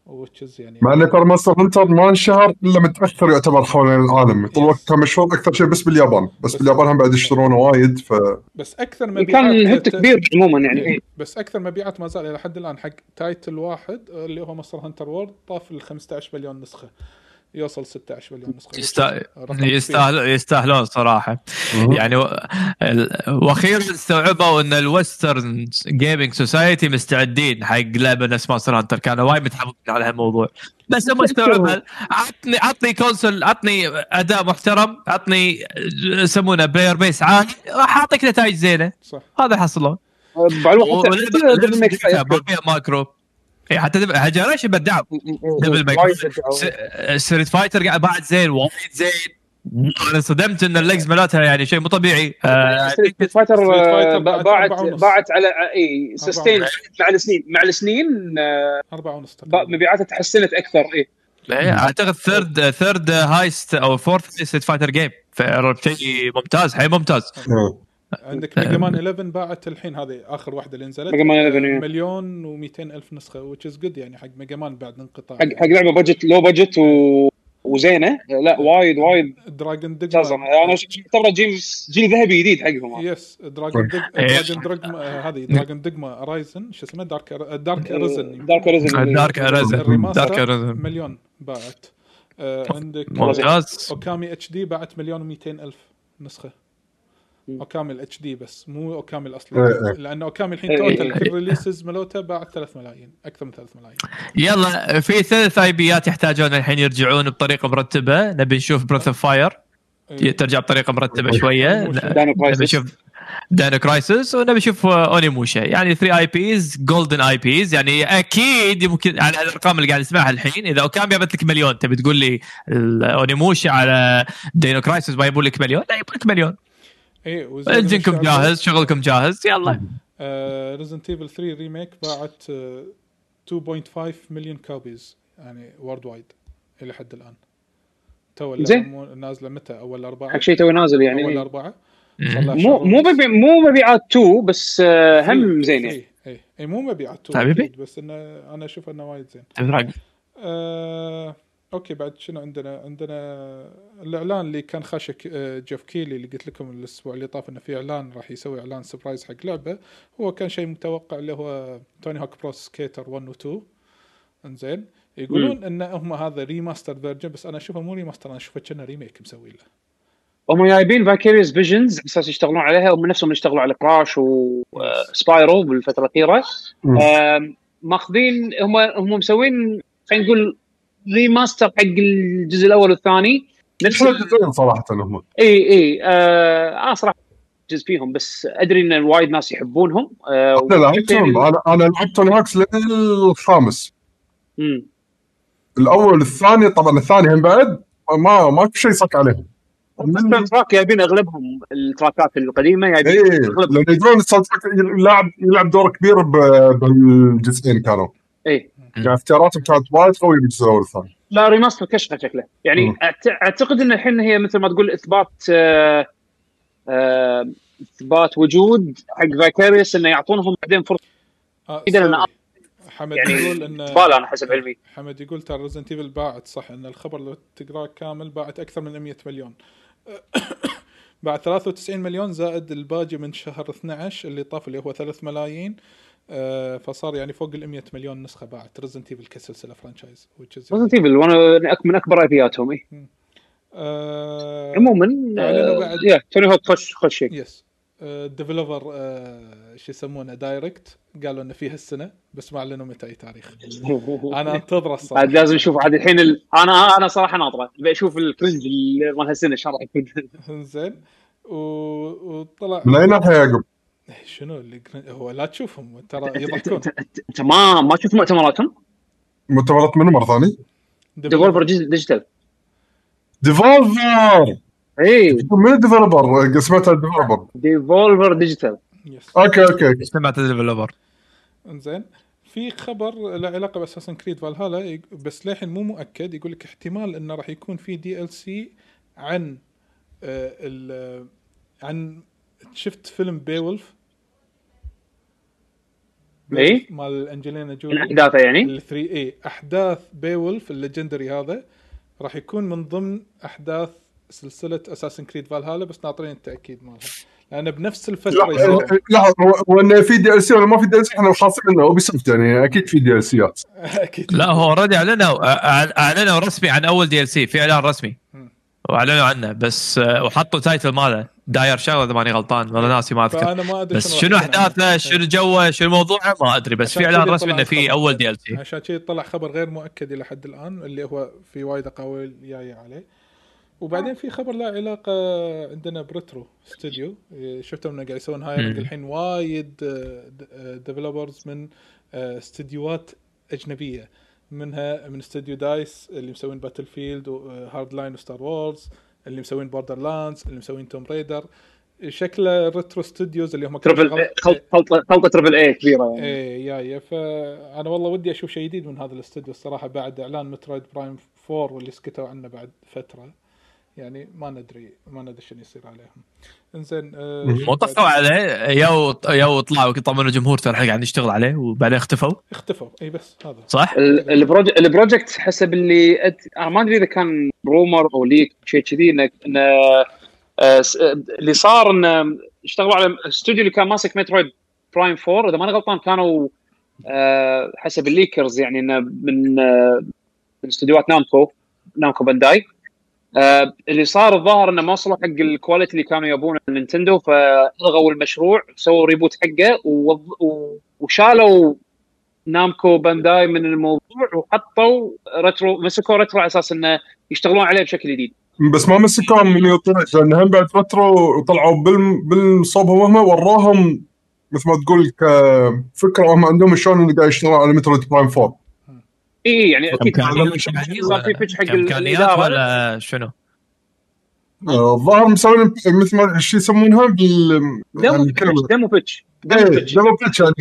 which is يعني مع انه ترى Monster Hunter ما انشهر إلا متاخر يعتبر حول العالم. طول الوقت كان مشهور أكثر شيء بس باليابان. بس باليابان هم بعد يشترونه وايد ف بس أكثر مبيعات كان hit كبير عموما يعني. إيه. بس أكثر مبيعات ما زال إلى حد الآن حق title واحد اللي هو Monster Hunter World طاف ال 15 مليون نسخة. يوصل 16 مليون نسخة. يستاهل يستاهلون صراحة. يعني. وأخيرا استوعبوا إن ال Western gaming society مستعدين حق لعبة نفس Monster Hunter. كانوا وايد متحمسين على هالموضوع. بس هم استوعبوا عطني عطني console عطني اداء محترم. عطني يسمونه بلاير بيس عالي. راح أعطيك نتائج زينة. صح. هذا حصلوا. مع الوقت ماكرو إيه، حتى جنريشن بدعوا. دبل ماي ستريت فايتر قاعد بعد زين وايد زين. أنا صدمت إن الليجز مالتها يعني شيء مو طبيعي. آه، ستريت فايتر ستريت فايتر آه، باعت باعت على اي سستين. مع السنين مع السنين آه، أربعة ونص. مبيعاتها تحسنت أكثر اي إيه، أعتقد third third highest أو fourth Street Fighter game شيء ممتاز حي ممتاز. عندك Mega Man 11 باعت الحين هذه آخر واحدة اللي نزلت. Mega Man 11 إيه. مليون و200 ألف نسخة which is good يعني حق Mega Man بعد انقطاع. حق حق لعبة budget low budget و... وزينة. لا وايد وايد Dragon's Dogma أنا اعتبره جيل جيل ذهبي جديد حقهم. yes Dragon's Dog إيه. Dragon Dragma هذه Dragon's Dogma Arisen شو اسمه؟ Dark Dark Arisen Dark Risen Dark Arisen ال remaster Dark Arisen مليون باعت. آه عندك ممتاز. Okami HD باعت مليون و200 ألف نسخة. Okami ال HD بس مو Okami إيه، الاصلي إيه. لأن Okami الحين إيه، total إيه. كل releases مالته باعت 3 ملايين أكثر من 3 ملايين. يلا في ثلاث IP ات يحتاجون الحين يرجعون بطريقة مرتبة. نبي نشوف Breath of Fire إيه. ترجع بطريقة مرتبة شوية. Dino نبي Crisis نشوف Dino Crisis ونبي نشوف Onimusha يعني 3 IPs golden IPs يعني أكيد يمكن على الأرقام اللي قاعد نسمعها الحين. إذا Okami جابت لك مليون تبي تقول لي اونيموشا على دينو كرايسس ما يبون لك مليون؟ لا يبون لك مليون. إيه وزي انجنكم جاهز شغلكم جاهز يلا. ريزنت ايفل 3 ريميك باعت آه، 2.5 مليون كوبيز يعني وورد وايد إلى حد الآن. تو زين. نازلة متى؟ أول أربعة؟ حق شيء توي نازل أول يعني أربعة. صار لها مو مو ونص. مبي مو مبيعات 2 بس آه، هم إيه، زين يعني اي اي اي مو مبيعات تو حبيبي. أكيد، بس إنه أنا أشوف إنه وايد زين. آه، okay بعد شنو عندنا؟ عندنا الإعلان اللي كان خاشه ك- آه، Geoff Keighley اللي قلت لكم الأسبوع اللي طاف إنه في إعلان راح يسوي إعلان surprise حق لعبة. هو كان شيء متوقع اللي هو Tony Hawk's Pro Skater 1 و 2 إنزين. يقولون إن هم هذا remaster version بس أنا أشوفه مو remaster أنا أشوفه كأنه remake مسوي له. هم جايبين Vicarious Visions على أساس يشتغلون عليها هم نفسهم اللي اشتغلوا على Crash و Spyro بالفترة الأخيرة. ماخذين هم هم مسوين خلينا نقول ريماستر حق الجزء الأول والثاني. نفس حلو ال- جزئين صراحة هم؟ إي إي. آه أنا صراحة جزء فيهم بس أدري إن وايد ناس يحبونهم. آه لا لعبتهم أنا أنا لعبت هوكس للخامس. مم. الأول الثاني طبعا الثاني هم بعد ما ما في شيء صك عليهم. الساوند تراك جايبين أغلبهم التراكات القديمة جايبين إيه اغلبهم لأن يدرون ال sound يلعب يلعب دور كبير بالجزئين كانوا. إي. يعني اختياراتهم كانت وايد قوية بالجزء الأول والثاني. لا remaster كشخه شكله. يعني مم. أعت- أعتقد إن الحين هي مثل ما تقول إثبات آه آه إثبات وجود حق Vicarious إنه يعطونهم بعدين فرصة. آه إذا أنا sorry. حمد يعني يقول إن أنا حسب علمي. حمد يقول ترى Resident Evil باعت صح إن الخبر لو تقراه كامل باعت أكثر من 100 مليون. بعد 93 مليون زائد الباقي من شهر 12 اللي طاف اللي هو 3 ملايين. آه، فصار يعني فوق ال 100 مليون نسخة باعت ريزنت ايفل كسلسلة فرانشايز ريزنت ايفل من أكبر إي. بياتهم اي آه، عموما آه بعد. يا توني هوك خش خش يس ديفلوبر شو يسمونه دايركت قالوا إنه فيه السنة بس ما أعلنوا متى أي تاريخ. أنا أنتظره الصراحة. عاد لازم نشوف عاد الحين ال... أنا أنا صراحة ناطره ابي أشوف ال cringe اللي مال هالسنة شو راح يكون زين وطلع من أي ناحية يعقوب؟ إيه، شنو اللي هو لا تشوفهم ترى يضحكون انت ما ما شفت مؤتمراتهم؟ مؤتمرات منو مرة ثانية؟ Devolver Digital Devolver اي من ال Devolver قسمتها ال Devolver Devolver Digital okay okay. سمعت ال Devolver إنزين في خبر له علاقة ب Assassin's Creed Valhalla بس للحين مو مؤكد يقول لك احتمال إنه راح يكون في DLC عن آه، ال عن شفت فيلم بيولف إيه؟ مال أنجلينا جولي. احداثه يعني؟ ال 3 اي أحداث Beowulf ال legendary هذا راح يكون من ضمن أحداث سلسلة Assassin's Creed Valhalla بس ناطرين التأكيد مالها. لأن بنفس الفترة لا هو إنه في DLC ولا ما في DLC إحنا خالصين انه Ubisoft يعني أكيد في DLC ات أكيد. لا هو already أعلنوا أعلنوا رسمي عن أول DLC في إعلان رسمي. مم. وأعلنوا عنه بس آه، وحطوا title ماله. داير شغلة إذا ماني غلطان ولا ناسي ما أذكر. فأنا ما أدري بس شنو أحداثه؟ عنه. شنو جوه؟ شنو موضوعه ما أدري بس في اعلان رسمي انه في. أول DLC عشان كذا طلع خبر غير مؤكد إلى حد الآن اللي هو في وايد أقاويل جاية عليه. وبعدين في خبر له علاقة عندنا ب Retro Studio إيه، شفتهم إنه قاعد يسوون hiring مم. الحين وايد developers من آه، استديوهات أجنبية. منها من استوديو DICE اللي مسوين Battlefield و Hardline و Star Wars اللي مسوين Borderlands اللي مسوين Tomb Raider شكله Retro Studios اللي هم تربل خلطه خلطه تربل اي كبيرة يعني. إيه جاية فانا والله ودي أشوف شيء جديد من هذا الاستوديو الصراحة بعد إعلان Metroid Prime 4 واللي سكتوا عنه بعد فترة. يعني ما ندري ما ندري شنو يصير عليهم. إنزين آه مو طفوا عليه يو يو طلعوا طمنوا الجمهور ترى إحنا قاعد نشتغل عليه وبعدين اختفوا. اختفوا. إي بس هذا. صح؟ ال- ال proj- ال project حسب اللي أت... أنا ما أدري إذا كان rumor أو leak شيء كذي انه انه آه، آه، اللي صار انه اشتغلوا على الاستوديو اللي كان ماسك Metroid Prime 4 إذا ماني غلطان كانوا حسب ال leakers يعني انه من من استديوهات Namco Namco Bandai آه، اللي صار الظاهر إنه ما وصلوا حق ال quality اللي كانوا يبونه Nintendo فالغوا المشروع سووا reboot حقه ووض- و- وشالوا Namco Bandai من الموضوع وحطوا Retro مسكوا Retro على أساس إنه يشتغلون عليه بشكل جديد. بس ما مسكوهم من يطلع لأن هم بعد فترة طلعوا بال- بالصوبهم هم وراهم مثل ما تقول كفكره هم عندهم شلون قاعد يشتغلون على Metroid Prime 4 اي يعني أكيد كامكانيات يعني صار في pitch حق الاداره ولا شنو؟ آه، الظاهر مسوين مثل ما شو يسمونها بال demo يعني pitch كلمة- demo pitch demo إيه، pitch demo pitch يعني.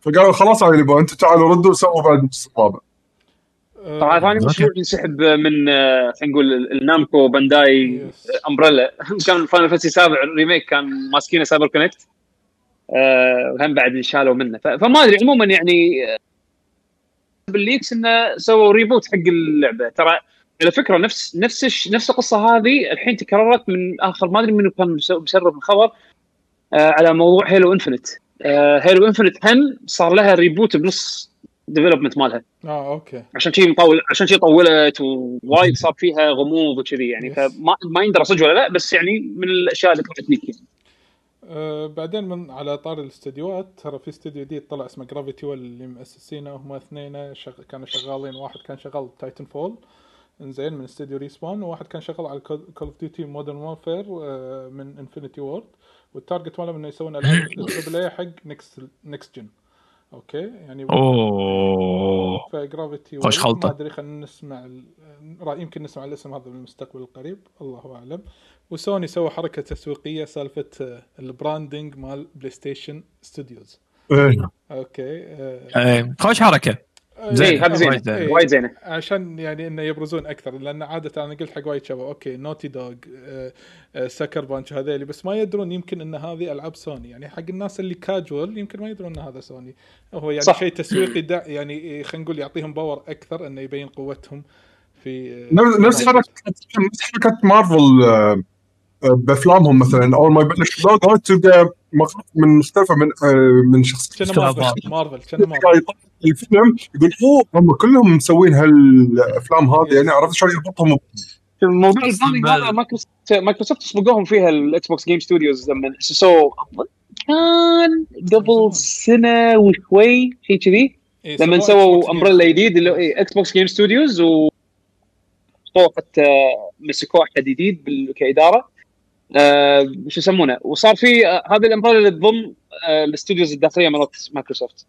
فقالوا خلاص على اللي أنتم تعالوا ردوا سووا بعد النص الرابع آه، طبعا ثاني مشروع ينسحب من آه، خلينا نقول ال Namco Bandai. umbrella كان Final Fantasy سابع Remake كان ماسكينه CyberConnect وهم بعد شالوا منه. فما أدري عموما يعني آه، بال leaks إنه سووا reboot حق اللعبة. ترى على فكرة نفس نفس نفس القصة هذه الحين تكررت من آخر ما أدري منو كان مس- مسرب الخبر آه، على موضوع Halo Infinite Halo Infinite هم صار لها reboot بنص development مالها. آه okay. عشان شي مطول عشان شي طولت ووايد صار فيها غموض وكذي يعني. فما ما يندرى صدق ولا لا بس يعني من الأشياء اللي طلعت leak يعني. آه بعدين من على طار الاستديوهات ترى في استديو جديد طلع اسمه Gravity واللي مؤسسينه هم اثنين شغ... كانوا شغالين واحد كان شغال Titanfall engine من استديو Respawn وواحد كان شغال على Call of Duty Modern Warfare من Infinity Ward وال target مالهم إنه يسوون العاب حق next next gen okay؟ يعني أوه. ف Gravity خوش خلطة. ما أدري خلينا نسمع ال... يمكن نسمع الاسم هذا بالمستقبل القريب الله أعلم. وسوني سوى حركة تسويقية سالفة آه، ال branding مال PlayStation Studios إيه. okay آه، إيه، خوش حركة زين. اي هذه زينه وايد زين. إيه. وايد زينة عشان يعني إنه يبرزون أكثر لأن عادة أنا قلت حق وايد شباب okay Naughty Dog Sucker Punch هذيلي بس ما يدرون يمكن إن هذه ألعاب سوني يعني حق الناس اللي كاجوال يمكن ما يدرون إن هذا سوني هو يعني. شيء تسويقي دا يعني خلينا نقول يعطيهم power أكثر إنه يبين قوتهم في آه، نفس نفس حركه نفس حركة مارفل آه، آه، بأفلامهم مثلا. اول ما يبلش اللوجو تلقى مقاطع من مختلفه من آه، من شخص كنا شباب. مارفل. مارفل الفيلم يقول أوه هم كلهم مسوين هالأفلام هذه. يعني عرفت شلون يربطهم موضوع ال branding بل- هذا مايكروسوفت مايكروسوفت سبقوهم فيها ال Xbox Game Studios لما اسسوه كان قبل سنة وشوي شيء كذي. إيه، لما سووا umbrella جديد اللي هو إيه، Xbox Game Studios و حتى مسكوه احد جديد كإدارة. آه شو يسمونه وصار في آه هذه ال umbrella اللي تضم آه الاستوديوز الداخلية مالت مايكروسوفت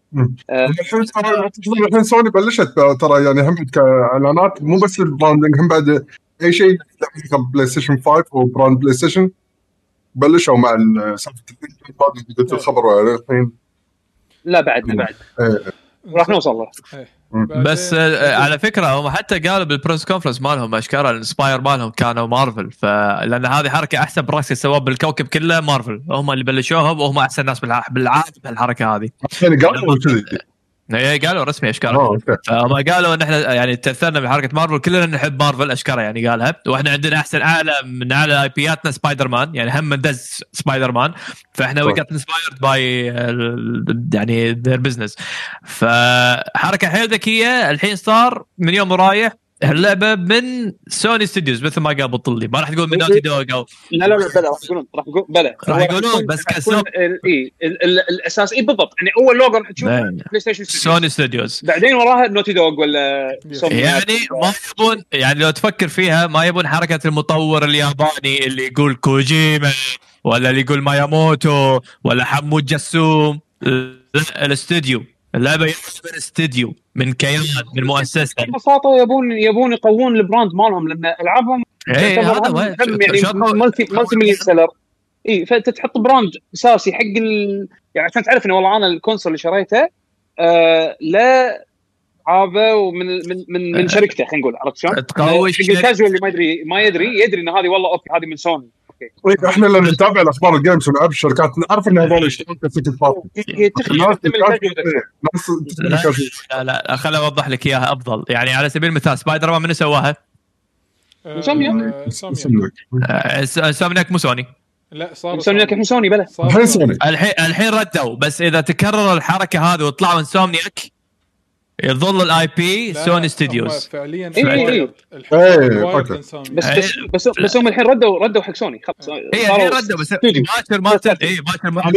الحين ترى الحين سوني بلشت ترى يعني هم كإعلانات مو بس ال branding هم بعد أي شيء PlayStation 5 و brand PlayStation بلشوا مع ال- سالفه قلت الخبر ولا الحين لا بعد بعد إيه. راح نوصل له إيه. بس آه، على فكرة هم حتى قالوا بال press conference مالهم أشكره ال inspire مالهم كانوا مارفل فلان هذه حركة أحسن practice سووها بالكوكب كله مارفل هم اللي بلشوها وهم أحسن ناس بالع- بالعالم بهالحركه هذه. قالوا كذي إيه، قالوا رسمي أشكره. فهم قالوا إن إحنا يعني تأثرنا بحركة مارفل كلنا نحب مارفل اشكره يعني قالها. وإحنا عندنا أحسن أعلى من أعلى اي بياتنا سبايدر مان يعني هم دز سبايدر مان فاحنا وي. جت انسبايرد باي يعني ذير بزنس فحركة حيل ذكية الحين صار من يوم ورايح اللعبه من سوني ستوديوز مثل ما قال بطلي. ما راح تقول من نوتي دوغ أو لا لا لا بلا راح يقولون راح يقولون بلا. راح يقولون بس كسوق. إي ال- ال- الاساس إي بالضبط. يعني اول لوجو راح تشوفه لا. بلاي ستيشن ستوديوز. سوني ستوديوز بعدين وراها نوتي دوغ ولا سوني يعني ما يبون يعني لو تفكر فيها ما يبون حركة المطور الياباني اللي يقول كوجيما ولا اللي يقول مياموتو ولا حمود جسوم. لا الاستوديو اللعبه يعتبر استوديو من كيان من مؤسسة. ببساطة يبون يبون يقوون ال brand مالهم لأن ألعابهم اي تعتبر هذا هم- هو هم يعني multi multi million seller إي فانت تحط brand أساسي حق ال... يعني عشان تعرف إنه والله أنا ال console اللي شريته آه لا عابة ومن من من من شركته خلينا نقول عرفت شلون؟ تقوي الكاجوال اللي ما يدري ما يدري يدري ان هذه والله okay هذه من سوني. طيب إحنا لما نتابع الأخبار الجيمز ونلعب الشركات نعرف إن هذول يشتغلون تستخدم لا. لا لا خليني أوضح لك إياها أفضل. يعني على سبيل المثال سبايدر مان من سواها؟ سامية آه، س- سامنك مو سوني. لا صار سوني. لك الحين سوني بلا. الحين سوني. الحين الحين ردوا بس إذا تكرر الحركة هذه وطلعوا إنسومنياك يظل الاي بي سوني ستوديوز فعليا إيه، إيه، إيه،. إنسان. بس إيه. بس بس, بس هم الحين ردوا ردوا حق سوني خلاص اي الحين ردوا بس. باكر ما اي باكر ما.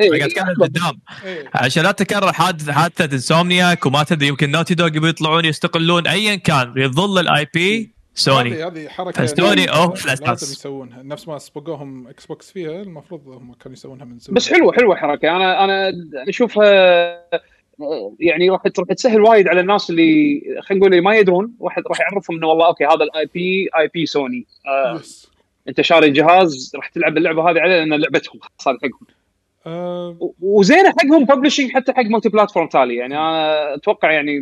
إيه، قاعد أتكلم قدام إيه. عشان لا تكرر حادث حادثه Insomniac وما تدري يمكن Naughty Dog يبي يطلعون يستقلون ايا كان يظل ال IP سوني هذه حركة أوف الأساس. لازم يسوونها نفس ما سبقوهم Xbox فيها المفروض هم كانوا يسوونها من زمان بس حلوة حلوة حركة أنا أنا أشوفها يعني راح راح تسهل وايد على الناس اللي خلينا نقول اللي ما يدرون. واحد راح يعرفهم إنه والله okay هذا ال IP، IP سوني. آه أنت شاري جهاز راح تلعب اللعبة هذه عليه لأن لعبتهم هذه حقهم. و- وزينة حقهم publishing حتى حق multi-platform تالي. يعني أنا أتوقع يعني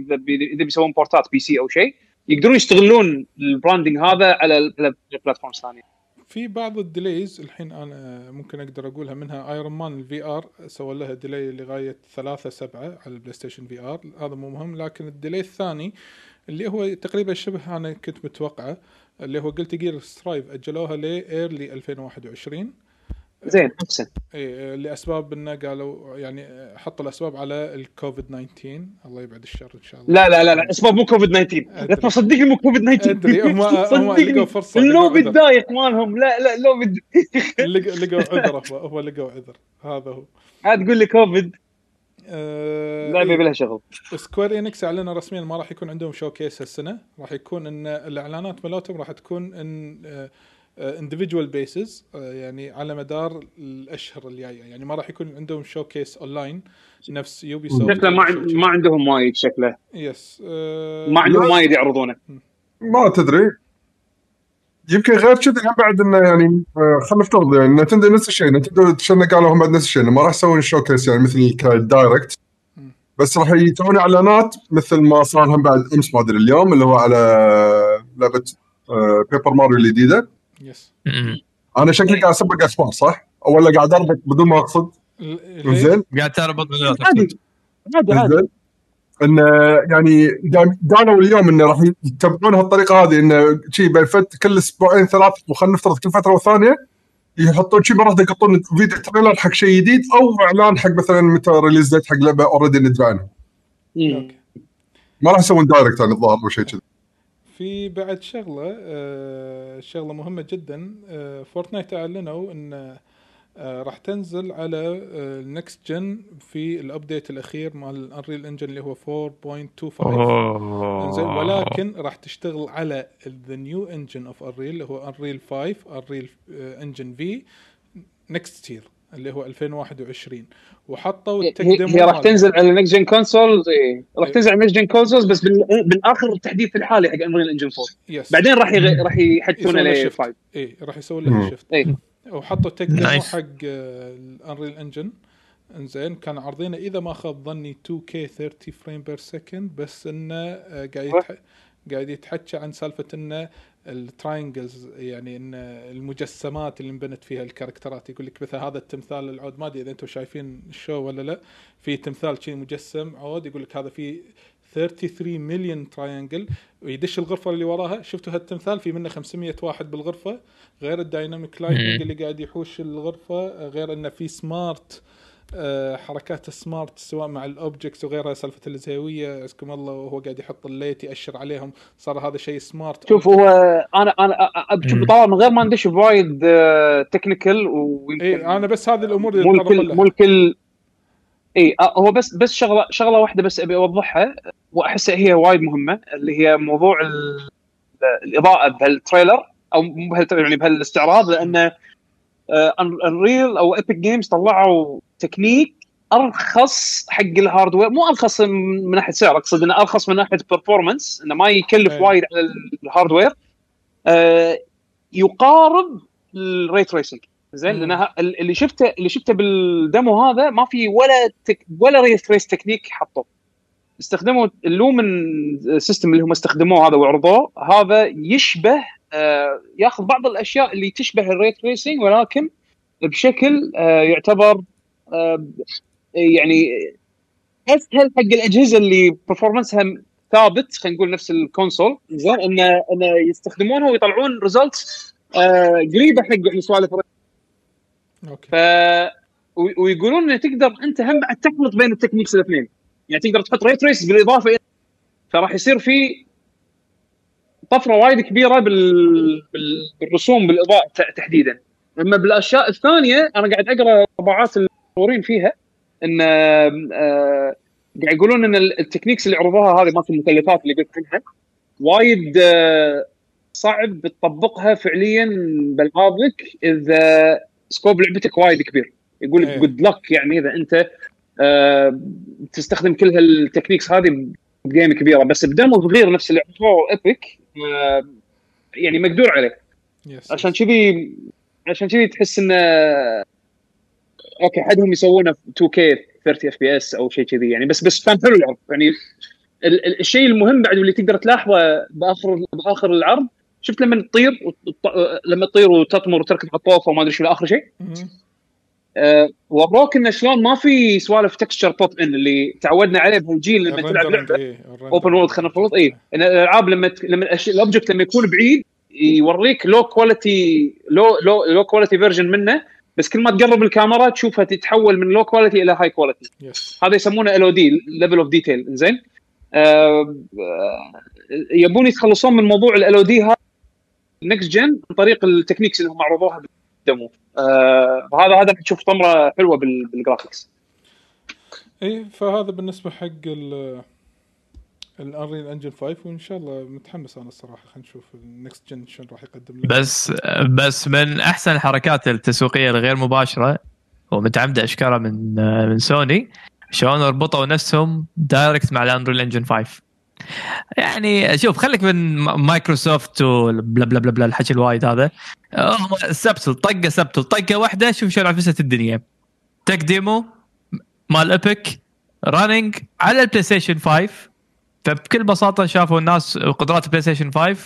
إذا بيسوون بورتات PC أو شيء يقدرون يستغلون ال branding هذا على ال- على ال platforms ثانية. في بعض ال delays الحين أنا ممكن أقدر أقولها منها Iron Man ال VR سوى لها delay لغاية 3 7 على ال PlayStation VR هذا مو مهم لكن ال delay الثاني اللي هو تقريبا شبه أنا كنت متوقعه اللي هو قلت جير سترايف أجلوها لايرلي 2021 زين أحسن. اي لأسباب إنه قالوا يعني حطوا الأسباب على الكوفيد 19 الله يبعد الشر إن شاء الله. لا لا لا لا أسباب مو كوفيد 19 لا أدري. تصدقني مو كوفيد 19 أدري هم هم صدقني. لقوا فرصة اللوبي عذر. الدايخ مالهم. لا لا لوبي لقوا عذر هو لقوا عذر. هذا هو. عاد تقول لي كوفيد. آه، لعبه إيه. بلا شغل. Square Enix أعلنوا رسميا ما راح يكون عندهم showcase هالسنة. راح يكون إن الإعلانات مالتهم راح تكون on individual basis يعني على مدار الأشهر الجاية. يعني ما راح يكون عندهم showcase online نفس Ubisoft شكله ما عن- ما عندهم وايد شكله. yes آه، ما عندهم. وايد يعرضونه. ما تدري. يمكن غير كذا بعد إنه يعني آه، خلينا نفترض يعني Nintendo نفس الشيء. Nintendo شنو قالوا هم بعد نفس الشيء ما راح يسوون showcase يعني مثل ك Direct بس راح يسوون إعلانات مثل ما صار هم بعد أمس ما أدري اليوم اللي هو على لعبة آه، Paper Mario الجديدة. yes. أنا شكلي قاعد أسبق اسماء صح؟ ولا قاعد أربط بدون ما أقصد زين قاعد تربط غير عادي تقصد. عادي عادي زين انه يعني قالوا اليوم انه راح يتبعون هالطريقة هذه انه شي بين فت كل أسبوعين ثلاث وخلينا نفترض كل فترة وثانية يحطون شي مره يقطون فيديو trailer حق شيء جديد أو إعلان حق مثلا متى release date حق لعبة already ندري عنها. ما راح يسوون Direct يعني الظاهر أو شيء كذي في بعد شغلة آه شغلة مهمة جدا. آه Fortnite أعلنوا إن آه راح تنزل على آه ال next gen في ال update الأخير مال ال Unreal Engine اللي هو 4.25 إن زين ولكن راح تشتغل على the new engine of Unreal اللي هو Unreal 5 Unreal Engine في next year اللي هو 2021 وحطوا ال tech هي راح. تنزل على next gen consoles اي راح إيه. تنزل على next gen consoles بس بال- بالآخر التحديث الحالي حق Unreal Engine 4 yes بعدين راح يغ... راح له ل shift 5 اي راح يسوون له مم. shift اي وحطوا tech demo Nice. حق ال Unreal Engine إن زين كان عارضينه إذا ما خاب ظني 2K 30 frame per second بس إنه آه، قاعد أيوة. يتح... قاعد يتحكى عن سالفة انه ال triangles يعني إن المجسمات اللي انبنت فيها ال characterات يقول لك مثلا هذا التمثال العود ما أدري إذا أنتم شايفين ال show ولا لا في تمثال شيء مجسم عود يقول لك هذا فيه 33 مليون triangle ويدش الغرفة اللي وراها شفتوا هالتمثال؟ في منه 500 واحد بالغرفة غير ال dynamic lighting اللي قاعد يحوش الغرفة غير إنه في smart آه، حركات smart سواء مع ال objects وغيرها سالفة الزاوية عزكم الله وهو قاعد يحط ال light يأشر عليهم. صار هذا شيء smart شوف هو أنا أنا شوف طبعا من غير ما ندش بوايد technical ويمكن اي أنا بس هذه الأمور اللي مو الكل. مو الكل اي آه، هو بس بس شغله شغلة واحدة بس أبي أوضحها واحسها هي وايد مهمة اللي هي موضوع ال- الإضاءة بهال trailer أو مو بهال trailer يعني بهالاستعراض لأنه Unreal أو Epic Games طلعوا تكنيك أرخص حق ال hardware مو أرخص من ناحية سعر أقصد إنه أرخص من ناحية performance إنه ما يكلف إيه. وايد على ال hardware آه، يقارب ال ray tracing زين مم. لأن اللي شفته اللي شفته بال demo هذا ما في ولا tech ولا ray trace technique حطوه استخدموا ال Lumen system اللي هم استخدموه هذا وعرضوه هذا يشبه آه، ياخذ بعض الأشياء اللي تشبه ال ray tracing ولكن بشكل آه، يعتبر آه، يعني اسهل حق الأجهزة اللي performanceها ثابت خلينا نقول نفس ال console زين انه انه يستخدمونها ويطلعون result قريبة حق يعني سوالف okay. ف ويقولون انه تقدر أنت هم بعد تخلط بين ال techniques الاثنين. يعني تقدر تحط ray trace بالإضافة إلى فراح يصير في طفرة وايد كبيرة بال... بال... بالرسوم بالإضاءة تحديدا. أما بالأشياء الثانية أنا قاعد أقرأ طبعات المطورين فيها إن آه، قاعد يقولون إن ال techniques اللي عرضوها هذه مالت المكلفات اللي قلت عنها وايد آه، صعب تطبقها فعليا بالعابك إذا scope لعبتك وايد كبير. يقول لك. good luck يعني إذا أنت آه، تستخدم كل هال techniques هذه ب game كبيرة. بس ب demo صغير نفس اللي عطوه Epic يعني مقدور عليه. yes عشان كذي عشان كذي تحس إنه okay حدهم يسوونه في 2K 30 FPS أو شيء كذي يعني. بس بس كان حلو العرض يعني ال- ال- الشيء المهم بعد واللي تقدر تلاحظه بآخر بآخر العرض شفت لما تطير لما تطير وتطمر وتركض على الطوفه وما أدري شو آخر شيء. أه وروك انه شلون ما في سوالف texture pop-in اللي تعودنا عليه بهالجيل لما تلعب لعبة إيه،. open world خلينا نفرض اي إن الألعاب لما ت- لما ال object لما يكون بعيد يوريك low quality low low low quality version منه بس كل ما تقرب الكاميرا تشوفها تتحول من low quality إلى high quality yes هذا يسمونه LOD level of detail زين يبون يتخلصون من موضوع LOD هذا next gen عن طريق ال techniques اللي هم عرضوها بال demo. آه، وهذا هذا تشوف طفرة حلوة بال- بال graphics إي إيه، فهذا بالنسبة حق ال ال Unreal Engine 5 وإن شاء الله متحمس أنا الصراحة. خلينا نشوف ال next gen شلون راح يقدم لنا. بس بس من أحسن الحركات التسويقية الغير مباشرة ومتعمدة أشكالها من من سوني شلون ربطوا نفسهم direct مع ال Unreal Engine 5 يعني شوف خليك من مايكروسوفت و blah blah blah blah الحكي الوايد هذا. هم subtle طقة subtle طقة واحدة شوف شلون عفست الدنيا. tech demo مال Epic running على ال PlayStation 5 فبكل بساطة شافوا الناس قدرات ال PlayStation 5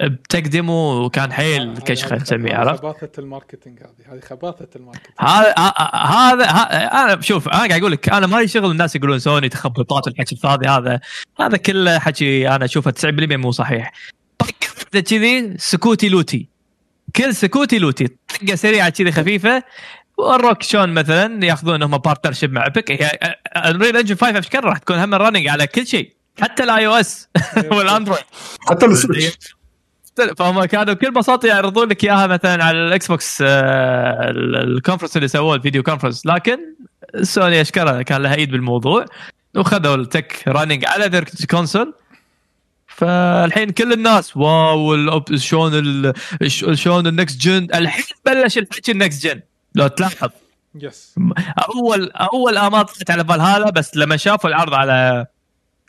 ب tech demo كان حيل كشخه نسميه عرفت؟ خباثة ال marketing هذه. هذه خباثة ال marketing. هذا هذا أنا شوف أنا قاعد أقول لك أنا مالي شغل الناس يقولون سوني تخبطات والحكي الفاضي هذا. هذا كله حكي أنا أشوفه 90% مو صحيح. طقه كذي سكوتي لوتي. كل سكوتي لوتي. طقة سريعة كذي خفيفة. وروك شلون مثلا يأخذون هم partnership مع Epic هي Unreal Engine 5 أشكال راح تكون هم running على كل شيء. حتى ال iOS وال Android. حتى ال Switch فهم كانوا بكل بساطة يعرضون لك إياها مثلا على ال Xbox آه، ال- ال conference اللي سووه ال video conference لكن سوني اشكرها كان لها ايد بالموضوع وخذوا ال tech running على their console فالحين كل الناس wow شلون شلون ال next gen الحين بلش الحكي ال next gen لو تلاحظ. yes اول أول امات طلعت على فالهالا بس لما شافوا العرض على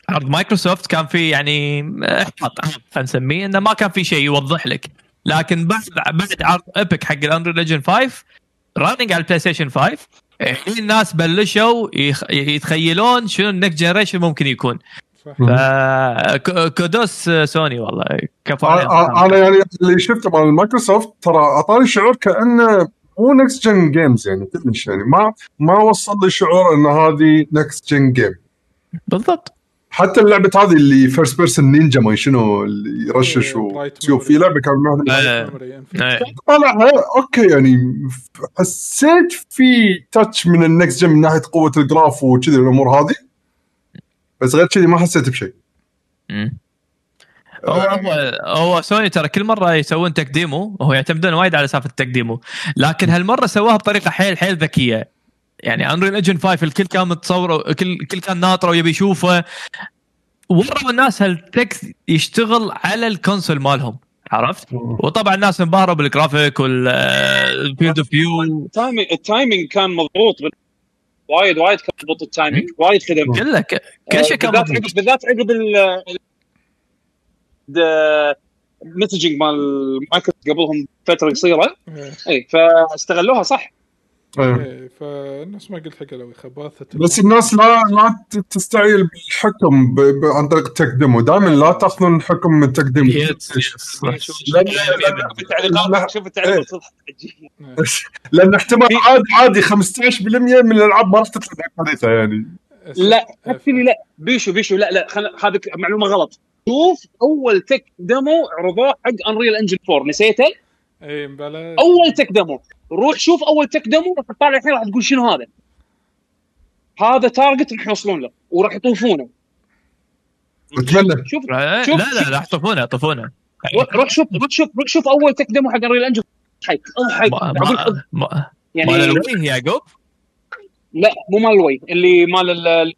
عرض مايكروسوفت كان في يعني إحباط خلينا نسميه إنه ما كان في شيء يوضح لك. لكن بعد بعد عرض Epic حق ال Unreal Engine 5 running على ال PlayStation 5 هني الناس بلشوا. يتخيلون شنو ال next generation ممكن يكون. صح ف kudos سوني والله كفو. أنا يعني اللي شفته مال مايكروسوفت ترى أعطاني شعور كأنه مو next gen games يعني كلش يعني. ما ما وصل لي شعور إن هذه next gen game بالضبط. حتى اللعبة هذه اللي first person ninja ما شنو اللي يرشش إيه، وتشوف في لعبة كان آه. إيه. طالعها okay يعني حسيت في touch من ال next gen من ناحية قوة ال graph وكذي الأمور هذه بس غير كذي ما حسيت بشيء. هو هو هو سوني ترى كل مرة يسوون tech demo وهو يعتمدون وايد على سالفة ال tech demo لكن هالمرة سواها بطريقة حيل حيل ذكية يعني Unreal Engine 5 الكل كان متصور كل كل كان ناطره ويبي يشوفه. وروا الناس هال tech يشتغل على ال console مالهم عرفت؟ وطبعا الناس انبهروا بال graphic وال field of view ال timing ال timing كان مضبوط وايد وايد كان مضبوط ال timing وايد خدم. كله كل شيء كان بالذات مضبوط. عقب بالذات عقب ال ال messaging مال مايكروسوفت قبلهم فترة قصيرة. إيه. اي فاستغلوها صح. إيه. إيه، فالناس ما قلت حق لو خباثة بس الناس لا لا ت- تستعجل بالحكم ب... ب... عن طريق ال tech demo دائما لا تاخذون الحكم من لا- شوف التعليقات شوف التعليقات لأن احتمال عادي عادي 15% من الألعاب ما راح تطلع حديثه يعني. لا actually لا. بيشو بيشو لا لا خل... هذه معلومة غلط. شوف أول tech demo عرضوه حق Unreal Engine 4 نسيته؟ اي مبلا أول tech demo. روح شوف أول تك ديمو راح تطالع الحين راح تقول شنو هذا؟ هذا target راح يوصلون له وراح يطوفونه. اتمنى شوف لا شوف- لا لا يطوفونه يطوفونه. روح شوف روح شوف روح شوف أول tech demo حق Unreal أقول ما- ما- يعني مال ال Wii يعقوب؟ لا مو مال ال Wii اللي مال ال- ال-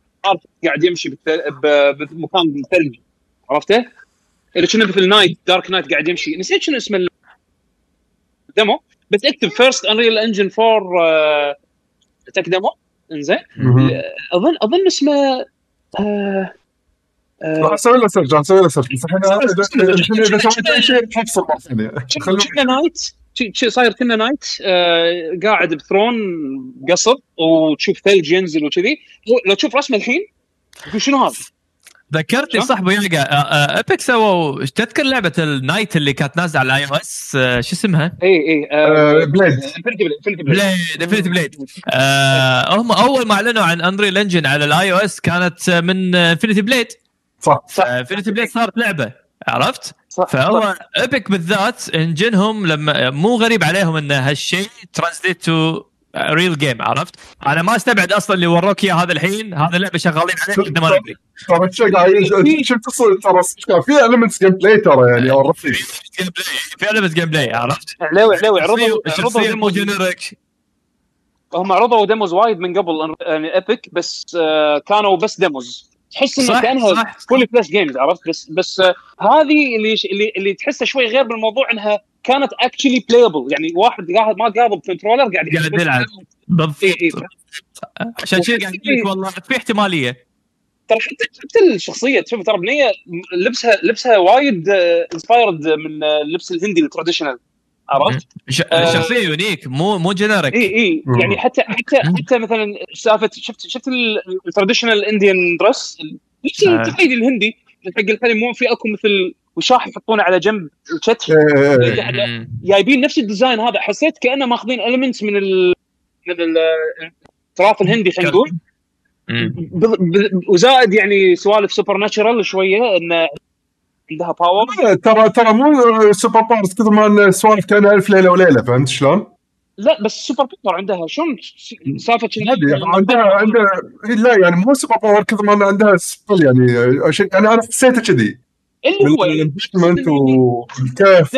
قاعد يمشي بمكان ثلج عرفته؟ اللي كنا مثل knight dark knight قاعد يمشي. نسيت شنو اسم ال demo بس اكتب first Unreal Engine 4 tech demo. انزين. اظن أظن اسمه آه، آه، راح أسوي له سيرش راح أسوي له سيرش بس الحين اذا سويت اي شيء حفصل مره ثانية كنا نايت صاير كنا نايت آه قاعد بثرون قصر وتشوف ثلج ينزل وكذي. لو تشوف رسمه الحين تقول شنو هذا؟ ذكرتني ابو يلقى ابيك سووا تذكر لعبة النايت اللي كانت نازلة على الاي أو اس شو اسمها؟ اي اي آه، Blade. Infinity Blade Infinity Blade Blade Infinity Blade آه هم أول ما أعلنوا عن Unreal Engine على ال iOS كانت من Infinity Blade صح. صح. Infinity Blade صارت لعبة عرفت؟ صح فهو Epic بالذات engine هم لما مو غريب عليهم إن هالشيء translate to real game عرفت؟ أنا ما أستبعد أصلا اللي وروك إياه هذا الحين هذا اللعبة شغالين عليه إحنا ما ندري. ترى شفت ترى في ال minutes gameplay ترى يعني play في لعبه gameplay عرفت؟ علاوي علاوي عرضوا عرضوا مو هم عرضوا demos وايد من قبل يعني Epic بس آه كانوا بس demos تحس إنه صح، كأنها صح. full fledged games عرفت؟ بس بس آه هذه اللي اللي اللي تحسها شوي غير بالموضوع إنها كانت actually playable يعني واحد قاعد ما قابل controller قاعد قاعد يلعب. بالضبط إي إي. عشان كذا قاعد أقول لك والله في احتمالية ترى حتى حتى الشخصية تشوف ترى بنيه لبسها لبسها وايد inspired من آه، اللبس الهندي ال traditional عرفت؟ آه. شخصية unique مو مو generic اي اي. يعني حتى حتى حتى مثلا سالفه شفت شفت ال traditional Indian dress نفس آه. التقليدي الهندي حق الحين مو في أكو مثل وشاح يحطونه على جنب الكتف إيه، إيه، إيه. مم. جايبين نفس ال design هذا. حسيت كأنه ماخذين elements من ال من ال- التراث الهندي خلينا نقول. وزائد يعني سوالف supernatural شوية انه عندها power ترى ترى مو super powers كثر ما إن سوالف كأنها ألف ليلة وليلة فهمت شلون؟ لا بس super power عندها. شلون سالفة أدري عندها عندها لا يعني مو super power كثر ما عندها spell يعني يعني أنا حسيته كذي. اللي هو من ال investment والكيف.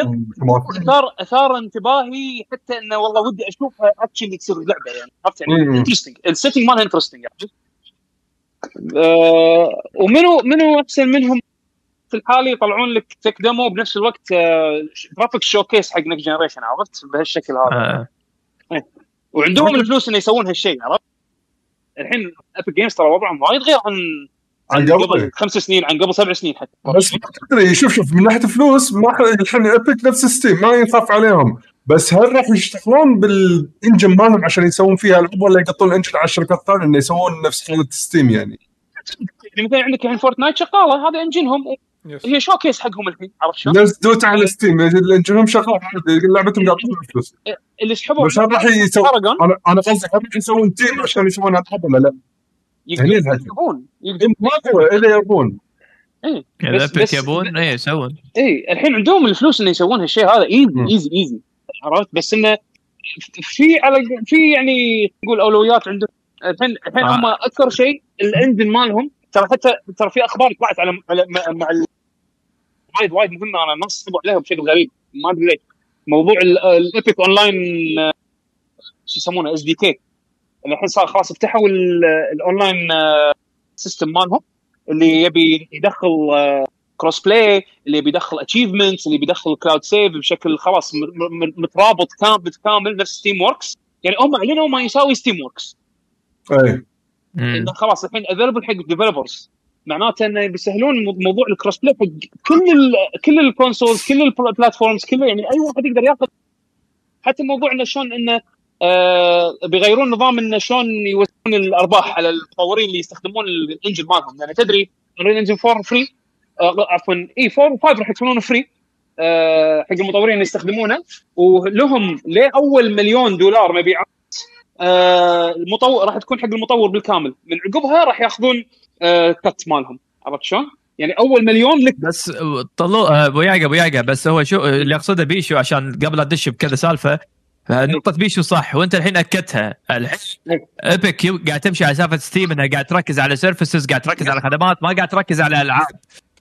اثار إثار انتباهي حتى إنه والله ودي أشوفها actually تصير لعبة يعني عرفت يعني. interesting ال setting مالها interesting. آه ومنو منو أحسن منهم في الحالي يطلعون لك tech demo بنفس الوقت graphic showcase حق next generation عرفت بهالشكل هذا آه. وعندهم الفلوس إنه يسوون هالشيء عرفت الحين Epic Games ترى وضعهم وايد غير عن عن قبل. قبل خمس سنين عن قبل سبع سنين حتى. بس ما تدري شوف شوف من ناحية فلوس ما الحين Epic نفس Steam ما ينخاف عليهم. بس هل راح يشتغلون بال engine مالهم عشان يسوون فيها العاب ولا يقطون ال engine على الشركات الثانية إنه يسوون نفس خدمه Steam يعني؟ يعني مثلا عندك الحين Fortnite شغالة هذا engine هم هي showcase حقهم الحين عرفت شلون؟ نفس Dota على Steam engine هم شغال عادي، لعبتهم قاعد تطلع فلوس اللي سحبوا بس هل راح يسوون أنا أنا قصدي هل راح يسوون team عشان يسوون العاب ولا لا؟ يقدرون. يبون يقدرون ما هو الا يبون إيه. كذا بس- Epic بس- يبون اي يسوون اي الحين عندهم الفلوس انه يسوون هالشيء هذا easy. easy easy عرفت بس إنه في على في يعني نقول أولويات عندهم الحين الحين آه. هم أكثر شيء ال engine مالهم ترى حتى ترى في أخبار طلعت على على مع, مع ال- وايد وايد مهمه أنا الناس صبوا عليها بشكل غريب ما أدري ليش موضوع ال Epic Online شو يسمونه SDK الحين صار خلاص فتحوا ال- ال online system مالهم اللي يبي يدخل cross-play اللي بيدخل achievements اللي بيدخل cloud save بشكل خلاص م- م- مترابط كامل بالكامل نفس Steamworks يعني هم اعلنوا ما يساوي Steamworks اي. إنه خلاص الحين available حق ال developers معناته إنه بيسهلون مو- موضوع ال cross-play حق كل ال كل ال consoles كل ال platforms كله يعني أي واحد يقدر ياخذ حتى موضوع إنه شلون إنه آه بيغيرون نظام انه شلون يوزعون الأرباح على المطورين اللي يستخدمون ال engine مالهم. لأن تدري Unreal Engine 4 free آه عفوا إي 4 و5 راح يكونون free آه حق المطورين اللي يستخدمونه. ولهم لأول مليون دولار مبيعات آه المطور راح تكون حق المطور بالكامل. من عقبها راح ياخذون آه cut مالهم. عرفت شلون؟ يعني أول مليون لك بس طلو آه، أبو يعقوب أبو يعقوب بس هو شو اللي يقصده بو يشو عشان قبل ادش بكذا سالفة آه، نقطة بو يشو صح وانت الحين أكدتها. الحين إيه. Epic قاعد تمشي على سالفة Steam إنها قاعد تركز على services قاعد تركز على خدمات ما قاعد تركز على ألعاب.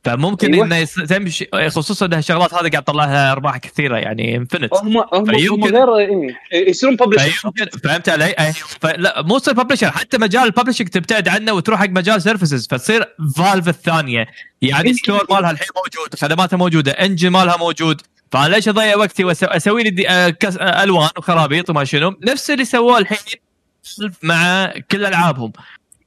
فممكن أيوة. انه تمشي خصوصا إنها الشغلات هذه قاعد تطلع لها أرباح كثيرة يعني infinite هم هم فيمكن- غير إيه يصيرون publisher فهمت علي؟ فلا مو تصير publisher حتى مجال ال publishing تبتعد عنه وتروح حق مجال services فتصير Valve الثانية. يعني store مالها الحين موجود خدماتها موجودة engine مالها موجود. فانا ليش أضيع وقتي واسوي لي آه، آه، ألوان وخرابيط وما شنو؟ نفس اللي سووه الحين مع كل ألعابهم.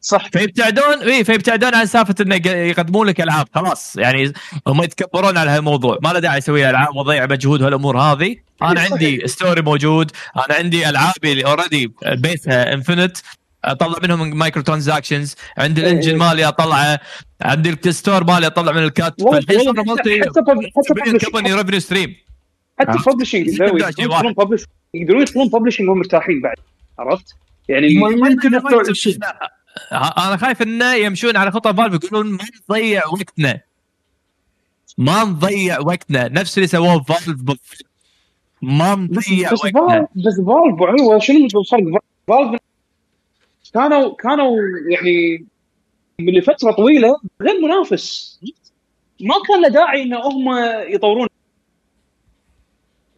صح. فيبتعدون اي فيبتعدون عن سالفة إنه يق- يقدمون لك ألعاب. خلاص يعني هم يتكبرون على هالموضوع ما له داعي أسوي ألعاب وأضيع مجهود وهالامور هذه. أنا. عندي store ي موجود. أنا عندي ألعابي اللي already بيسها infinite أطلع منهم microtransactions عندي إيه. ال engine مالي أطلعه. عندي ال store مالي أطلع من ال cut. فالحين مالتي company revenue stream حتى عرفت؟ publishing يقدرون يقدرون يدخلون publishing وهم مرتاحين بعد. عرفت؟ يعني ما يمكن أنا خايف إنه يمشون على خطى Valve يقولون ما نضيع وقتنا. ما نضيع وقتنا. نفس اللي سووه Valve. ما نضيع بس وقتنا. Valve بس Valve شنو الفرق Valve كانوا كانوا يعني من فتره طويلة غير منافس. ما كان له داعي إن هم يطورون.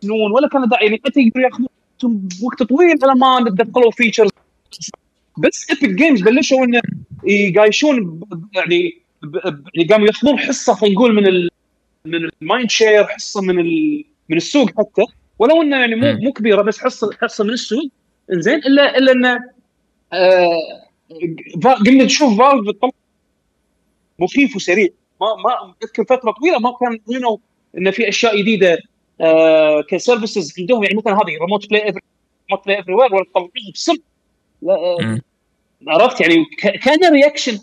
سنون ولا كان داعي يعني حتى يقدروا ياخذون وقت طويل على ما دخلوا features بس Epic Games بلشوا انه يقايشون يعني يعني قاموا ياخذون حصة خلينا نقول من ال من ال mind share حصة من ال من السوق حتى. ولو إنه يعني مو. مو كبيرة بس حصه حصة من السوق. إنزين الا إلا انه آه فا- قمنا نشوف Valve مخيف وسريع. ما ما أذكر فترة طويلة ما كان اعلنوا انه في أشياء جديدة آه ك services عندهم. يعني مثلا هذه remote play every remote play everywhere ولا تطلعوها بسرعة آه،. عرفت يعني كان reaction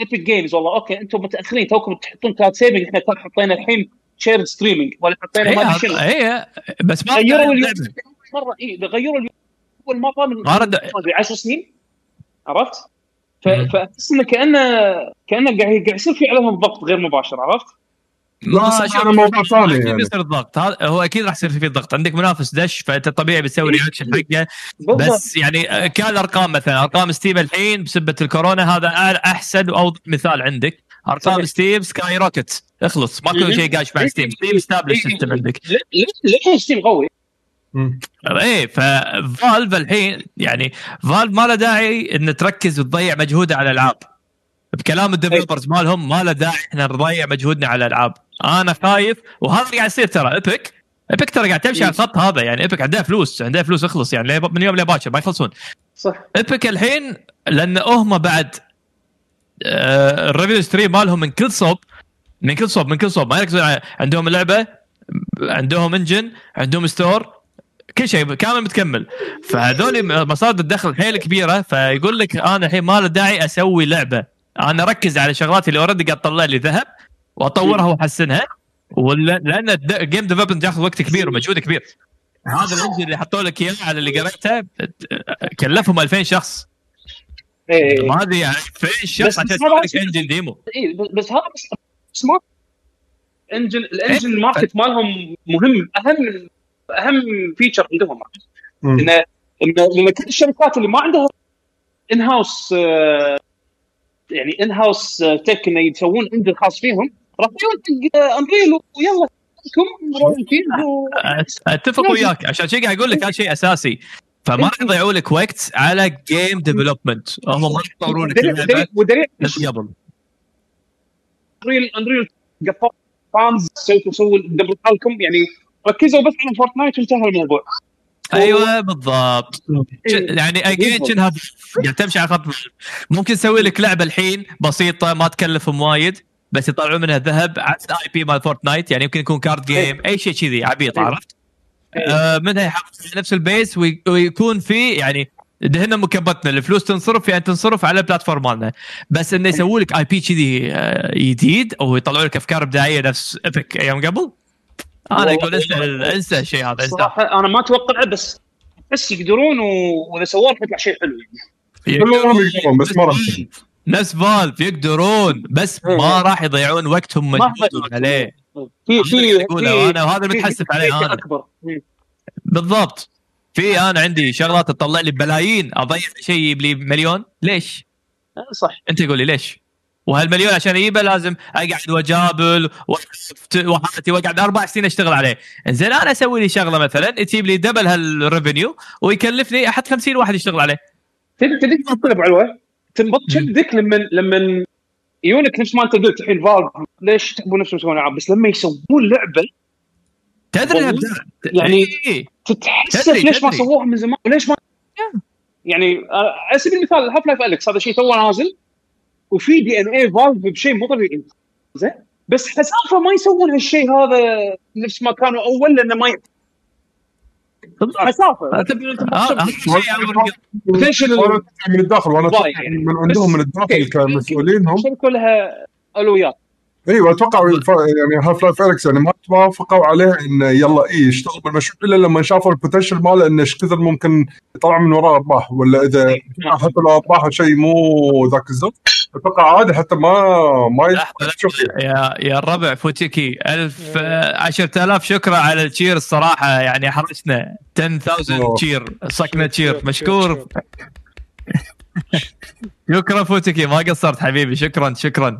Epic Games والله. okay أنتم متأخرين توكم تحطون cloud saving إحنا كان حطينا الحين shared streaming ولا حطينا ما أدري شنو. هي بس ما غيروا. مرة اي غيروا أول مره من ما رد- ما ادري 10 سنين عرفت؟ فاحس انه كانه كانه قاعد قاعد يصير في عليهم ضغط غير مباشر عرفت؟ ما شوف، هذا موضوع ثاني أكيد يعني. بيصير الضغط هذا هو أكيد راح يصير فيه ضغط عندك منافس دش فانت طبيعي بتسوي إيه. reaction حقه بالضبط بس يعني آه، كالارقام مثلا أرقام Steam الحين بسبة الكورونا هذا أحسن واوضح مثال عندك أرقام. Steam skyrocket اخلص ما كل مم. شيء قايش مع إيه. Steam Steam establish إيه. system عندك ليه Steam قوي؟ إيه ف Valve الحين يعني Valve ما له داعي إن تركز وتضيع مجهودها على الألعاب. بكلام ال developers مالهم ما له داعي إحنا نضيع مجهودنا على الألعاب. أنا خايف وهذا اللي قاعد يصير ترى Epic. Epic ترى قاعد تمشي على الخط هذا يعني Epic عندها فلوس عندها فلوس اخلص يعني من يوم لباكر ما يخلصون. صح. Epic الحين لأن هم بعد آه، ال revenue stream مالهم من كل صوب من كل صوب من كل صوب ما يركزون عندهم لعبة عندهم engine عندهم store كل شيء كامل متكمل. فهذول مصادر الدخل حيل كبيرة فيقول لك أنا الحين ما له داعي أسوي لعبة. أنا اركز على شغلاتي اللي already قاعد تطلع لي ذهب وأطورها وأحسنها. ولا لأن ال game development ياخذ وقت كبير ومجهود كبير. هذا ال engine اللي حطوا لك إياه على اللي قريته كلفهم 2000 شخص. إيه. ما أدري يعني 2000 شخص عشان هذا- لك engine demo إيه، بس- هذا بس smart engine ال engine ال market مالهم مهم أهم أهم feature عندهم إنه لأن كل الشركات اللي ما عندها in-house يعني in-house tech إنه يسوون engine خاص فيهم راح يجون حق Unreal ويلا أتفق. وياك. عشان شيء قاعد أقول لك هذا شيء أساسي. فما راح يضيعوا لك وقت على game development هم ما يطورون لك قبل Unreal Unreal fans سووا سووا double لكم يعني ركزوا بس على Fortnite وانتهى الموضوع أيوه بالضبط إيه. يعني again. كأنها يعني تمشي على خط ممكن تسوي لك لعبة الحين بسيطة ما تكلفهم وايد بس يطلعون منها ذهب عكس ال IP مال Fortnite يعني يمكن يكون card game أي شيء كذي عبيط إيه. عرفت؟ آه منها يحافظ على نفس ال pace وي- ويكون في يعني دهنا مكبتنا الفلوس تنصرف يعني تنصرف على ال platform مالنا بس إنه يسووا لك IP كذي آه، جديد أو يطلعوا لك أفكار إبداعية نفس Epic أيام قبل أنا أقول انسى انسى الشيء هذا انسى. صراحة أنا ما اتوقعه بس بس يقدرون وإذا سووه راح يطلع شيء حلو يعني. بس ما راح نفس Valve يقدرون بس ما راح يضيعون وقتهم مجهودهم عليه. في في أنا وهذا في- عليه أنا. أكبر. مم. بالضبط. في أنا عندي شغلات تطلع لي بلايين أضيع شيء يجيب لي مليون؟ ليش؟ صح. أنت قول لي ليش؟ وهالمليون عشان اجيبه لازم أقعد وأجابل وأقعد أربع سنين أشتغل عليه، زين أنا أسوي لي شغلة مثلا تجيب لي double هال revenue ويكلفني أحط 50 واحد يشتغل عليه. تدري تدري تنطلب علوه تنبط كبدك لما لما يو نك نفس ما أنت قلت الحين Valve ليش تحبون نفسهم يسوون ألعاب بس لما يسوون لعبة تدري الابداع يعني إيه. تتحسف تدري- ليش ما. سووها من زمان وليش ما يعني آه، على سبيل المثال Half-Life Alyx هذا شيء تو نازل وفي DNA Valve بشيء مو طبيعي. زين؟ بس حسافة ما يسوون هالشيء هذا نفس ما كانوا أول لأنه ما ي... حسافة. آه، من الداخل وأنا من عندهم من الداخل كمسؤولين هم الشركة لها اولويات أيوه أتوقع يعني Half-Life Alyx يعني ما توافقوا عليه انه يلا اي يشتغل بالمشروع إلا لما شافوا ال potential ماله انه إيش كثر ممكن يطلع من وراه ارباح ولا إذا حتى لو ارباحه شيء مو ذاك الزود. أتوقع عادي حتى ما ما يا يا الربع فوتيكي. ألف آه، عشرة آلاف شكرا على ال cheer الصراحة يعني حرجنا 10000 أوه. cheer صكنا تشير مشكور. شكرا. فوتيكي ما قصرت حبيبي شكرا شكرا.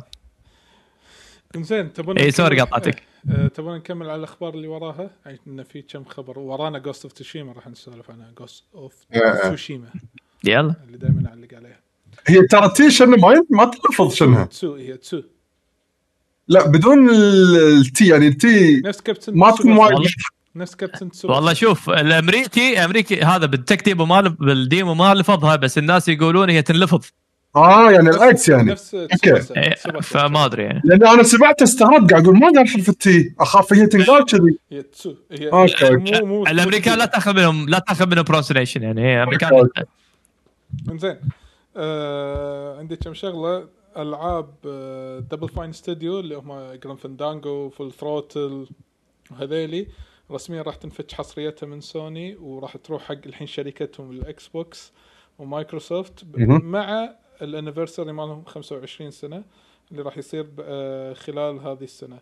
زين تبون اي sorry قطعتك. آه، تبون نكمل على الأخبار اللي وراها؟ عندنا في كم خبر. ورانا Ghost of تشيما راح نسولف عنها. Ghost of. Tsushima يلا. اللي دائما أعلق عليها. هي ترى T شنو ما ما تلفظ شنها تسو هي تسو لا بدون ال- ال T يعني ال T نفس كابتن ما. تكون وايد. نفس Captain Tsubasa. والله شوف الامريكي أمريكي هذا بال tech demo مال بال demo ما لفظها بس الناس يقولون هي تنلفظ آه يعني العكس يعني نفس Tsubasa. إيه،. فما أدري يعني لأن أنا سمعت استغربت قاعد أقول ما قال حرف ال T أخاف هي تنقال كذي تسو مو الأمريكان لا تاخذ منهم لا تاخذ منهم pronunciation يعني هي امريكان. زين آه عندي كم شغلة. ألعاب Double Fine studio اللي هم Grim Fandango Full Throttle وهذيلي رسميا راح تنفتح حصريتها من سوني وراح تروح حق الحين شركتهم ال Xbox و Microsoft. مع ال anniversary مالهم 25 سنة اللي راح يصير آه خلال هذه السنة.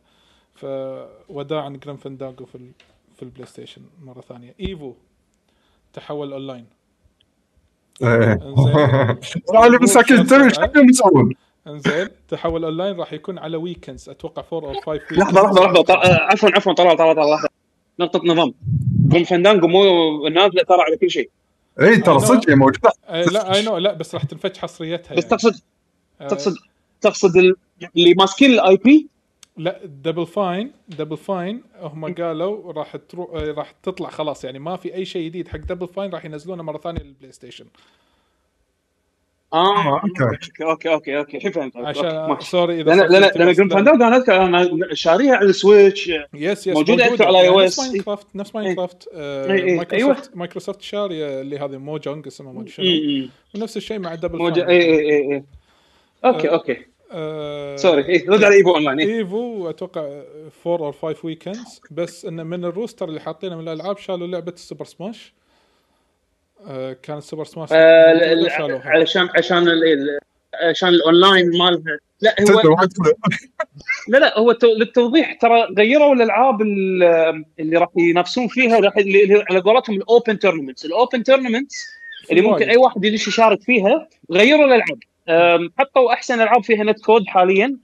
فوداعا Grim Fandango في في ال PlayStation مرة ثانية. Evo تحول أونلاين. أنا مساكين إيش حقهم يسوون؟ انزين تحول اونلاين راح يكون على weekends أتوقع 4 أو 5 لحظه لحظه لحظه آه، عفوا عفوا طلال طلال طلال لحظه نقطه نظام Grim Fandango مو نازله ترى على كل شيء اي ترى صدق موجوده لا اي no لا بس راح تنفتح حصريتها بس يعني. تقصد آه، تقصد تقصد ال- اللي ماسكين ال IP لا Double Fine Double Fine هم قالوا راح تروح آه، راح تطلع خلاص. يعني ما في أي شيء جديد. حق Double Fine راح ينزلونه مرة ثانية لل PlayStation آه okay. okay okay okay okay الحين فهمت okay، عشان. sorry إذا لأن لأن Grim Fandango أنا اذكر أنا شاريها على ال Switch yes yes موجودة أكثر على iOS. نفس Minecraft نفس ماينكرافت آه، إيه، إيه، Microsoft Microsoft شارية اللي هذه Mojang اسمها ما أدري شنو. م- م. ونفس الشيء مع Double Fine. اي اي اي اي okay آه. okay. آه، sorry إيه، رد على Evo online إيه. Evo أتوقع 4 أو 5 weekends بس انه من ال roster اللي حاطينه من الألعاب شالوا لعبة ال Super Smash آه، كانت Super Smash آه،. علشان عشان عشان الأونلاين مالها لا هو لا لا هو تو- للتوضيح ترى غيروا الألعاب ال- اللي راح ينافسون فيها راح اللي على قولتهم ال open tournaments ال open tournaments اللي ممكن. أي واحد يدش يشارك فيها غيروا الألعاب حطوا أحسن ألعاب فيها net code حاليا.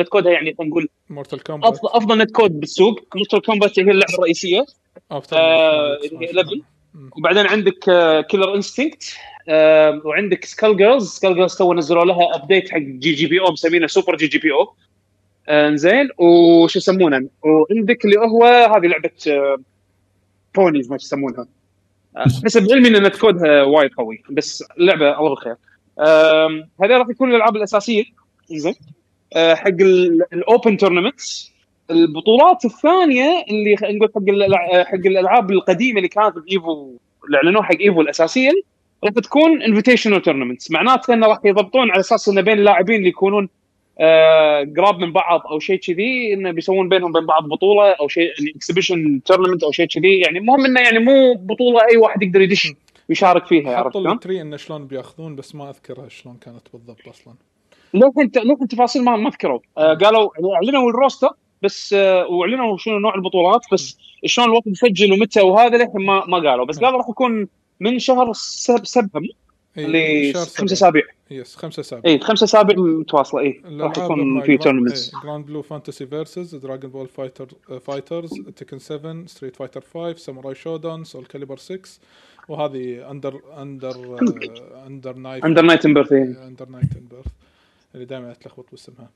net code ها يعني خلينا نقول Mortal Kombat افضل أفضل net code بالسوق. Mortal Kombat هي اللعبة الرئيسية. آه، من اللي هي Smash. level مم. وبعدين عندك Killer Instinct وعندك Skullgirls Skullgirls تو نزلوا لها update حق GGPO مسمينه super GGPO إنزين. وش يسمونه؟ وعندك اللي هو هذه لعبة ponies ما يسمونها. حسب علمي إن net code ها وايد قوي. بس اللعبه الله بالخير هذول راح يكون الألعاب الأساسية. زين. آه، حق ال open tournaments البطولات الثانية اللي نقول حق الألع- حق الألعاب القديمة اللي كانت ب Evo اللي أعلنوها حق Evo الاساسيه راح تكون invitational tournaments معناته إنه راح يضبطون على أساس انه بين اللاعبين اللي يكونون آه قراب من بعض أو شيء كذي إنه بيسوون بينهم بين بعض بطولة أو شيء exhibition tournament أو شيء كذي. يعني المهم إنه يعني مو بطولة أي واحد يقدر يدش. ويشارك فيها عرفت شلون؟ التري انه شلون بياخذون بس ما أذكرها شلون كانت بالضبط أصلا. للحين للحين تفاصيل ما ما ذكروا آه قالوا إعلنوا ال roster بس آه وإعلنوا شنو نوع البطولات بس شلون الوقت يسجل ومتى وهذا للحين ما ما قالوا. بس قالوا راح يكون من شهر سب سبهم لخمس سبعة. أسابيع. yes خمسة أسابيع. اي خمس أسابيع متواصلة. اي راح يكون في tournaments Granblue Fantasy Versus Dragon Ball Fighter FighterZ Tekken 7 Street Fighter 5 Samurai Shodown Soulcalibur 6 وهذه Under Under Under Night Under Night Birth Under Night Birth اللي دائما أتلخبط باسمها.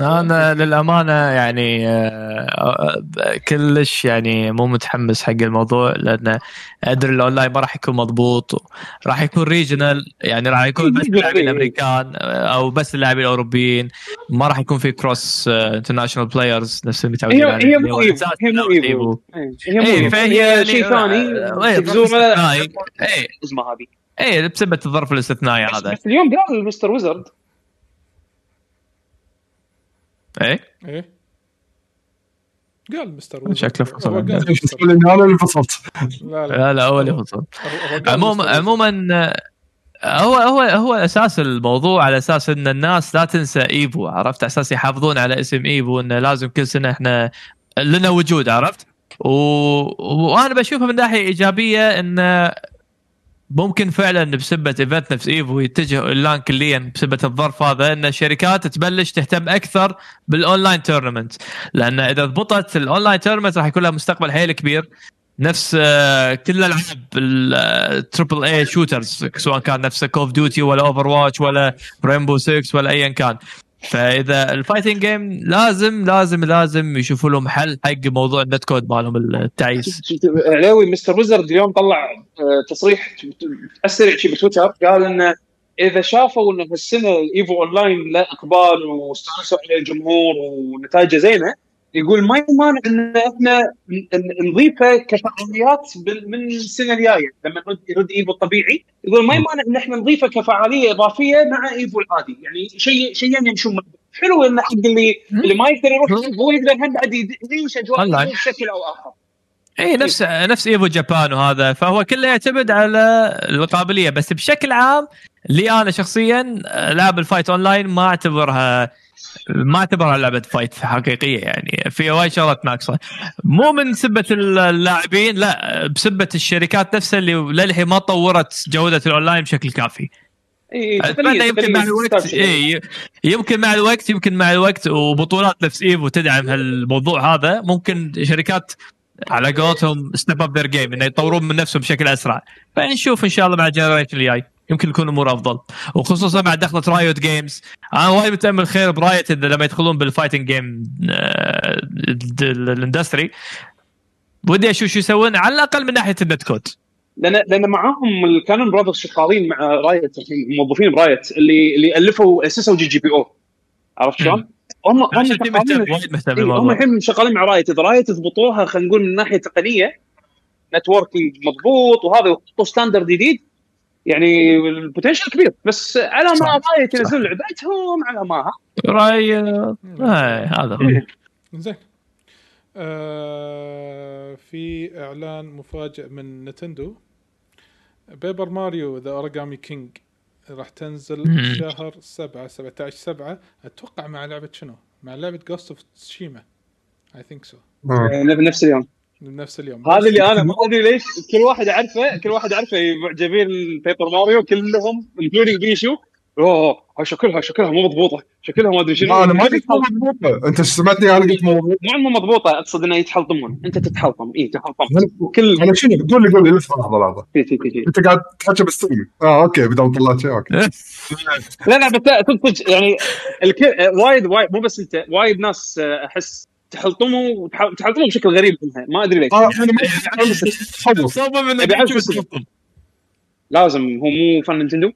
أنا للأمانة يعني آه، آه، كلش يعني مو متحمس حق الموضوع لأن أدري الاونلاين ما راح يكون مضبوط راح يكون regional يعني راح يكون بس اللاعبين إيه. الامريكان أو بس اللاعبين الاوروبيين ما راح يكون في cross international players نفس هي عليه. هي اللي مو هو Evo هي مو Evo هي Evo فهي هي يعني شيء ثاني آه، إيه، استثنائي. اي اسمه هذه. اي بسبب الظرف الاستثنائي هذا. بس اليوم قال مستر ويزرد. اي إيه. قال مستر ويزرد. شكله فصل. أنا اللي فصلت. لا لا. لا لا هو اللي فصل. عموما. عموما هو هو هو أساس الموضوع على أساس إن الناس لا تنسى إيفو عرفت؟ على أساس يحافظون على اسم إيفو انه لازم كل سنة إحنا لنا وجود عرفت؟ و... وأنا بشوفها من ناحية إيجابية انه ممكن فعلا بسبة event نفس Evo يتجه اونلاين كليا بسبة الظرف هذا إن الشركات تبلش تهتم أكثر بال online tournament. لأن إذا ضبطت ال online tournament راح يكون لها مستقبل حيل كبير. نفس آه، كل العاب ال triple A shooters سواء كان نفس Call of Duty ولا Overwatch ولا Rainbow 6 ولا ايا كان. فإذا ال fighting game لازم لازم لازم يشوفوا لهم حل حق موضوع ال net code مالهم التعيس. علاوي Mr. Wizard اليوم طلع آه، تصريح اسرع شيء بتويتر قال إنه إذا شافوا إنه هالسنه ال Evo online له اقبال واستانسوا عليه الجمهور ونتائجه زينة يقول ما يمانع إن إحنا نضيفه كفعاليات من السنة الجاية. لما يرد يرد Evo الطبيعي يقول ما يمانع إن إحنا نضيفه كفعاليه إضافية مع Evo العادي. يعني شيء شيئين يمشون مع. حلو إن حق اللي اللي ما يقدر يروح هو يقدر هم بعد يعيش اجواء بشكل أو آخر. اي نفس نفس Evo Japan وهذا. فهو كله يعتمد على القابلية. بس بشكل عام لي أنا شخصيا لعب ال fight online ما أعتبرها ما اعتبرها لعبة fight حقيقية يعني. في وايد شغلات ناقصه مو من سبة اللاعبين لا بسبة الشركات نفسها اللي للحين ما طورت جودة الأونلاين بشكل كافي. اتمنى يمكن مع الوقت إي يمكن مع الوقت يمكن مع الوقت وبطولات نفس Evo تدعم هالموضوع هذا ممكن شركات على قولتهم step up their game إنه يطورون من نفسهم بشكل أسرع. فنشوف إن شاء الله مع ال generation الجاي. يمكن يكون الأمور افضل. وخصوصا مع دخلة Riot Games أنا وايد متأمل خير ب Riot إذا لما يدخلون بال fighting game ال industry ودي أشوف شو يسوون على الأقل من ناحية ال net code لأن لأن معاهم ال Cannon Brothers شغالين مع Riot الحين موظفين ب Riot اللي اللي ألفوا اسسوا GGPO. عرفت شلون؟ هم هم شغالين هم الحين شغالين مع Riot إذا Riot ضبطوها خلينا نقول من ناحية تقنية networking مضبوط وهذا وحطوا standard جديد يعني ال potential كبير. بس على ما صح. ينزلون لعبتهم على ما. ها راي آه، هذا هو. إيه. زين. آه في إعلان مفاجئ من Nintendo. Paper Mario The Origami King راح تنزل. شهر 7 17 7 أتوقع مع لعبة شنو؟ مع لعبة Ghost of Tsushima I think so. نفس اليوم. بنفس اليوم. هذا اللي أنا ما أدري ليش. كل واحد اعرفه كل واحد اعرفه معجبين بيبر ماريو كلهم including بيشو أوه هاي شكلها شكلها مو مضبوطة. شكلها ما أدري شنو. أنا ما قلت مو مضبوطة. أنت سمعتني؟ أنا قلت مو مضبوطة. مو مو مضبوطة. أقصد إنه يتحلطمون. أنت تتحلطم. اي تحلطم كل أنا شنو؟ قول لي قول لي. لحظة لحظة. أنت قاعد تحكي بال stream آه أوكي بدل طلعت شيء أوكي. لا لا بس صدق. يعني الك... وايد وايد مو بس أنت وايد ناس آه، أحس تحلطموا وتح- تحلطموا بشكل غريب منها ما أدري ليش. آه أنا البيت اسمه. وتحطهم. لازم. هو مو fan نينتندو؟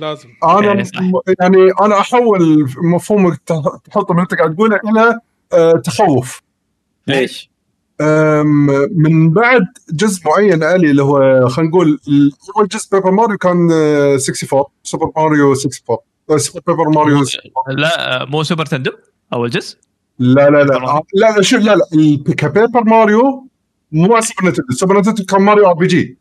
لازم. أنا إيه، يعني أنا أحول مفهوم التح- التحطم اللي أنت قاعد تقوله إلى آه، تخوف. ليش؟ أم، من بعد جزء معين ألي اللي هو خلينا نقول أول جزء بيبر ماريو كان آه، 64 سوبر ماريو 64 آه، سوبر بيبر ماريو 64. لا مو سوبر نتندو أول جزء؟ لا لا لا. لا لا شوف لا لا. كبيبر ماريو مو على سوبر نتندو سوبر نتندو كان ماريو RPG.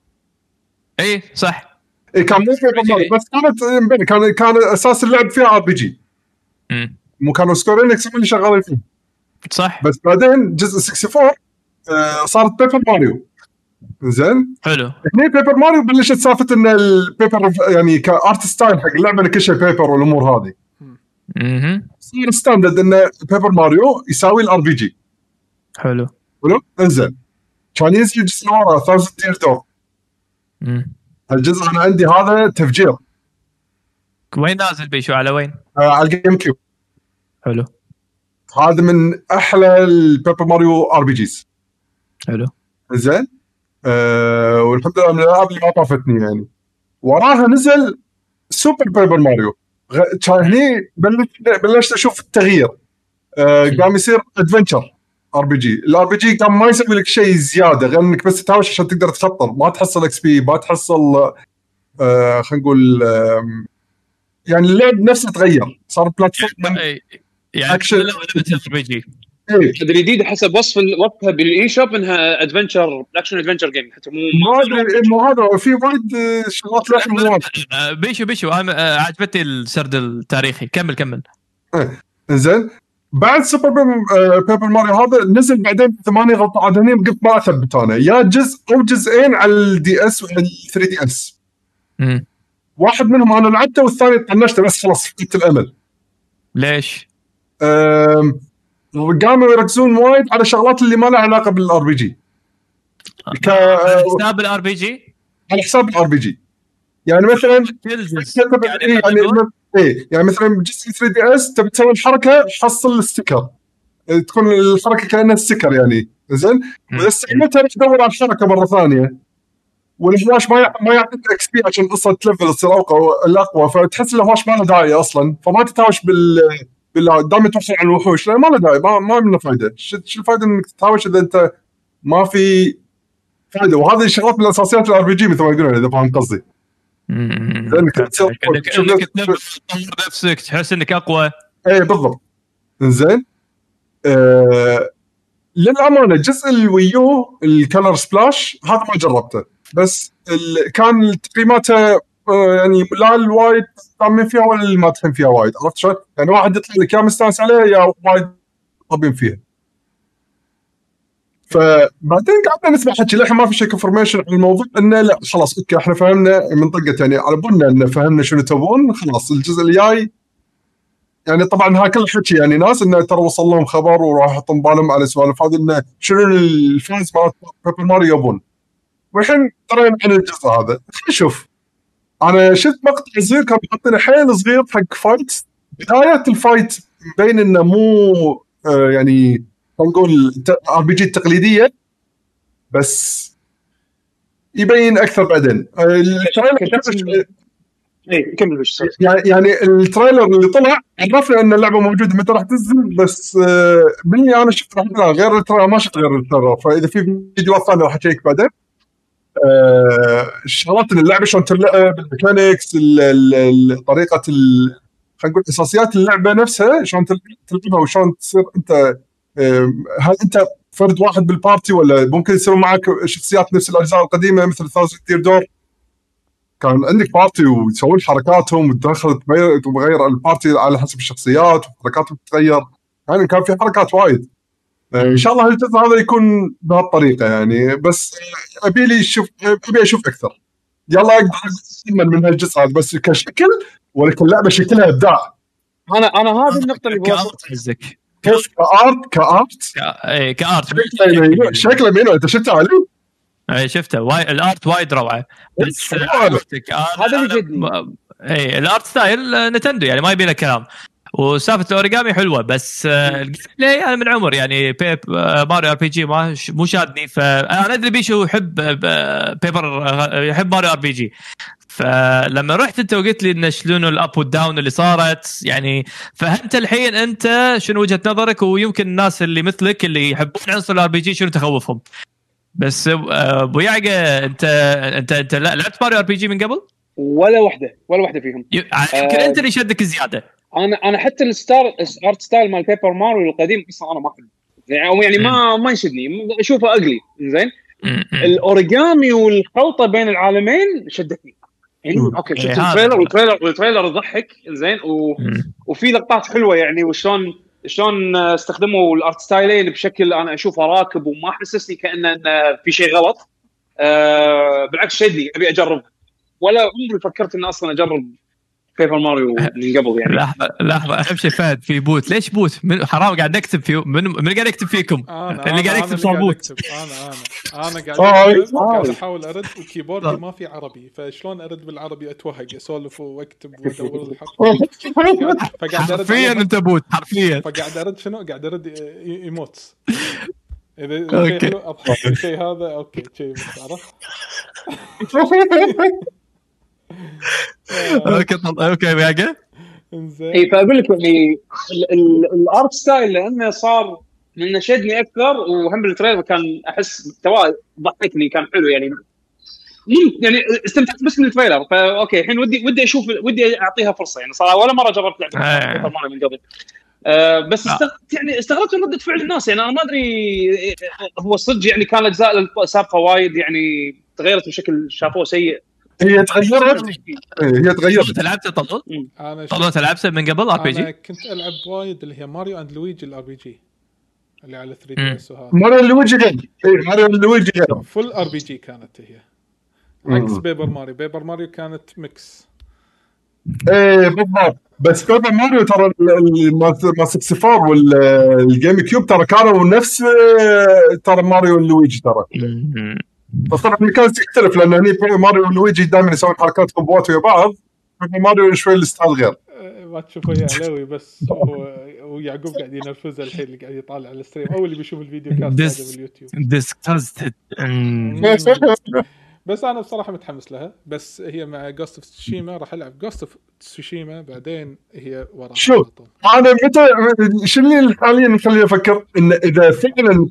اي صح. إيه، كان مو بيبر ماريو بس كانت مبين، كان كان أساس اللعب فيها RPG. مو كانوا Square Enix هم اللي شغالين فيه. صح. بس بعدين جزء 64 آه، صارت بيبر ماريو زين؟ حلو. هني بيبر ماريو بلشت سالفة إن ال paper يعني ك art style حق اللعبة كل شيء paper والأمور هذه. أها صار standard ان بيبر ماريو يساوي ال RPG حلو. حلو؟ انزين. كان ينزل الجزء اللي ورا 1000 Year Door. الجزء أنا عندي هذا تفجير. وين نازل بيشو؟ على وين؟ آه على ال GameCube حلو. هذا من أحلى البيبر ماريو RPGs حلو. زين آه والحمد لله من الالعاب اللي ما طافتني يعني. وراها نزل سوبر بيبر ماريو كان هني بلش بلشت أشوف التغيير. آه قام يصير adventure RPG ال RPG قام ما يسوي لك شيء زيادة غير إنك بس تهاوش عشان تقدر تخطر ما تحصل XP ما تحصل آه خلينا نقول يعني اللعب نفسه تغير. صار platform. يعني. لعبة RPG إيه. ادري جديد حسب وصف وصفها بال eShop إنها adventure action adventure game حتى مو ما أدري انه هذا في وايد آه، شغلات للحين مو. آه، بيشو بيشو آه، عجبتني السرد التاريخي. كمل كمل. زين. بعد سوبر بيبر, ماريو هذا نزل بعدين ثمانية غلطة عاد هني قلت ما أثبت أنا. يا جزء أو جزئين على ال DS وعلى 3DS. واحد منهم أنا لعبته والثاني طنشته بس خلاص فقدت الأمل. ليش؟ أم، قاموا يركزون وايد على شغلات اللي ما لها علاقة بال RPG ك- على حساب ال RPG على حساب ال RPG يعني مثلا إيه يعني إيه يعني مثلا جزء 3DS تبي تسوي الحركة حصل ال sticker إيه، تكون الحركة كأنها sticker يعني. زين؟ وإذا استعملتها راح تدور على الحركة مرة ثانية. والهواش ما ما يعطيك XP عشان أصلا ت level تصير اقوى الأقوى فتحس الهواش ما له داعي أصلا. فما تتهاوش بال بال دائما توصل على الوحوش. لا ما له داعي ما, ما منه فائده شو شو الفائده إنك تتهاوش إذا أنت ما في فائده وهذه الشغلات من اساسيات ال RPG مثل ما يقولون إذا فاهم قصدي. لأنك تصير- انك تشوف إنك نفس- تطور نفسك تحس إنك أقوى. إيه بالضبط. زين آه للأمانة جزء ال Wii U ال Color Splash هذا ما جربته. بس ال... كان تقييماته يعني لا الوايد طابين فيها ولا اللي مادحين فيها وايد عرفت شلون؟ يعني واحد يطلع لك يا مستانس عليه يا وايد طابين فيها. فبعدين قعدنا نسمع حكي للحين ما في شيء confirmation عن الموضوع إنه لا خلاص أوكي إحنا فهمنا من طقة يعني على بالنا انه فهمنا شنو تبون خلاص الجزء الجاي يعني طبعا ها كل حكي يعني ناس إنه ترى وصل لهم خبر وراح يحطون بالهم على سوالف هذه إنه شنو ال fans مالت بيبر ماريو يبون والحين ترى عن الجزء هذا خلينا نشوف أنا شفت مقطع صغير كان حاطينه حيل صغير حق fight بداية ال fight مبين إنه مو آه يعني خلينا نقول RPG التقليدية بس يبين أكثر بعدين. آه، ال trailer اي كمل يعني يعني ال trailer اللي طلع عرفنا إن اللعبة موجودة متى راح تنزل بس آه، باللي أنا شفت راح غير ال trailer ما شفت غير ال trailer. فإذا في فيديوهات ثانية راح أشيك بعدين. آه، الشغلات اللي اللعبة شلون تلعب ال mechanics ال- ال- ال- طريقة خلينا نقول أساسيات اللعبة نفسها شلون تل- تلعبها وشلون تصير أنت آه، هل أنت فرد واحد بال party ولا ممكن يصير معك شخصيات نفس الأجزاء القديمة مثل Thousand Year Door كان عندك party وتسوون حركاتهم وتدخل تغير ال party على حسب الشخصيات وحركاتهم تتغير. يعني كان في حركات وايد. آه، إن شاء الله الجزء هذا يكون بهالطريقة يعني بس أبي لي أشوف أبي أشوف أكثر. يلا أقدر من هالجزء هذا بس كشكل ولكن اللعبه شكلها إبداع. أنا أنا هذه النقطة اللي بوصل ك art قصدك. كيف؟ ك art؟ ك art؟ كأ- إيه، ك art. شكله شكله منو أنت شفته علي؟ اي شفته واي... ال art وايد روعة. بس. عرفتك أنا- هذا اللي جدني. اي ال art style Nintendo يعني ما يبي له كلام. وسالفة الأوريجامي حلوة بس آه، ال gameplay أنا من عمر يعني بيب آه، Mario RPG ما مو شادني فانا أدري بيشو يحب آه، بيبر يحب ماريو آر بي جي فلما رحت أنت وقلت لي إن شلون ال up وال down اللي صارت يعني فهمت الحين أنت شنو وجهة نظرك ويمكن الناس اللي مثلك اللي يحبون عنصر ال RPG شنو تخوفهم بس أبو يعقة أنت أنت أنت لا- لعبت Mario RPG من قبل؟ ولا واحدة ولا واحدة فيهم يمكن آه. أنت اللي شدك زيادة أنا أنا حتى ال star art style مال Paper Mario القديم أصلا أنا ما أحبه. يعني يعني ما ما يشدني. أشوفه اقلي زين؟ الأوريجامي والخلطة بين العالمين شدتني. يعني. okay شفت إيه، هذا. ال trailer؟ وال trailer وال trailer يضحك. زين؟ و... وفي لقطات حلوة يعني وشلون شلون استخدموا ال art style ين بشكل أنا أشوفه راكب وما حسسني كأنه في شيء غلط. آه بالعكس شدني أبي اجرب ولا عمري فكرت إني أصلا اجرب Paper Mario من قبل يعني. لحظة لحظة أهم شيء فهد في bot. ليش bot؟ من حرام قاعد نكتب في من من قاعد يكتب فيكم؟ أنا اللي أنا- قاعد أنا يكتب صار bot. أنا أنا أنا قاعد أكتب،. قاعد أحاول أرد و keyboard ي ما في عربي. فشلون أرد بالعربي؟ أتوهق أسولف وأكتب وأدور الحرف. فقاعد أرد حرفيا أنت bot حرفيا. فقاعد أرد شنو؟ قاعد أرد emotes. اذا أضحك. الشيء هذا okay. شيء عرفت؟ okay طل- okay إنزين. اي فأقول لك يعني ال- ال- ال art style لأنه صار انه شدني أكثر وهم بال trailer كان أحس محتواه ضحكني كان حلو يعني. يعني استمتعت بس من ال trailer فا okay الحين ودي ودي أشوف ودي أعطيها فرصة يعني صراحة ولا مرة جربت لعبة آه. من قبل. آه بس آه. استغ... يعني استغربت من ردة فعل الناس يعني أنا ما أدري إيه، هو صدق يعني كان الأجزاء السابقة وايد يعني تغيرت بشكل شافوه سيء هي تغيرت؟ إيه، هي تغيرت. انت لعبت طلول؟ أنا طلول انت لعبت من قبل RP أنا G؟ كنت ألعب وايد اللي هي Mario and Luigi ال RPG اللي على 3 مم. DS وهذا. Mario Luigi غير. اي Mario Luigi غير. full RPG كانت هي. عكس Paper Mario Paper Mario كانت mix إيه بالضبط. بس Paper Mario ترى ال- ال- مال مال 64 وال GameCube ترى كانوا نفس آه، ترى Mario و Luigi ترى. بس طبعا ال mechanics يختلف لأن هني Mario و Luigi دائما يسوون حركات combo ات ويا بعض Paper Mario شوي ال style غير. أه، ما تشوفه يا علاوي بس هو ويعقوب قاعد ينرفزه الحين اللي قاعد يطالع على ال stream أو اللي بيشوف ال video cast هذا بال YouTube. disgusted بس أنا بصراحة متحمس لها بس هي مع Ghost of Tsushima راح ألعب Ghost of Tsushima بعدين هي وراها شوف. أنا متى شنو اللي حاليا مخليني أفكر؟ إن إذا فعلا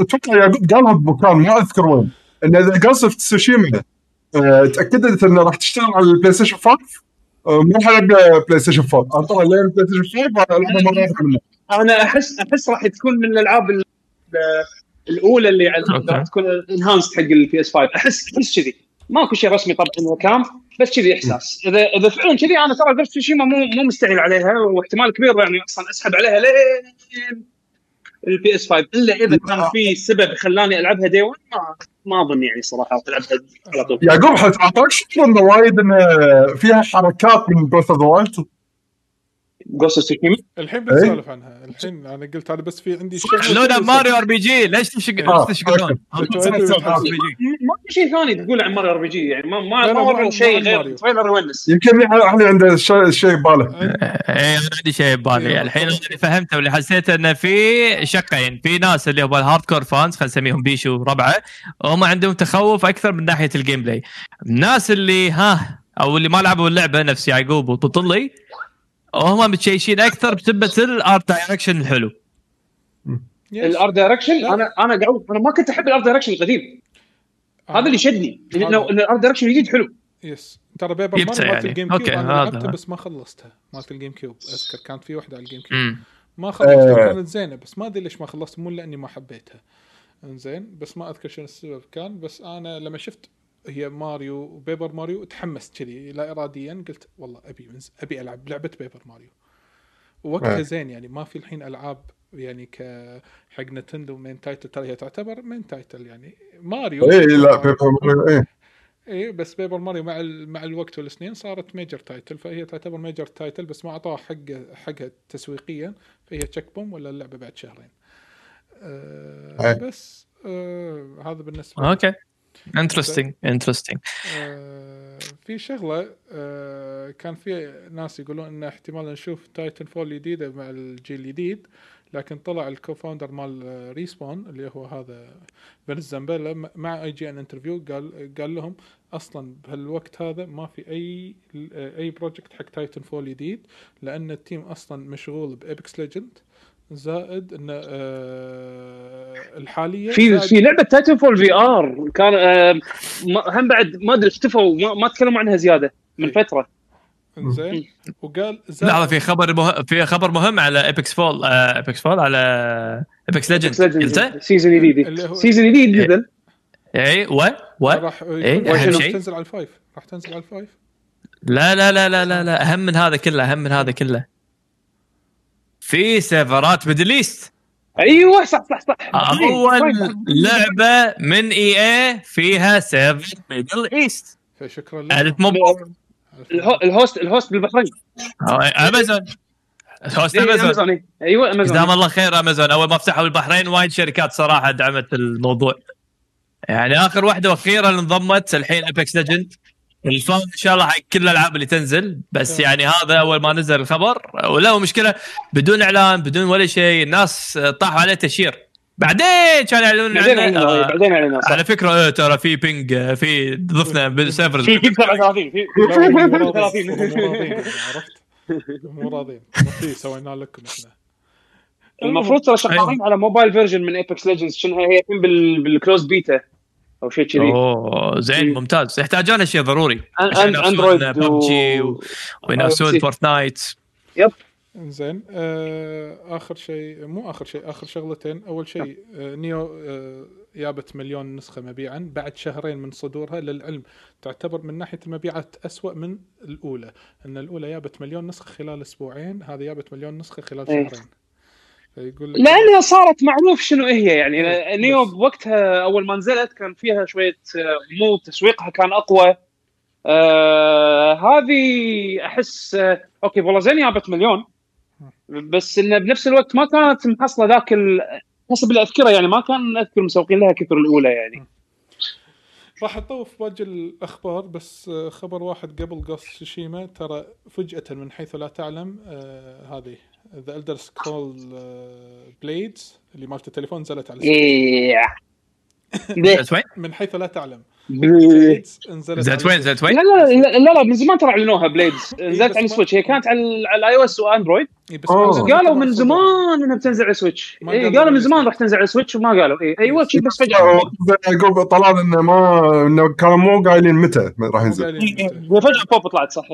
أتوقع يعقوب قالها بمكان ما أذكر وين. إن إذا Ghost of Tsushima تأكدت انه راح تشتغل على ال PlayStation 5 آه، مو راح العب PlayStation 4 انطر لين ال PlayStation 5 راح العبها مره واحدة منه أنا احس أحس راح تكون من الألعاب ال- الأولى اللي. راح تكون enhanced حق ال PS 5 احس أحس كذي. ماكو شيء رسمي طبعا إنه كام بس كذي إحساس. اذا إذا فعلا كذي أنا ترى Ghost Tsushima مو مو مستعجل عليها واحتمال كبير يعني أصلا أسحب عليها لين ال PS 5 إلا إذا كان في سبب خلاني ألعبها day 1 ما ما أظن يعني صراحة راح ألعبها على طول. يعقوب حت- اعطاك شعور انه وايد انه فيها حركات من بروث اوف ذا وايلد جوست تسوشيما الحين بنسولف عنها. الحين أنا قلت هذا بس في عندي شيء لونا Mario RPG ليش تشق شيء ثاني تقول عن Mario RPG يعني ما ما ما شيء غير. trailer يونس يمكن إحنا عنده شيء بباله. إيه أنا عندي شيء ببالي. إيه، الحين. اللي فهمته واللي حسيته إنه في شقين. في ناس اللي هم ال hardcore fans خلينا نسميهم بيشو وربعه هم عندهم تخوف أكثر من ناحية ال gameplay الناس اللي ها أو اللي ما لعبوا اللعبة نفس يعقوب وطلي هم متشيشين أكثر بسبة ال art direction الحلو. ال art direction. أنا أنا قاعد أنا ما كنت أحب ال art direction القديم. آه. هذا اللي شدني هذا. انه إن ال art direction الجديد حلو yes ترى Paper Mario مالت يعني. ال GameCube okay، أنا هذا. لعبتها بس ما خلصتها مالت ال GameCube أذكر كانت في واحدة على ال GameCube امم ما خلصتها آه. كانت زينة بس ما أدري ليش ما خلصت مو لأني ما حبيتها إنزين بس ما أذكر شنو السبب كان بس أنا لما شفت هي Mario و Paper Mario تحمست كذي لا اراديا قلت والله أبي منز أبي ألعب لعبة Paper Mario ووقتها آه. زين يعني ما في الحين ألعاب يعني ك حق Nintendo main title ترى هي تعتبر main title يعني ماريو اي إيه، لا Paper Mario اي اي بس Paper Mario مع ال- مع الوقت والسنين صارت major title فهي تعتبر major title بس ما اعطوها حق حقها تسويقيا فهي تشيك بوم ولا اللعبة بعد شهرين. آه أي. بس آه هذا بالنسبة. okay interesting interesting آه في شغلة آه كان في ناس يقولون إن احتمال نشوف Titanfall جديدة مع الجيل الجديد لكن طلع ال co-founder مال Respawn اللي هو هذا Vince Zampella مع IGN interview قال قال لهم أصلا بهالوقت هذا ما في أي أي project حق Titanfall جديد لأن ال team أصلا مشغول ب Apex Legend زائد إن آه الحالية في في لعبة Titanfall VR كان آه، هم بعد ما أدري اختفوا ما, ما تكلموا عنها زيادة من. فترة زين وقال لحظة في خبر مه... في خبر مهم على Apex fall Apex fall على Apex Legend قلته؟ season جديد اللي هو- season جديد. نزل. اي و و راح إيه،. تنزل على ال five. راح تنزل على ال five؟ لا لا لا لا لا لا أهم من هذا كله أهم من هذا كله. في سيرفرات Middle East. أيوه صح صح صح. أول. لعبة من EA فيها server Middle East. فشكرا لك. الهو- ال host ال host بالبحرين. أمازون. host إيه، أمازون. إيه. أيوه أمازون. جزاهم الله خير أمازون. أول ما فتحوا البحرين وايد شركات صراحة دعمت الموضوع. يعني آخر واحدة وأخيرا انضمت الحين Apex Legend الفال إن شاء الله حق كل الألعاب اللي تنزل. بس يعني هذا أول ما نزل الخبر. ولا مشكلة بدون إعلان بدون ولا شيء الناس طاحوا عليه share بعدين كانوا يعلنون بعدين عنه. آه، بعدين علينا صح. على فكرة إيه ترى في ping آه، في ضفنا بال server في في 37 في لا هم مو 30. راضين هم مو راضين عرفت؟ مو راضين في سوينا لكم إحنا. المفروض ترى شغالين على mobile version من Apex Legends شنو هي؟ بال closed beta أو شيء كذي. أوه زين ممتاز. يحتاجون هالشيء ضروري. عشان Android PUBG وينافسون آه، Fortnite انزين آه آخر شيء مو آخر شيء آخر شغلتين. أول شيء آه Nioh آه جابت مليون نسخة مبيعا. بعد شهرين من صدورها للعلم. تعتبر من ناحية المبيعات أسوأ من الأولى. إن الأولى جابت مليون نسخة خلال أسبوعين هذه جابت مليون نسخة خلال إيه. شهرين. فيقول لك لانها صارت معروف شنو هي يعني Nioh بوقتها أول ما نزلت كان فيها شوية مو تسويقها كان أقوى. آه هذه أحس آه أوكي والله زين جابت مليون. بس انه بنفس الوقت ما كانت محصلة ذاك ال- حسب اللي اذكره يعني ما كان أذكر مسوقين لها كثر الأولى يعني راح أطوف باقي الأخبار بس آه، خبر واحد قبل Ghost Tsushima ترى فجأة من حيث لا تعلم آه هذه The Elder Scrolls Blades اللي مالت التليفون نزلت على ال Switch. إيه. من حيث لا تعلم Blades نزلت وين؟ ذات وين؟ لا لا لا, لا من زمان ترى أعلنوها Blades نزلت بس على ال Switch هي كانت على على ال iOS و Android إيه، بس آه. نزلت قالوا من. زمان إنها بتنزل على ال Switch إيه قالوا من. زمان راح تنزل على ال Switch وما قالوا إيه أيوه بس فجأة يعقوب طلع إنه ما إنه كانوا مو قايلين متى راح ينزل. هي فجأة بوب طلعت صح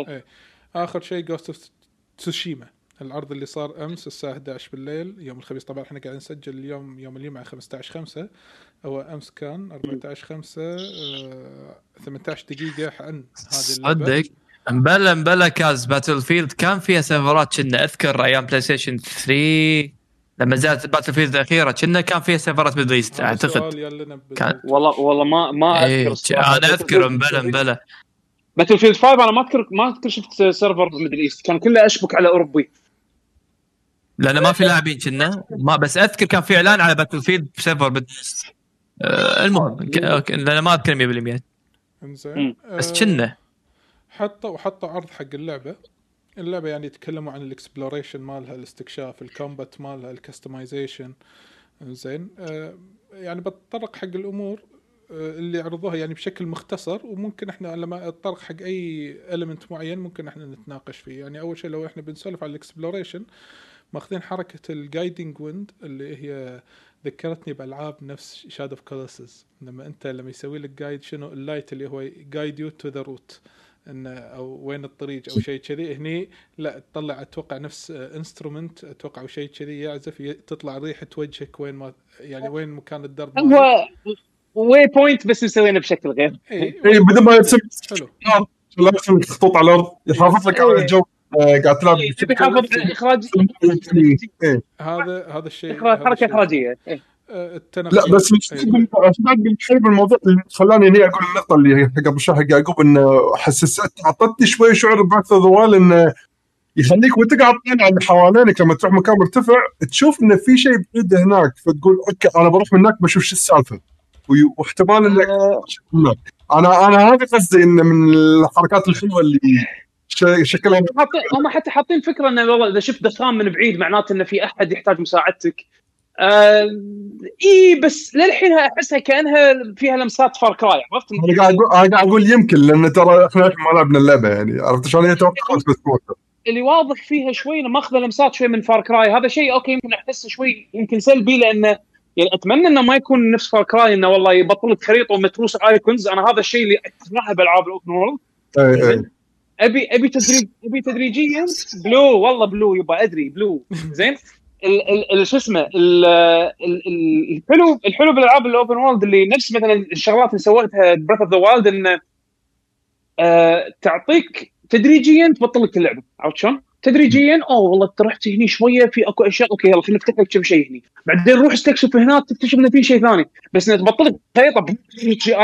آخر شيء Ghost of Tsushima العرض اللي صار أمس الساعة 11 بالليل يوم الخميس طبعا إحنا قاعدين نسجل اليوم يوم الجمعه 15 5 هو أمس كان 14 5 آه 18 دقيقة عن هذه اللعبة. صدق. مبلا مبلا cause Battlefield كان فيها سيرفرات كنا أذكر أيام PlayStation 3 لما زادت Battlefield الأخيرة كنا كان فيها سيرفرات Middle East أعتقد. كان- والله والله ما ما إيه أذكر الصراحة. أنا اذكر مبلا مبلا. Battlefield 5 أنا ما اذكر ما أذكر شفت server Middle East كان كله أشبك على أوروبي. لأن ما في لاعبين كنا. ما بس أذكر كان في إعلان على Battlefield ب server Middle East المهم ك- أوكي، لأن ما اذكر 100% إنزين. بس آه، كنا حطوا حطوا عرض حق اللعبة. اللعبة يعني يتكلموا عن ال exploration مالها الاستكشاف ال combat مالها ال customization زين آه يعني بتطرق حق الأمور آه اللي عرضوها يعني بشكل مختصر وممكن إحنا لما اتطرق حق أي element معين ممكن إحنا نتناقش فيه. يعني أول شيء لو إحنا بنسولف على ال exploration ماخذين حركة ال guiding wind اللي هي ذكرتني بألعاب نفس Shadow of Colossus لما أنت لما يسوي لك guide شنو؟ ال light اللي هو guide you to the route انه أو وين الطريق أو شيء كذي. هني لا تطلع أتوقع نفس instrument أتوقع أو شيء كذي يعزف تطلع ريحة وجهك وين ما يعني وين مكان الدرب. هو waypoint بس مسوينه بشكل غير. اي اي بدون ما يرسم حلو. لازم خطوط على الأرض؟ يحافظ لك على الجو. آه، قاعد تلعب تبي يحافظ على إخراج إيه. هذا هذا الشيء حركه. إخراجية إيه. آه، لا بس مش إيه. الشيء بالموضوع اللي خلاني هني أقول النقطة اللي هي قبل شوي حق يعقوب انه حسست اعطتني شوي شعور ب Breath of the Wild انه يخليك وأنت قاعد تطالع على اللي حوالينك لما تروح مكان مرتفع تشوف انه في شيء بعيد هناك فتقول أوكي أنا بروح من هناك بشوف شو السالفة وي- واحتمال إنك هناك. أنا أنا هذا قصدي انه من الحركات الحلوة اللي ش- شكلها حاطين هم حتى حاطين فكرة إنه والله إذا شفت دخان من بعيد معناته إنه في أحد يحتاج مساعدتك. آه إي بس للحين أحسها كأنها فيها لمسات Far Cry عرفت؟ أنا قاعد أقول أنا قاعد أقول يمكن لأن ترى إحنا ما لعبنا اللعبة يعني عرفت شلون هي توقعات بس مو أكثر. اللي واضح فيها شوي إنه ماخذة لمسات شوي من Far Cry هذا شيء أوكي يمكن احسه شوي يمكن سلبي لأنه يعني أتمنى إنه ما يكون نفس Far Cry إنه والله يبطل خريطة ومتروس icons أنا هذا الشيء اللي أكرهه بالعاب ال open world اي اي ابي أبي تدريج أبي تدريجيا بلو والله بلو يبا أدري بلو. زين؟ شو اسمه ال- ال- ال- الحلو الحلو بالألعاب ال open world اللي نفس مثلا الشغلات اللي سوتها Breath of the Wild انه تعطيك تدريجيا تبطل لك اللعبة. عرفت شلون؟ تدريجيا أوه والله أنت رحت هني شوية في أكو أشياء okay يلا خلينا نفتح لك كم شيء هني. بعدين روح استكشف هناك تكتشف إنه في شيء ثاني. بس إنه تبطل خريطة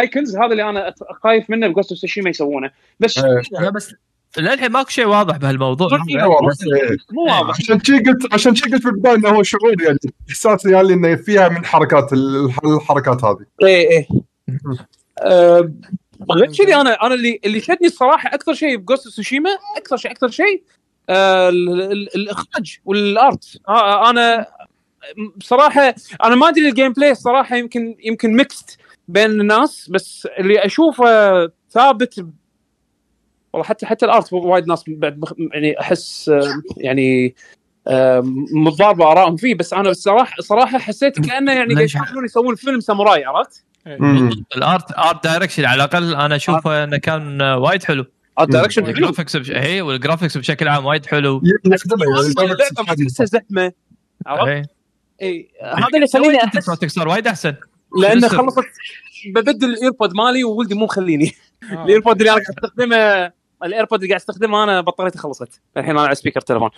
icons هذا اللي أنا خايف منه ب Ghost of Tsushima يسوونه. بس إيه. لا بس للحين ماكو شيء واضح بهالموضوع. إيه. مو واضح. عشان شي قلت عشان شي قلت في البداية إنه هو شعور يعني إحساس يعني إنه فيها من حركات ال- الحركات هذه. إيه إيه. آه، غير كذي أنا أنا اللي اللي شدني الصراحة أكثر شيء ب Ghost Tsushima أكثر شيء أكثر شيء الإخراج وال art آه، أنا بصراحه أنا ما أدري ال gameplay الصراحه يمكن يمكن mixed بين الناس بس اللي أشوفه ثابت والله حتى حتى ال art وايد ناس بعد يعني أحس آه، يعني آه، متضاربة آرائهم فيه بس أنا الصراحه صراحة حسيت كأنه يعني قاعد؟ يحاولون يسوون فيلم ساموراي عرفت؟ مم. ال art art direction على الأقل أنا أشوفه إنه كان وايد حلو art direction حلو. ال graphics بش... هي وال graphics بشكل عام وايد حلو. زحمة. عرفت؟ إيه. اي هذا اللي يخليني احس صار وايد أحسن. لأن؟ خلصت ببدل ال AirPod مالي وولدي مو مخليني. آه. ال AirPod اللي أنا قاعد استخدمه ال AirPod اللي قاعد أستخدمه أنا بطاريته خلصت. الحين أنا على speaker تليفون.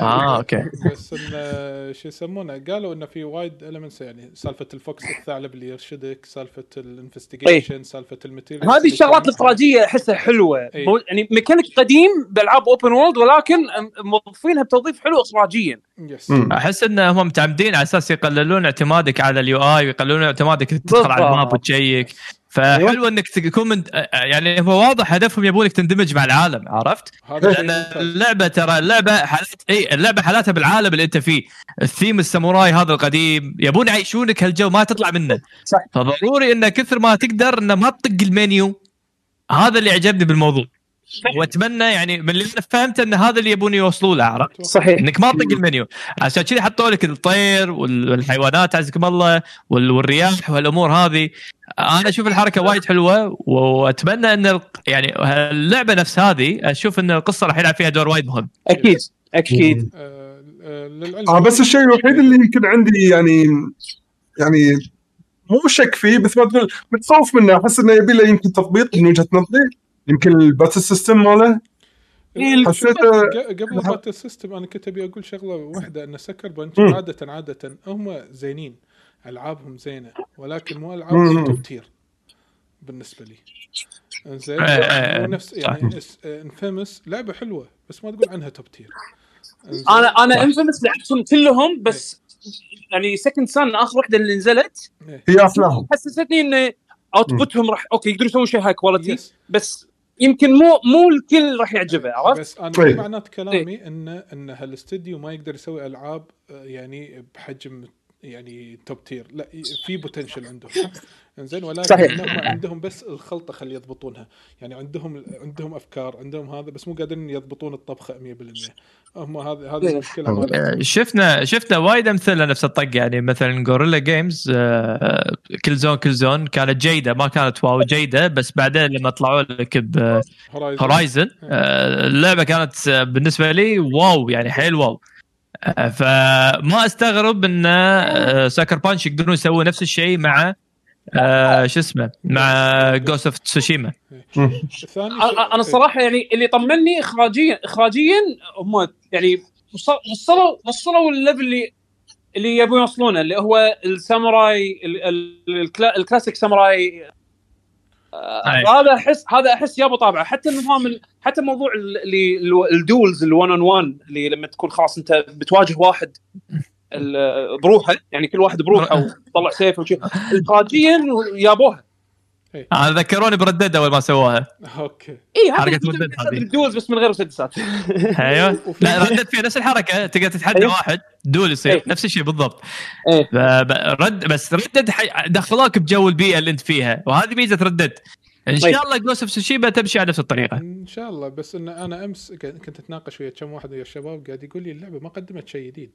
آه okay بس انه شو يسمونه قالوا إنه في وايد elements يعني سالفة ال fox الثعلب اللي يرشدك سالفة ال investigation سالفة ال material هذه الشغلات الاخراجيه أحسها حلوة إي. مو- يعني ميكانيك قديم بألعاب open world ولكن موظفينها بتوظيف حلو اخراجيا yes. أحس إن هم متعمدين على أساس يقللون اعتمادك على ال UI ويقللون اعتمادك تدخل على. ال map و check فحلو إنك تكون من يعني هو واضح هدفهم يبونك تندمج مع العالم عرفت؟ لأن. اللعبة ترى اللعبة حالات إي اللعبة حالاتها بالعالم اللي أنت فيه. الثيم الساموراي هذا القديم يبون يعيشونك هالجو ما تطلع منه. صح. فضروري إنه كثر ما تقدر إنه ما تطق المنيو. هذا اللي عجبني بالموضوع. وأتمنى يعني من اللي أنا فهمته إن هذا اللي يبون يوصلوا له عرفت؟ صحيح. إنك ما تطق المنيو. عشان كذي حطوا لك الطير وال- والحيوانات عزكم الله وال- والرياح والأمور هذه. أنا أشوف الحركة وايد حلوة وأتمنى إن ال- يعني اللعبة نفس هذه أشوف إن القصة راح يلعب فيها دور وايد مهم. أكيد أكيد. آه، للعلم. آه بس الشيء الوحيد اللي يمكن عندي يعني يعني مو شك فيه بس ما تقول متخوف منه. أحس إنه يبي له يمكن تضبيط من وجهة نظري. يمكن ال battle system ماله. حسيته ق- قبل battle system أنا كنت أبي أقول شغلة واحدة إن Sucker Punch. عادة عادة هم زينين. ألعابهم زينة ولكن مو. العابهم top tier بالنسبة لي. زين إيه، إيه، مو إيه. نفس يعني Infamous لعبة حلوة بس ما تقول عنها top tier أنا أنا Infamous لعبتهم كلهم بس يعني Second Son آخر واحدة اللي نزلت هي افلاهم حسستني انه output هم راح okay يقدروا يسوون شيء high quality بس يمكن مو مو الكل راح يعجبه عرفت؟ بس أنا طيب. مو معنات كلامي ان إن هالاستديو ما يقدر يسوي ألعاب آه، يعني بحجم يعني top tier لا في potential عندهم. إنزين ولكن صحيح. عندهم بس الخلطة خلي يضبطونها. يعني عندهم عندهم أفكار عندهم هذا بس مو قادرين يضبطون الطبخة 100% هم هذه هذه. المشكلة. آه، شفنا شفنا وايد أمثلة نفس الطق. يعني مثلا Guerrilla Games آه، Killzone Killzone. كانت جيدة ما كانت واو جيدة بس بعدين لما طلعوا لك Horizon ب Horizon اللعبة كانت آه، بالنسبة لي wow. يعني حيل واو. آه، فما استغرب إن آه، Sucker Punch يقدرون يسوون نفس الشيء مع آه، شو اسمه مع Ghost of Tsushima أنا الصراحه يعني اللي طمني اخراجيا اخراجيا هم يعني وصل- وصلوا وصلوا ال level اللي اللي يبون يوصلونه اللي هو الساموراي ال- ال- الكلا- ال classic samurai. هذا احس هذا أحس يابو طابعه حتى النظام ال- حتى موضوع ال- اللي ال- ال duels ال 1 on 1 اللي لما تكون خلاص أنت بتواجه واحد بروحه يعني كل واحد بروحه وطلع سيف وشي. اخراجيا يابوها. أنا ذكروني ب Red Dead أول ما سووها. okay. اي حركة هذا Red Dead هذه. ال duels بس من غير مسدسات. أيوه. لا Red Dead فيها نفس الحركة. تقدر تتحدى أيوه. واحد duel يصير. أيوه. نفس الشيء بالضبط. إيه. ب- Red بس Red Dead حي... دخلوك بجو البيئة اللي أنت فيها. وهذه ميزة Red Dead إن طيب. شاء الله Ghost of Tsushima تمشي على نفس الطريقة. إن شاء الله. بس إن أنا أمس كنت أتناقش ويا كم واحد من الشباب قاعد يقول لي اللعبة ما قدمت شيء جديد.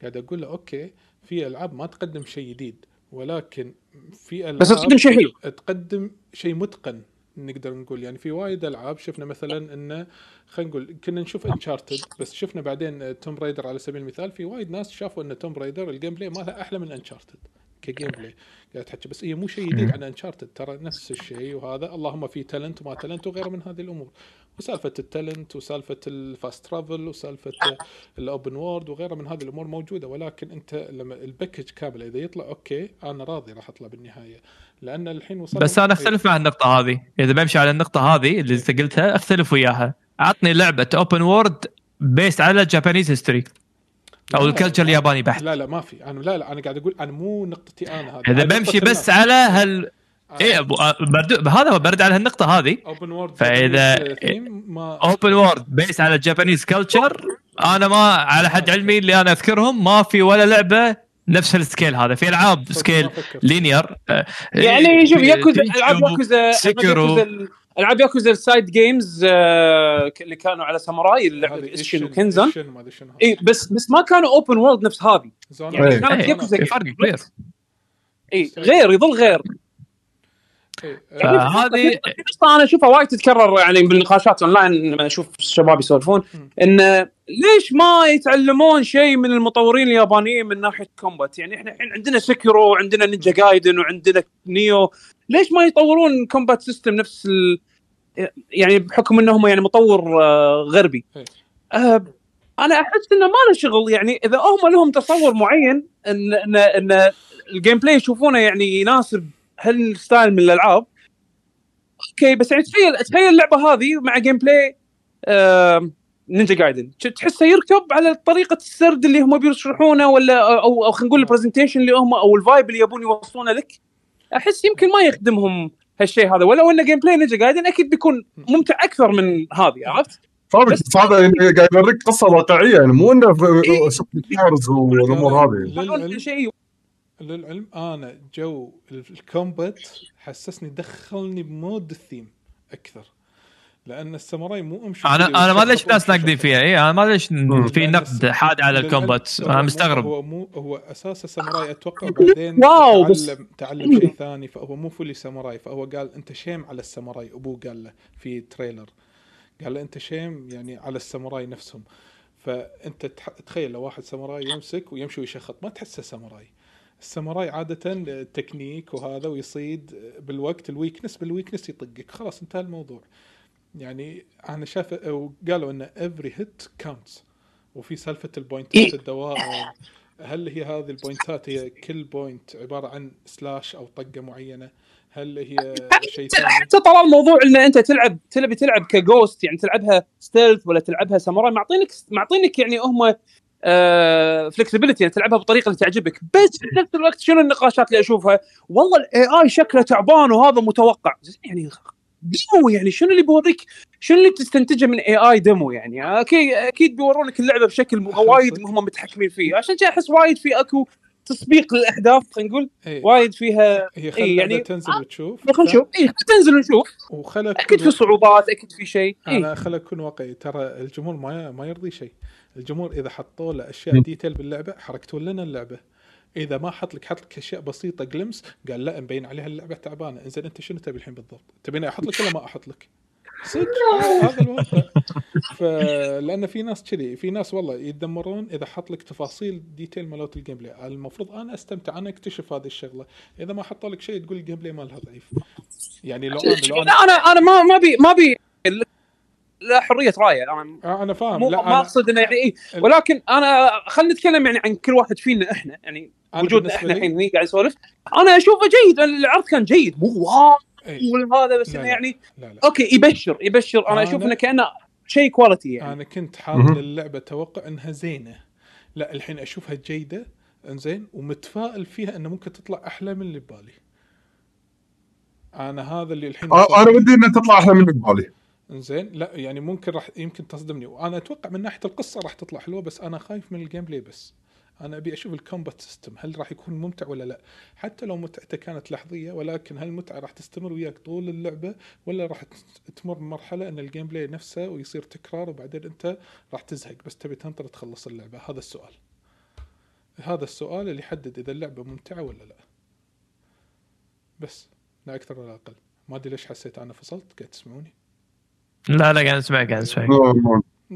قاعد أقول له okay في ألعاب ما تقدم شيء جديد. ولكن في ألعاب بس تقدم شيء حلو. تقدم شيء متقن نقدر نقول. يعني في وايد ألعاب شفنا مثلا انه خلينا نقول كنا نشوف Uncharted بس شفنا بعدين Tomb Raider على سبيل المثال في وايد ناس شافوا إن Tomb Raider ال gameplay مالها أحلى من Uncharted ك gameplay قاعد تحكي بس هي مو شيء جديد عن Uncharted ترى نفس الشيء وهذا اللهم في talent وما talent وغيره من هذه الأمور. وسالفة ال talent وسالفة ال fast travel وسالفة ال open world وغيره من هذه الأمور موجودة. ولكن أنت لما ال package كامل إذا يطلع okay أنا راضي راح أطلع بالنهاية. لأن الحين وصلنا بس أنا أختلف مع النقطة هذه. إذا بمشي على النقطة هذه اللي أنت قلتها أختلف وياها. عطني لعبة open world based على Japanese history أو ال culture. الياباني بحت. لا لا ما في. أنا لا لا أنا قاعد أقول أنا مو نقطتي أنا هذه. إذا بمشي بس. على هال إيه أبو- آه، برد- هذا هو برد على النقطه هذه اوبن وورد فإذا- ما open world based على Japanese culture أنا ما على حد علمي اللي أنا أذكرهم ما في ولا لعبة نفس ال scale هذا في ألعاب scale. linear يعني شوف ياكوزا ألعاب ياكوزا Sekiro. ألعاب ياكوزا ال side games آه، اللي كانوا على ساموراي اللعبه Ishin وKenzan. اي بس بس ما كانوا open world نفس هذه يعني إيه. كانت إيه، ياكوزا فرق كبير اي غير يظل غير إيه. فهذه نقطة أنا أشوفها وايد تتكرر يعني بالنقاشات أونلاين لما أشوف الشباب يسولفون مم. إن ليش ما يتعلمون شيء من المطورين اليابانيين من ناحية combat يعني إحنا الحين عندنا Sekiro وعندنا Ninja Gaiden وعندنا Nioh ليش ما يطورون combat system نفس ال... يعني بحكم إنهم يعني مطور آه، غربي. إيه. آه، أنا أحس إنه ما له شغل. يعني إذا هم لهم تصور معين ان ان إن ال gameplay يشوفونه يعني يناسب هال style من الألعاب؟ أوكي بس يعني تخيل تخيل اللعبة هذه مع gameplay آه Ninja Gaiden تحسه يركب على طريقة السرد اللي هم بيشرحونه ولا أو أو خلينا نقول ال presentation اللي هم أو ال vibe اللي يبون يوصلونه لك. أحس يمكن ما يخدمهم هالشيء هذا. ولو إنه gameplay Ninja Gaiden أكيد بيكون ممتع أكثر من هذه عرفت؟ بس- بس هذا يعني قاعد يوريك قصة واقعية يعني مو إنه إيه. سوبر كارز والامور هذه. للعلم شيء. للعلم أنا جو الكومبات حسسني دخلني بمود الثيم أكثر لأن الساموراي مو أمشي أنا أنا ما ليش ناس وامشي ناقدين. فيها. اي أنا ما ليش. في نقد حاد على الكومبات. أنا مستغرب. هو مو هو أساس الساموراي أتوقع بعدين واو، بس- تعلم تعلم شيء ثاني فهو مو فولي ساموراي فهو قال أنت شيم على الساموراي أبوه قال له في تريلر. قال له أنت shame يعني على الساموراي نفسهم. فأنت تح- تخيل لو واحد ساموراي يمسك ويمشي ويشخط ما تحسه ساموراي. الساموراي عادة تكنيك وهذا ويصيد بالوقت ال weakness بال weakness يطقك. خلاص انتهى الموضوع. يعني أنا شايف وقالوا إن every hit counts وفي سالفة ال pointات إيه. الدوائر هل هي هذه ال pointات هي كل point عبارة عن slash أو طقة معينة؟ هل هي شيء ثاني؟ حتى طلع الموضوع إن أنت تلعب تبي تلعب ك ghost يعني تلعبها stealth ولا تلعبها ساموراي معطينك معطينك يعني هم flexibility يعني تلعبها بالطريقة اللي تعجبك. بس في نفس الوقت شنو النقاشات اللي أشوفها؟ والله ال AI شكله تعبان وهذا متوقع. يعني demo يعني شنو اللي بيوريك؟ شنو اللي تستنتجه من اي اي demo يعني؟ أكيد أكيد بيورونك اللعبه بشكل وايد هم متحكمين فيه. عشان كذا أحس وايد في أكو تسبيق للاحداث خلينا نقول. إيه. وايد فيها هي إيه، خلي يعني- تنزل وتشوف. خلينا نشوف اي تنزل ونشوف. وخلك أكيد في صعوبات أكيد في شيء. إيه. أنا خلك اكون واقعي. ترى الجمهور ما ما يرضي شيء. الجمهور إذا حطوا له أشياء detail باللعبة حرقتوا لنا اللعبة. إذا ما حط لك حط لك أشياء بسيطة glimpse قال لا مبين عليها اللعبة تعبانة. إنزين أنت شنو تبي الحين بالضبط؟ تبيني أحط لك ولا ما أحط لك؟ صدق هذا الواقع. فلان في ناس كذي في ناس والله يتذمرون إذا حط لك تفاصيل detail مالت ال gameplay المفروض أنا أستمتع أنا أكتشف هذه الشغلة. إذا ما حطوا لك شيء تقول ال gameplay مالها ضعيف. يعني لو أنا لو أنا أنا أنا ما ما بي ما بي لا حرية رايه أنا آه، أنا فاهم. مو لا ما أنا أقصد إنه يعني ال- ولكن انا خلينا نتكلم يعني عن كل واحد فينا إحنا. يعني أنا وجودنا إحنا الحين هني قاعد نسولف أنا أشوفه جيد. العرض كان جيد. مو wow. إيه. هذا بس لا، إنه لا. يعني لا لا. أوكي يبشر يبشر. أنا أنا- أشوف إنه كأنه شيء quality يعني. أنا كنت حاط. للعبة توقع إنها زينة. لا الحين أشوفها جيدة إنزين ومتفائل فيها إنه ممكن تطلع أحلى من اللي ببالي. أنا هذا اللي الحين أنا ودي إنها تطلع أحلى من ببالي. إنزين لا يعني ممكن راح يمكن تصدمني. وأنا أتوقع من ناحية القصة راح تطلع حلوة بس أنا خايف من ال gameplay بس. أنا أبي أشوف ال combat system هل راح يكون ممتع ولا لا؟ حتى لو متعته كانت لحظية ولكن هل المتعة راح تستمر وياك طول اللعبة ولا راح تمر بمرحله إن ال gameplay نفسه ويصير تكرار وبعدين أنت راح تزهق بس تبي تنطر تخلص اللعبة؟ هذا السؤال. هذا السؤال اللي يحدد إذا اللعبة ممتعة ولا لا. بس لا أكثر ولا أقل. ما أدري ليش حسيت أنا فصلت قاعد تسمعوني؟ لا لا قاعد اسمعك قاعد اسمعك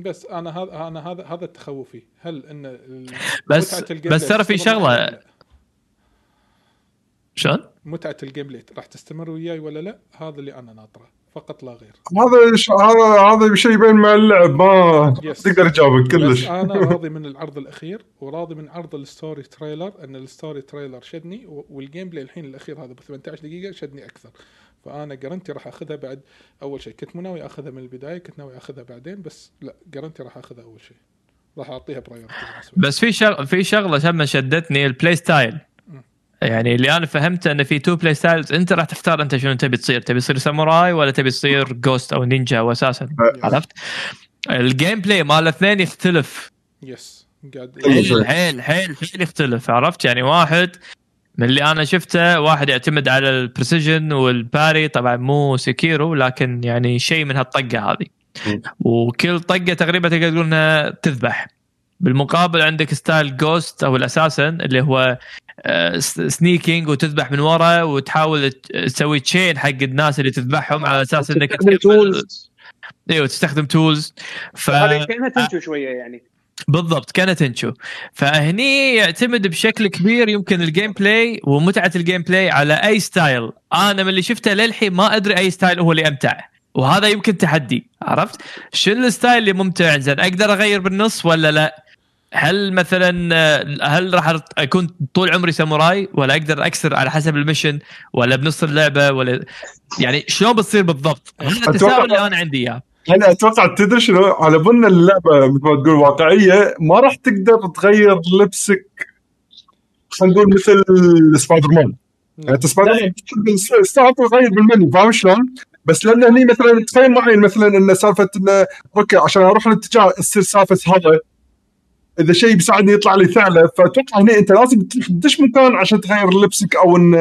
بس أنا هذا أنا هذا هذا تخوفي. هل إن بس- بس ترى في لا؟ شلون؟ متعة ال gameplay راح تستمر وياي ولا لا؟ هذا اللي أنا ناطره. فقط لا غير. هذا ش- هذا هذا شيء يبين مع اللعب ما Yes. تقدر تجاوبك كلش. أنا راضي من العرض الأخير وراضي من عرض ال story trailer إن ال story trailer شدني وال gameplay الحين الأخير هذا ب 18 دقيقة شدني أكثر. فأنا guarantee راح أخذها بعد أول شيء. كنت مو ناوي أخذها من البداية كنت ناوي أخذها بعدين بس لا guarantee راح أخذها أول شيء. راح أعطيها priority بس في شغله في شغلة شبه شدتني ال play style يعني اللي أنا فهمته انه في two play styles أنت راح تختار أنت شنو تبي تصير تبي تصير ساموراي ولا تبي تصير ghost أو نينجا واساسا عرفت؟ ال gameplay مال الاثنين يختلف. yes قاعد حيل حيل حيل يختلف عرفت؟ يعني واحد من اللي أنا شفته واحد يعتمد على ال precision وال parry. طبعا مو Sekiro لكن يعني شيء من هالطقة هذه. وكل طقة تقريبا تقدر تقول إنها تذبح. بالمقابل عندك style Ghost أو ال assassin اللي هو sneaking وتذبح من ورا وتحاول تسوي chain حق الناس اللي تذبحهم على أساس إنك تستخدم tools إيوه تستخدم tools ف... هذه كأنها Tenchu شوية يعني. بالضبط كانت Tenchu فهني يعتمد بشكل كبير يمكن ال gameplay ومتعة ال gameplay على أي style أنا من اللي شفته للحين ما أدري أي style هو اللي أمتع. وهذا يمكن تحدي عرفت؟ شو ال style اللي ممتع؟ زين أقدر أغير بالنص ولا لا؟ هل مثلا هل راح أكون طول عمري ساموراي ولا أقدر أكسر على حسب ال mission ولا بنص اللعبة ولا يعني شلون بتصير بالضبط؟ هذا التساؤل اللي أنا عندي إياه. أنا أتوقع تدري شنو؟ على بنى اللعبة مثل ما تقول واقعية ما راح تقدر تغير لبسك خلينا نقول مثل سبايدر مان يعني انت سبايدر مان تستعرف تغير بالمنيو فاهم شلون؟ بس لأن هني مثلا تخيل معي مثلا إن سالفة انه أوكي عشان أروح الاتجاه تصير سالفة هذا إذا شيء بيساعدني يطلع لي ثعلب فأتوقع هنا أنت لازم تدش مكان عشان تغير لبسك أو إن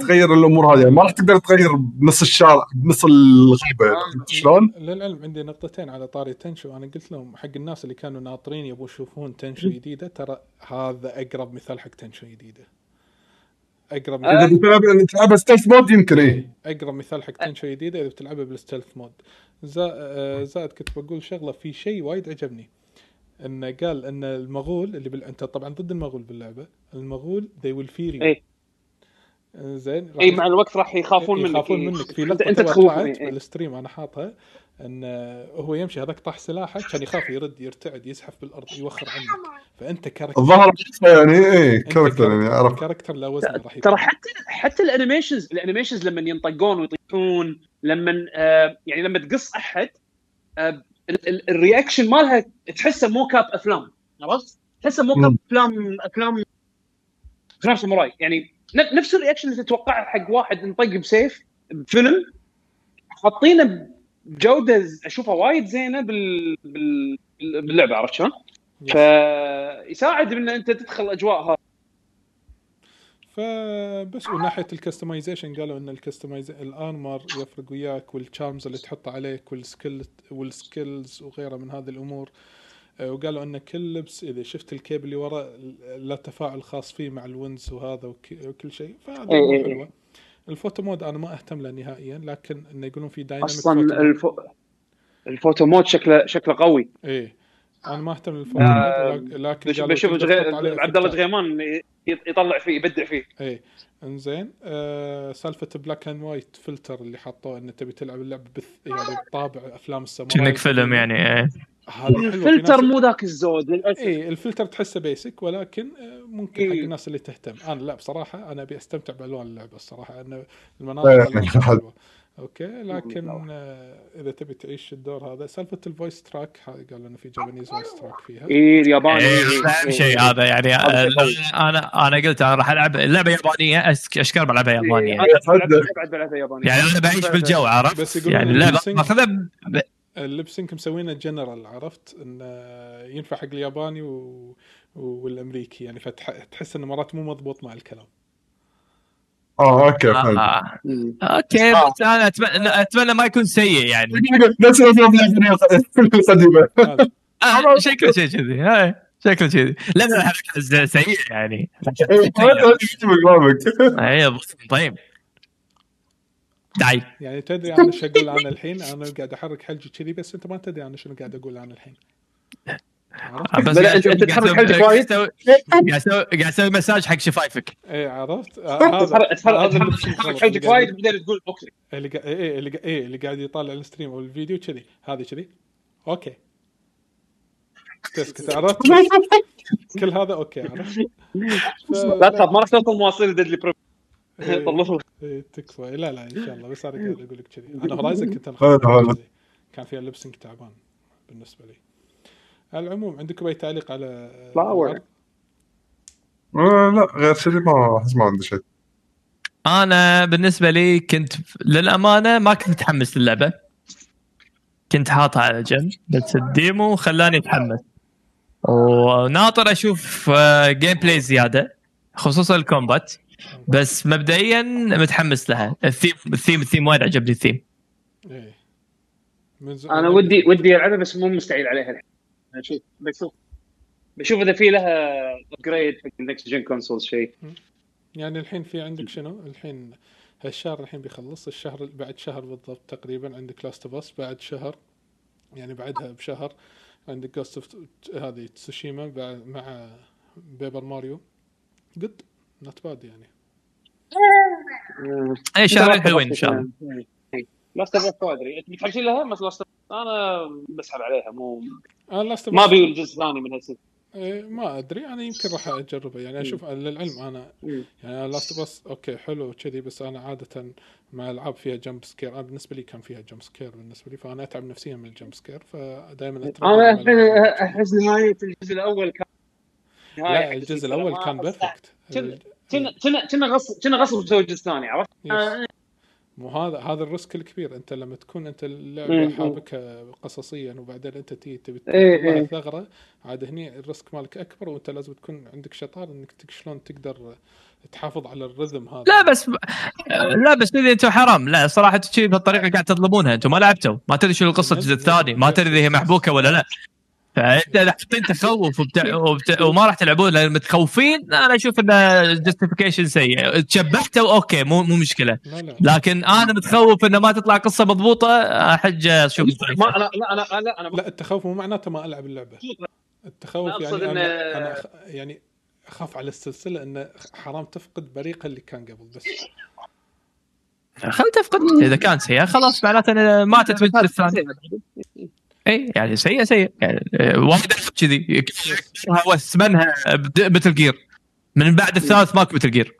تغير الأمور هذه. يعني ما راح تقدر تغير بنص الشارع بنص الغابة شلون؟ للعلم عندي نقطتين على طاري Tenchu. أنا قلت لهم حق الناس اللي كانوا ناطرين يبون يشوفون Tenchu جديدة ترى هذا أقرب مثال حق Tenchu جديدة. أقرب آه. اذا بتلعب تلعبها stealth mode يمكن اي أقرب مثال حق Tenchu جديدة إذا بتلعبها بال stealth mode آه، زائد كنت بقول شغلة في شيء وايد عجبني. انه قال إن المغول اللي بال... أنت طبعا ضد المغول باللعبة. المغول they will fear you. آه، زين اي مع الوقت راح يخافون منك. يخافون إيه. منك. في انت لقطة أنت إيه. بال stream أنا حاطها إن هو يمشي هذاك طاح سلاحه كان يخاف يرد يرتعد يزحف بالأرض يوخر عنك فأنت character الظاهر يعني اي character يعني أعرف. character له وزن راح يكون. ترى حتى حتى الانيميشنز الانيميشنز لما ينطقون ويطيحون لما آه يعني لما تقص أحد آه ال reaction مالها تحسه مو كاب أفلام عرفت؟ تحسه مم. موقف أفلام أفلام أفلام ساموراي يعني نفس ال reaction اللي تتوقعه حق واحد انطق بسيف بفيلم حاطينه بجودة أشوفها وايد زينة بال... بال... باللعبة عرفت شلون؟ فيساعد إن أنت تدخل أجواء هذا فبس وناحية ال customization قالوا إن ال customize ال armor يفرق وياك وال charms اللي تحط عليك وال skill وال skills وغيرها من هذه الأمور آه، وقالوا إن كل لبس إذا شفت ال cape اللي ورا له تفاعل خاص فيه مع ال winds وهذا وك- وكل شيء فهذا إيه إيه إيه. حلوة ال photo mode أنا ما أهتم له نهائيا لكن إنه يقولون في dynamic أصلا فوتو. الفو... ال photo mode شكله شكله قوي إيه أنا ما أهتم لل photo mode لكن بشوف عبد الله effectات. يطلع فيه يبدع فيه. إيه. إنزين آه سالفة black and white filter اللي حطوه انه تبي تلعب اللعبه بث يعني بطابع أفلام الساموراي. كأنك فيلم يعني إيه. في الفلتر مو ذاك الزود للأسف. إيه الفلتر تحسه basic ولكن آه، ممكن حق إيه. الناس اللي تهتم. أنا لا بصراحة أنا أبي أستمتع بألوان اللعبة الصراحة إيه، المناظر. حلوة. أوكي لكن آه إذا تبي تعيش الدور هذا سالفة ال voice track قالوا إنه في Japanese voice track فيها. اي الياباني. إيه، إيه، هذا أهم إيه. شيء هذا يعني آه،. أنا أنا قلت أنا راح ألعب اللعبه يابانية أشكر بلعبها يابانية. يعني أنا بعيش بالجو عرفت؟ يعني اللعبه ماخذها ال lip sync مسوينه جنرال عرفت؟ انه ينفع حق الياباني. والأمريكي يعني فتحس إنه مرات مو مضبوط مع الكلام. آه أوكي فهمت. آه. مم. أوكي بس أنا أتمنى أتمنى ما يكون سيء يعني. نفس الافلام القديمة. آه، شكله شيء كذي. هاي شكله كذي. لا لا سيء يعني. اي طيب تعي. يعني تدري أنا إيش أقول عنه الحين؟ أنا قاعد أحرك حلجي كذي بس أنت ما تدري أنا شنو قاعد أقول عنه الحين؟ بس أسوي- تحرك أسوي- وايد؟ قاعد أسوي قاعد أسوي مساج حق شفايفك. إيه عرفت؟ آه، تحرك اللي قاعد- وايد بعدين تقول أوكي. اللي إيه اللي إيه اللي قاعد يطالع ال stream أو الفيديو كذي. هذه كذي. أوكي. تسكت عرفت؟ كل هذا أوكي عرفت؟ لا تخاف ما راح توصل مواصيل deadly bro. إيه. طلعوا. إيه، تكفى. لا لا إن شاء الله. بس أنا قاعد أقول لك كذي. أنا Horizon كنت. كان فيها lip sync تعبان بالنسبة لي. على العموم عندكم أي تعليق على. العرض؟ آه، لا غير كذي ما ما عندي شيء أنا بالنسبة لي كنت للأمانة ما كنت متحمس للعبة. كنت حاطها على جنب بس ال demo خلاني أتحمس. وناطر أشوف آه، gameplay زيادة خصوصا ال combat. بس مبدئيا متحمس لها. الثيم الثيم الثيم وايد عجبني الثيم. ز- أنا ودي ودي ألعبها بس مو مستعجل عليها. الحين بشوف بشوف بشوف إذا في لها upgrade حق ال next gen console شيء يعني الحين في عندك شنو؟ الحين هالشهر الحين بيخلص الشهر بعد شهر بالضبط تقريبا عندك Last of Us بعد شهر يعني بعدها بشهر عندك Ghost of هذه تسوشيما بعد- مع Paper Mario good not bad يعني. اي شهرين حلوين إن شاء الله. Last of ما ادري إنت بتحبسين لها؟ بس Last أنا بسحب عليها مو أنا Last ما ابي الجزء الثاني من هالسلسله إيه ما أدري. أنا يمكن راح أجربه. يعني أشوف للعلم أنا. يعني Last بس okay حلو كذي بس أنا عادة مع العاب فيها jump scare أنا بالنسبة لي كان فيها jump scare بالنسبة لي فأنا أتعب نفسيا من ال jump scare فدائما أنا الحين أحس نهايه الجزء الأول كان لا الجزء. الأول كان perfect كنا كنا كنا كنا غصب كنا غصب مسوي الجزء الثاني عرفت؟ مو هذا هذا ال risk الكبير. أنت لما تكون أنت مم. اللعبه حابكها قصصيا وبعدين أنت تي تبي إيه، تطلع إيه. ثغرة عاد هني ال risk مالك أكبر وأنت لازم تكون عندك شطاره إنك تك- شلون تقدر تحافظ على ال rhythm هذا. لا بس لا بس كذي أنتم حرام. لا صراحة شيء بهالطريقة قاعد تظلمونها أنتم ما لعبتوا. ما تدري شنو القصة الجزء الثاني. ما تدري إذا هي محبوكة ولا لا. فانت حاطين تخوف وبتاع وبتاع وما راح تلعبون لأن متخوفين أنا أشوف انه justification سيء. تشبعتوا okay مو مو مشكلة. لا لا. لكن أنا متخوف انه ما تطلع قصة مضبوطة أحج أشوف. ما أنا لا أنا لا أنا لا التخوف مو معناته ما ألعب اللعبة. التخوف أنا يعني أنا, إن- أنا أخ... يعني أخاف على السلسلة انه حرام تفقد بريقها اللي كان قبل بس. خل تفقد إذا كان سيء خلاص معناته ماتت بالجزء الثاني. اي يعني سيء سيء يعني وايد ألعاب كذي هو ثمنها مثل جير من بعد الثالث ماكو مثل جير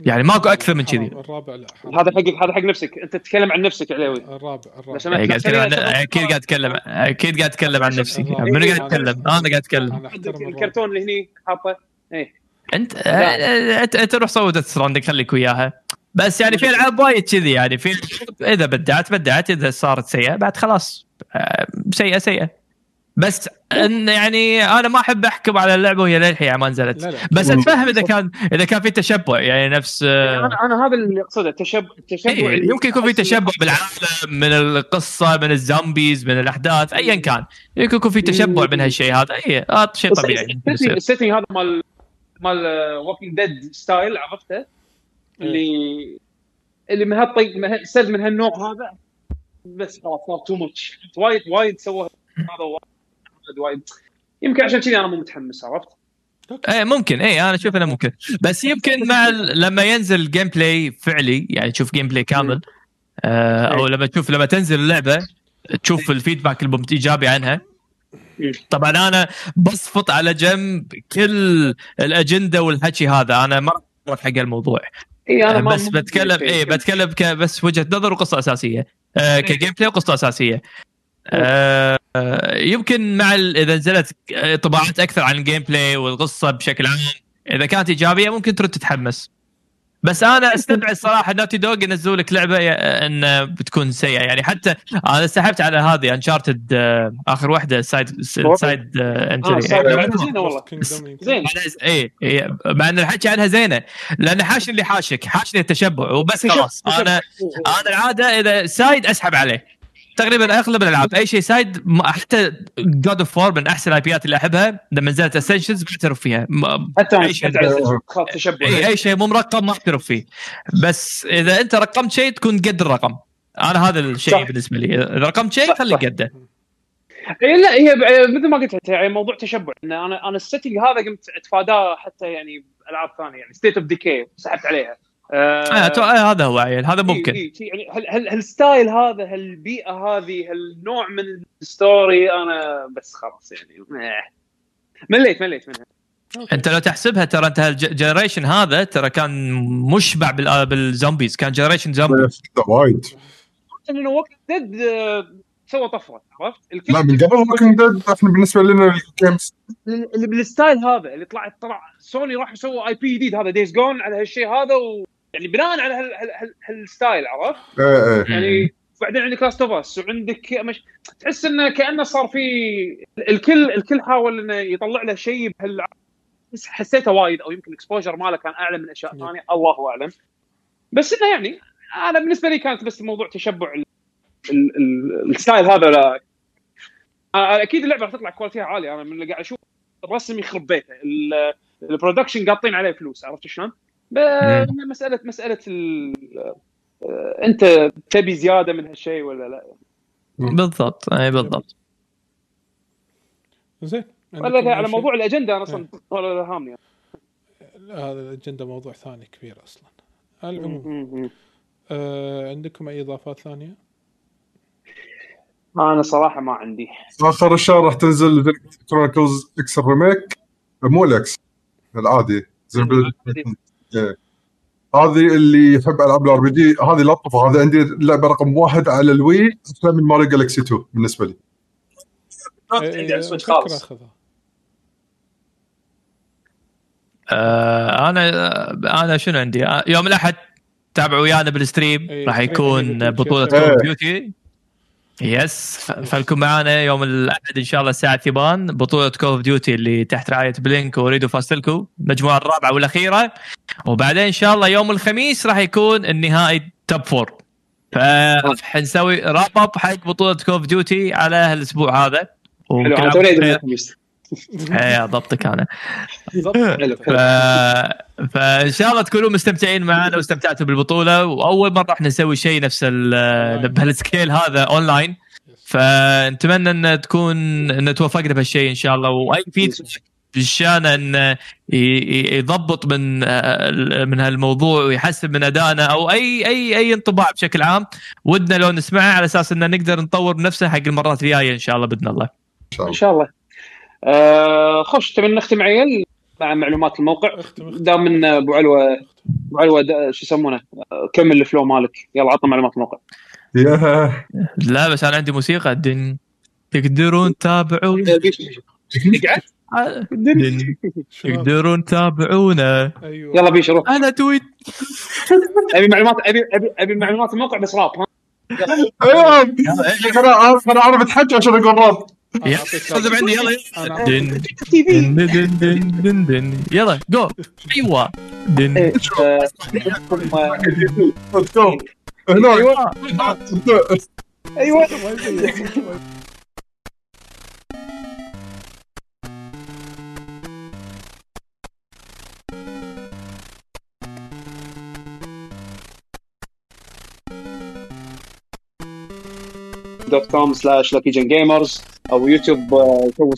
يعني ماكو أكثر من كذي. الرابع لا. هذا حقك هذا حق نفسك. أنت تتكلم عن نفسك علاوي الرابع الرابع. إيه، قاعد اتكلم عن أكيد قاعد اتكلم أكيد قاعد اتكلم عن نفسي. منو قاعد يتكلم؟ أنا قاعد أتكلم. الكرتون اللي هني حاطه. إيه. أنت آه، أنت أنت روح صوت ستراندنج خليك وياها. بس يعني في ألعاب وايد كذي يعني في إذا بدعت بدعت إذا صارت سيئة بعد خلاص آه، سيئة سيئة. بس إن يعني أنا ما أحب أحكم على اللعبة وهي للحين ما نزلت. لا لا. بس أتفهم إذا كان إذا كان في تشبع يعني نفس آه، أنا أنا هذا اللي أقصده التشبع التشبع إيه، يمكن يكون في تشبع بالعالم من القصة من ال zombies من الأحداث ايا كان. يمكن يكون في تشبع من هالشيء هذا. اي آه شيء طبيعي ال setting هذا مال مال Walking Dead style عرفته؟ اللي اللي من هالطي من هالسد من هالنوع هذا. بس خلاص صار too much وايد وايد سوى هذا وايد وايد يمكن عشان كذي أنا مو متحمس عرفت؟ إيه ممكن. إيه أنا أشوف إنه ممكن. بس يمكن مع لما ينزل gameplay فعلي يعني تشوف gameplay كامل آه أو لما تشوف لما تنزل اللعبة تشوف ال feedback الايجابي عنها. مم. طبعا أنا بصفط على جنب كل الأجندة والحكي هذا. أنا ما اعرف حق الموضوع. اي أنا ما بس بتكلم إيه بتكلم ك بس وجهة نظر وقصة أساسية. آه ك gameplay وقصة أساسية. آه آه، يمكن مع إذا نزلت انطباعات أكثر عن ال gameplay والقصة بشكل عام إذا كانت إيجابية ممكن ترد تتحمس. بس أنا أستبعد صراحة Naughty Dog ينزلوا لك لعبه إن بتكون سيئة. يعني حتى أنا سحبت على هذه Uncharted آخر واحدة side side آه، entry side- زينة والله. زين اي إيه مع ان الحكي عنها زينة. لأن حاشني اللي حاشك حاشني التشبع وبس خلاص. أنا أنا العادة إذا side أسحب عليه. تقريبا أغلب الألعاب أي شيء side حتى God of War من أحسن ال IP ات اللي أحبها لما نزلت Ascension بعترف فيها. حتى أي شيء. تشبع. اي أي شيء مو مرقم ما اعترف فيه. بس إذا أنت رقمت شيء تكون قد الرقم. أنا هذا الشيء صح. بالنسبة لي. إذا رقمت شيء خليك. قده. إيه لا هي مثل ما قلت لك يعني موضوع تشبع. إن أنا أنا ال setting هذا قمت أتفاداه حتى يعني بألعاب ثانية يعني State of Decay سحبت عليها. آه، أتو- آه، هذا هو عيل هذا ممكن. إيه إيه يعني هال- هال- هال style هذا هالبيئه هذه هالنوع من ال story أنا بس خلاص يعني. آه. مليت مليت منها أنت لو تحسبها ترى أنت ال generation هذا ترى كان مشبع بال- بال zombies كان generation zombies. وايد. انه وقت Dead آه، سوى طفرة عرفت؟ لا من قبل Walking Dead إحنا بالنسبة لنا ال games اللي بال style هذا اللي طلع طلع سوني راح يسووا IP جديد هذا Days Gone على هالشيء هذا و يعني بناء على هال هال هال هال style عرفت؟ إيه إيه. يعني بعدين عندك Last of Us وعندك مش تحس إنه كأنه صار في الكل الكل حاول إنه يطلع له شيء بهال بس حسيته وايد أو يمكن ال exposure ماله كان أعلى من أشياء ثانية الله أعلم. بس إنه يعني أنا بالنسبة لي كانت بس موضوع تشبع ال- ال- ال- ال style هذا لا. أكيد اللعبة راح تطلع quality ها عاليه أنا من اللي قاعد أشوف الرسم يخرب بيته ال- البرودكشن قاطين عليه فلوس عرفت شلون؟ ب- مساله مسألة ال... آه، أنت تبي زيادة من هالشيء ولا لا؟ بالضبط. أي بالضبط. زين. ولا على شيء؟ موضوع الأجندة أنا أصلا ولا لا هامني هذا الأجندة موضوع ثاني كبير أصلا. على العموم آه عندكم أي إضافات ثانية؟ أنا صراحة ما عندي. آخر الشهر راح تنزل Chronicles X ال remake مو ال X العادي. زي إيه. هذه اللي يحب ألعاب ال RPG هذه لطفه هذه عندي اللعبه رقم واحد على ال Wii أحلى من Mario Galaxy 2 بالنسبة لي. عندي على ال Switch خالص. أخذها. آه أنا أنا شنو عندي؟ آه، يوم الأحد تابعوا ويانا بال stream إيه، راح يكون بطولة. Call إيه. of Duty yes ف- فخلكم معانا يوم الأحد إن شاء الله الساعة 8 بطولة Call of Duty اللي تحت رعاية Blink وريدو Fasttelco المجموعة الرابعة والأخيرة. وبعدين إن شاء الله يوم الخميس راح يكون النهائي top four فحنسوي wrap up حق بطولة Call of Duty على هالأسبوع هذا. حلو إيه ضبطك أنا. فإن شاء الله تكونوا مستمتعين معنا واستمتعتوا بالبطولة. وأول مرة إحنا نسوي شيء نفس ال- بهال scale هذا اونلاين فنتمنى إن تكون إن توفقنا بهالشيء إن شاء الله. وأي فيدباك بالشان إن يضبط من من هالموضوع ويحسن من أدائنا أو أي أي أي انطباع بشكل عام. ودنا لو نسمعه على أساس إن نقدر نطور بنفسنا حق المرات الجاية إن شاء الله بإذن الله. إن شاء الله. آه خش تبي نختم عيال مع معلومات الموقع؟ دام إن أبو علوه أبو علوة دا- شو يسمونه؟ آه، كمل الفلو مالك. يلا عطنا معلومات الموقع. لا بس أنا عندي موسيقى. دن. تقدرون تتابعون شلون؟ تقدرون تتابعونا أيوه. يلا بيش روح. أنا تويت. أبي معلومات ابي ابي أبي معلومات الموقع بس راب ها؟ أيوه. أنا أنا اعرف اتحكى عشان أقول راب أنا أعطيك لازم عندي يلا أنا يلا دن دن دن دن دن دن يلا جو أيوه دن إيه، آه، عندكم، آه، دكتور هنا أيوه أيوه دوت كوم سلاش لاكي جن جيمرز أو يوتيوب آه، تو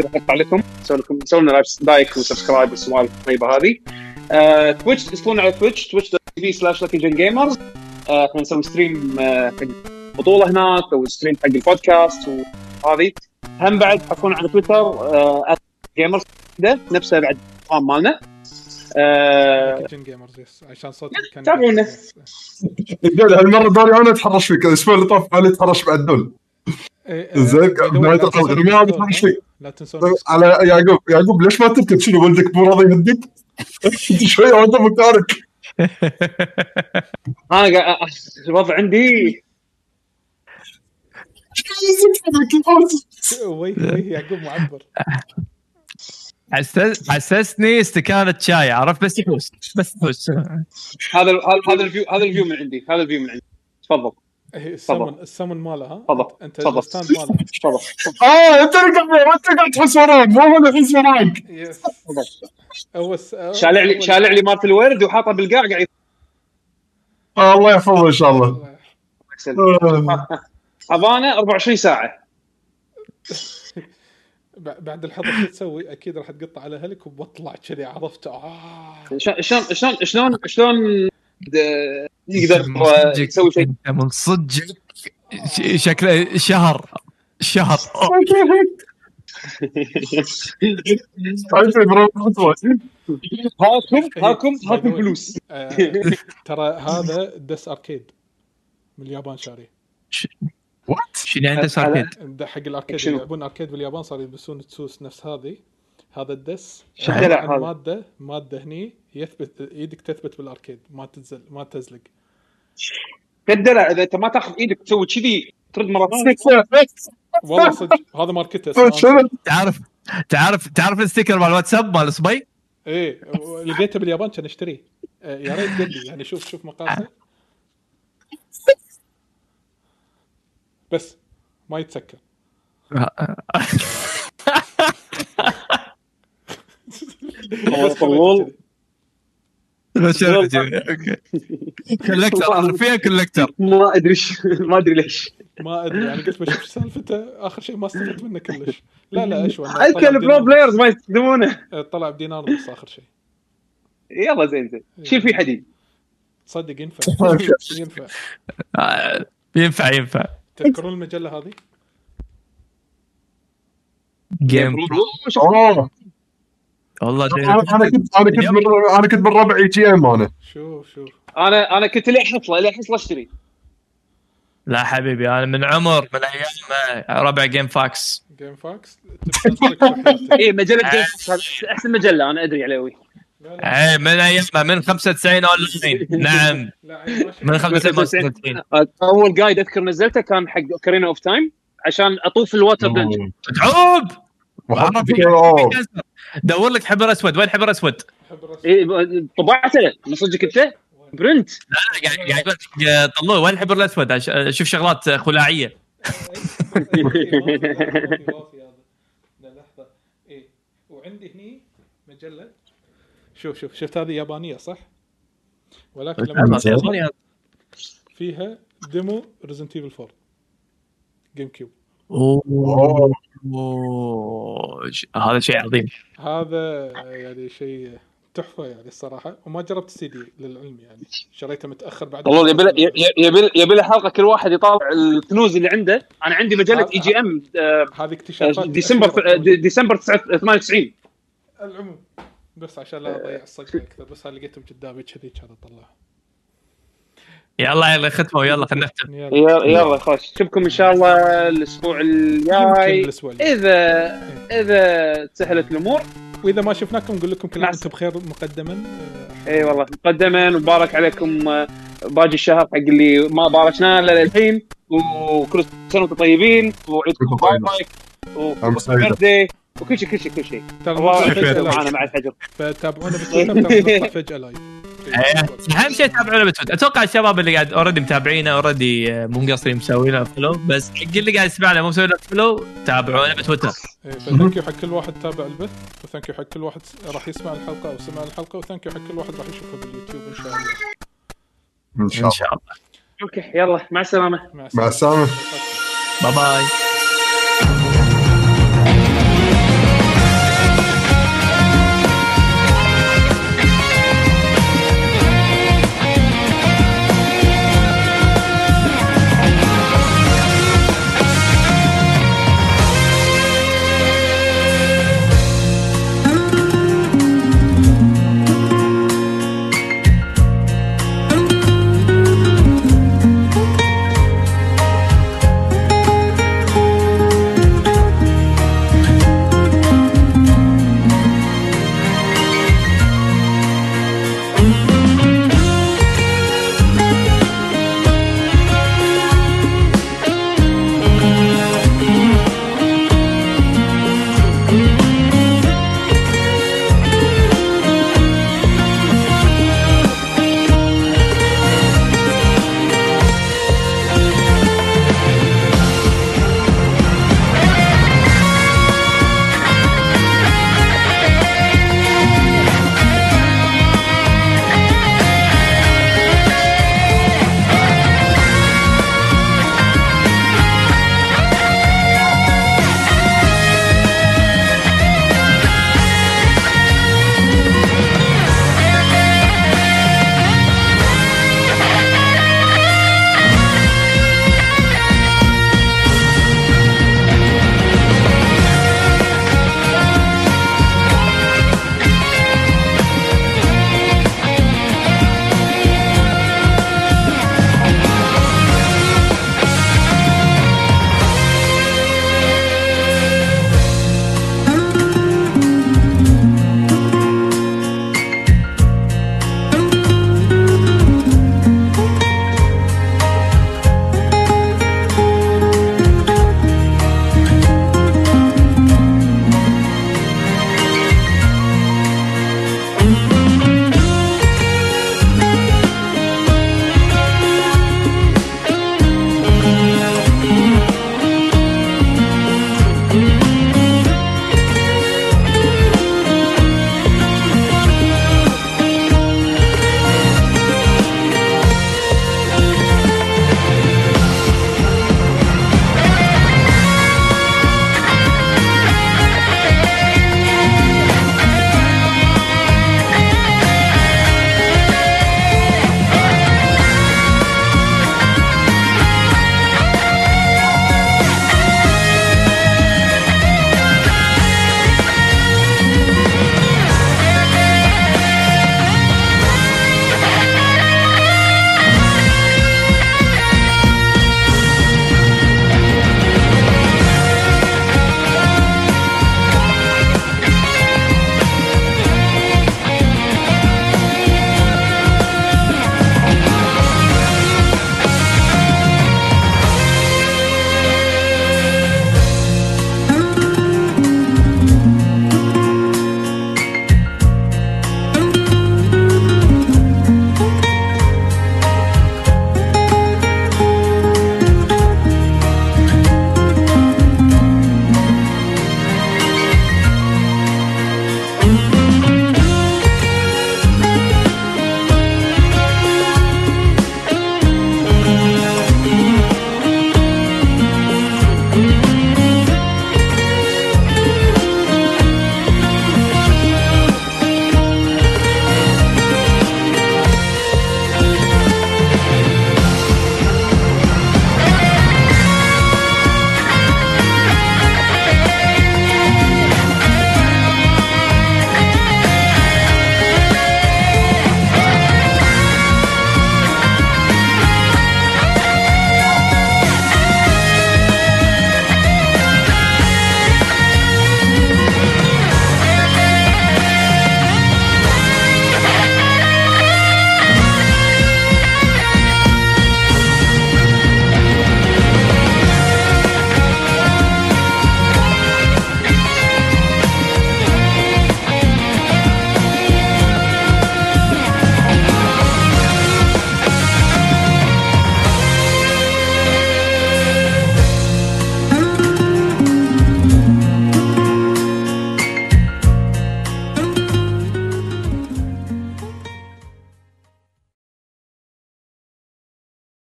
راح أحط لكم نسوي لكم نسوي لنا like و subscribe والسوالف الطيبة هذه. آه، Twitch تدخلون على Twitch Twitch dot TV slash Lucky Jinn Gamers إحنا نسوي stream آه، حق بطوله هناك أو stream حق البودكاست وهذه هم بعد تحطون على تويتر Gamers نفسه بعد مالنا. آه، Jinn Gamers yes عشان صوتي كان تابعونا. قال هالمرة دوري أنا أتحرش فيك الأسبوع اللي طاف علي تحرش بعد دول إيه، زين، ما أتحرش ها؟ فيك. لا تنسون على يعقوب يعقوب ليش ما تكتب شنو ولدك مو راضي يهدك؟ انت شوي وانت مكانك أنا الوضع عندي وي وي يعقوب معبر حسس- حسسني استكانة شاي عرفت؟ بس يحوس بس يحوس. هذا ال- هذا هذا ال view هذا ال view من عندي هذا ال view من عندي. تفضل. إيه، السمن السمن ماله ها؟ تفضل. انت تفضل. ال stand ماله. تفضل. آه أنت اللي قاعد أنت قاعد تحس وراك. مو هو اللي يحس وراك. هو شالع لي شالع لي مالت الورد وحاطه بالقاع قاعد آه الله يحفظه إن شاء الله. يسلم آه. حضانه 24 ساعة. بعد الحظر شو تسوي؟ أكيد راح تقطع على هلك وبطلع كذي عرفت ش- شلون شلون شلون شلون يقدر يسوي شيء أنت من صدقك شكله شهر شهر. هاكم هاكم هاكم. فلوس آه، ترى هذا دس أركيد من اليابان شاريه شنو عنده ساكت ده حق الأركيد؟ اللي يلعبون أركيد باليابان صار يلبسون تسوس نفس هذه. هذا الدس. عن؟ ماده مادة هني يثبت إيدك تثبت بال arcade ما تنزل ما تزلق. كالدلع إذا أنت ما تاخذ إيدك تسوي كذي ترد مرة ثانية. والله صدق هذا ماركته؟ تعرف تعرف تعرف ال sticker مال الواتساب مال صبي إيه لقيته باليابان كان اشتريه آه، يا ريت قد لي يعني شوف شوف مقاسه. بس ما يتسكر. طلول collector فيها collector ما أدري ما أدري ليش. ما أدري يعني قلت بشوف سالفته. آخر شيء ما استفدت منه كلش. لا لا اشوى طلع ال pro players ما يستخدمونه. طلع بدينار ونص آخر شيء. يلا زين زين. شيل فيه حديد. تصدق ينفع. ينفع. ينفع ينفع. تذكرون المجلة هذه؟ جيم اوه والله أنا أنا كنت أنا كنت من أنا كنت من ربعي جي ام أنا. شوف شوف. أنا أنا كنت لي حصله لي حصله أشتري. لا حبيبي أنا من عمر من أيام ربع جيم فاكس جيم فاكس. اي مجلة جيمس هذا أحسن مجلة أنا أدري عليوي إيه من أيام من 95 اونلاين نعم. لا عيل ماشي. من 95 أول guide أذكر نزلته كان حق Ocarina of Time عشان أطوف ال water dungeon تعوب. دور لك حبر أسود. وين حبر أسود؟ إيه طبعته. من صدقك أنت؟ print. لا لا قاعد قاعد يقول لك طلوه. وين الحبر الأسود؟ أشوف شغلات خلاعيه إيه، وعندي هني مجلة. شوف شوف شفت هذه يابانية صح؟ ولكن لما فيها demo Resident Evil 4 GameCube أوه أوه. هذا شيء عظيم. هذا يعني شيء تحفة يعني الصراحة وما جربت السي دي للعلم يعني. شريته متأخر بعد والله يبي له- يبي يبي له حلقة كل واحد يطالع الكنوز اللي عنده. أنا عندي مجلة EGM هذه اكتشافات ديسمبر. دي- ديسمبر 98 إيه، العموم. بس عشان لا أضيع الصقر أكثر بس لقيتهم قدامي كذي كان اطلعهم يلا يلا ختموا يلا خلينا نختم. يلا. يلا خلاص نشوفكم إن شاء الله الأسبوع الجاي. الأسبوع الجاي. إذا إذا سهلت الأمور. وإذا ما شفناكم نقول لكم كل عام وأنتم بخير مقدما. إي والله مقدما ومبارك عليكم آه، باقي الشهر حق اللي ما باركنا له للحين. وكل سنة وأنتم طيبين. وعيدكم. مبارك. و birthday وكل شيء كل شيء كل شيء. الله live. معنا مع الحجر فتابعونا بتويتر فجاه live أهم شيء تابعونا بتويتر أتوقع الشباب اللي قاعد already متابعينا already مو مقصرين مسوي له follow بس حق اللي قاعد يسمعنا مو مسوي له follow تابعونا بتويتر. thank you حق كل واحد تابع البث و thank you حق كل واحد راح يسمع الحلقة أو سمع الحلقة و thank you حق كل واحد راح يشوفها باليوتيوب إن شاء الله. إن شاء الله. أوكي يلا مع السلامة. مع مع السلامة. باي باي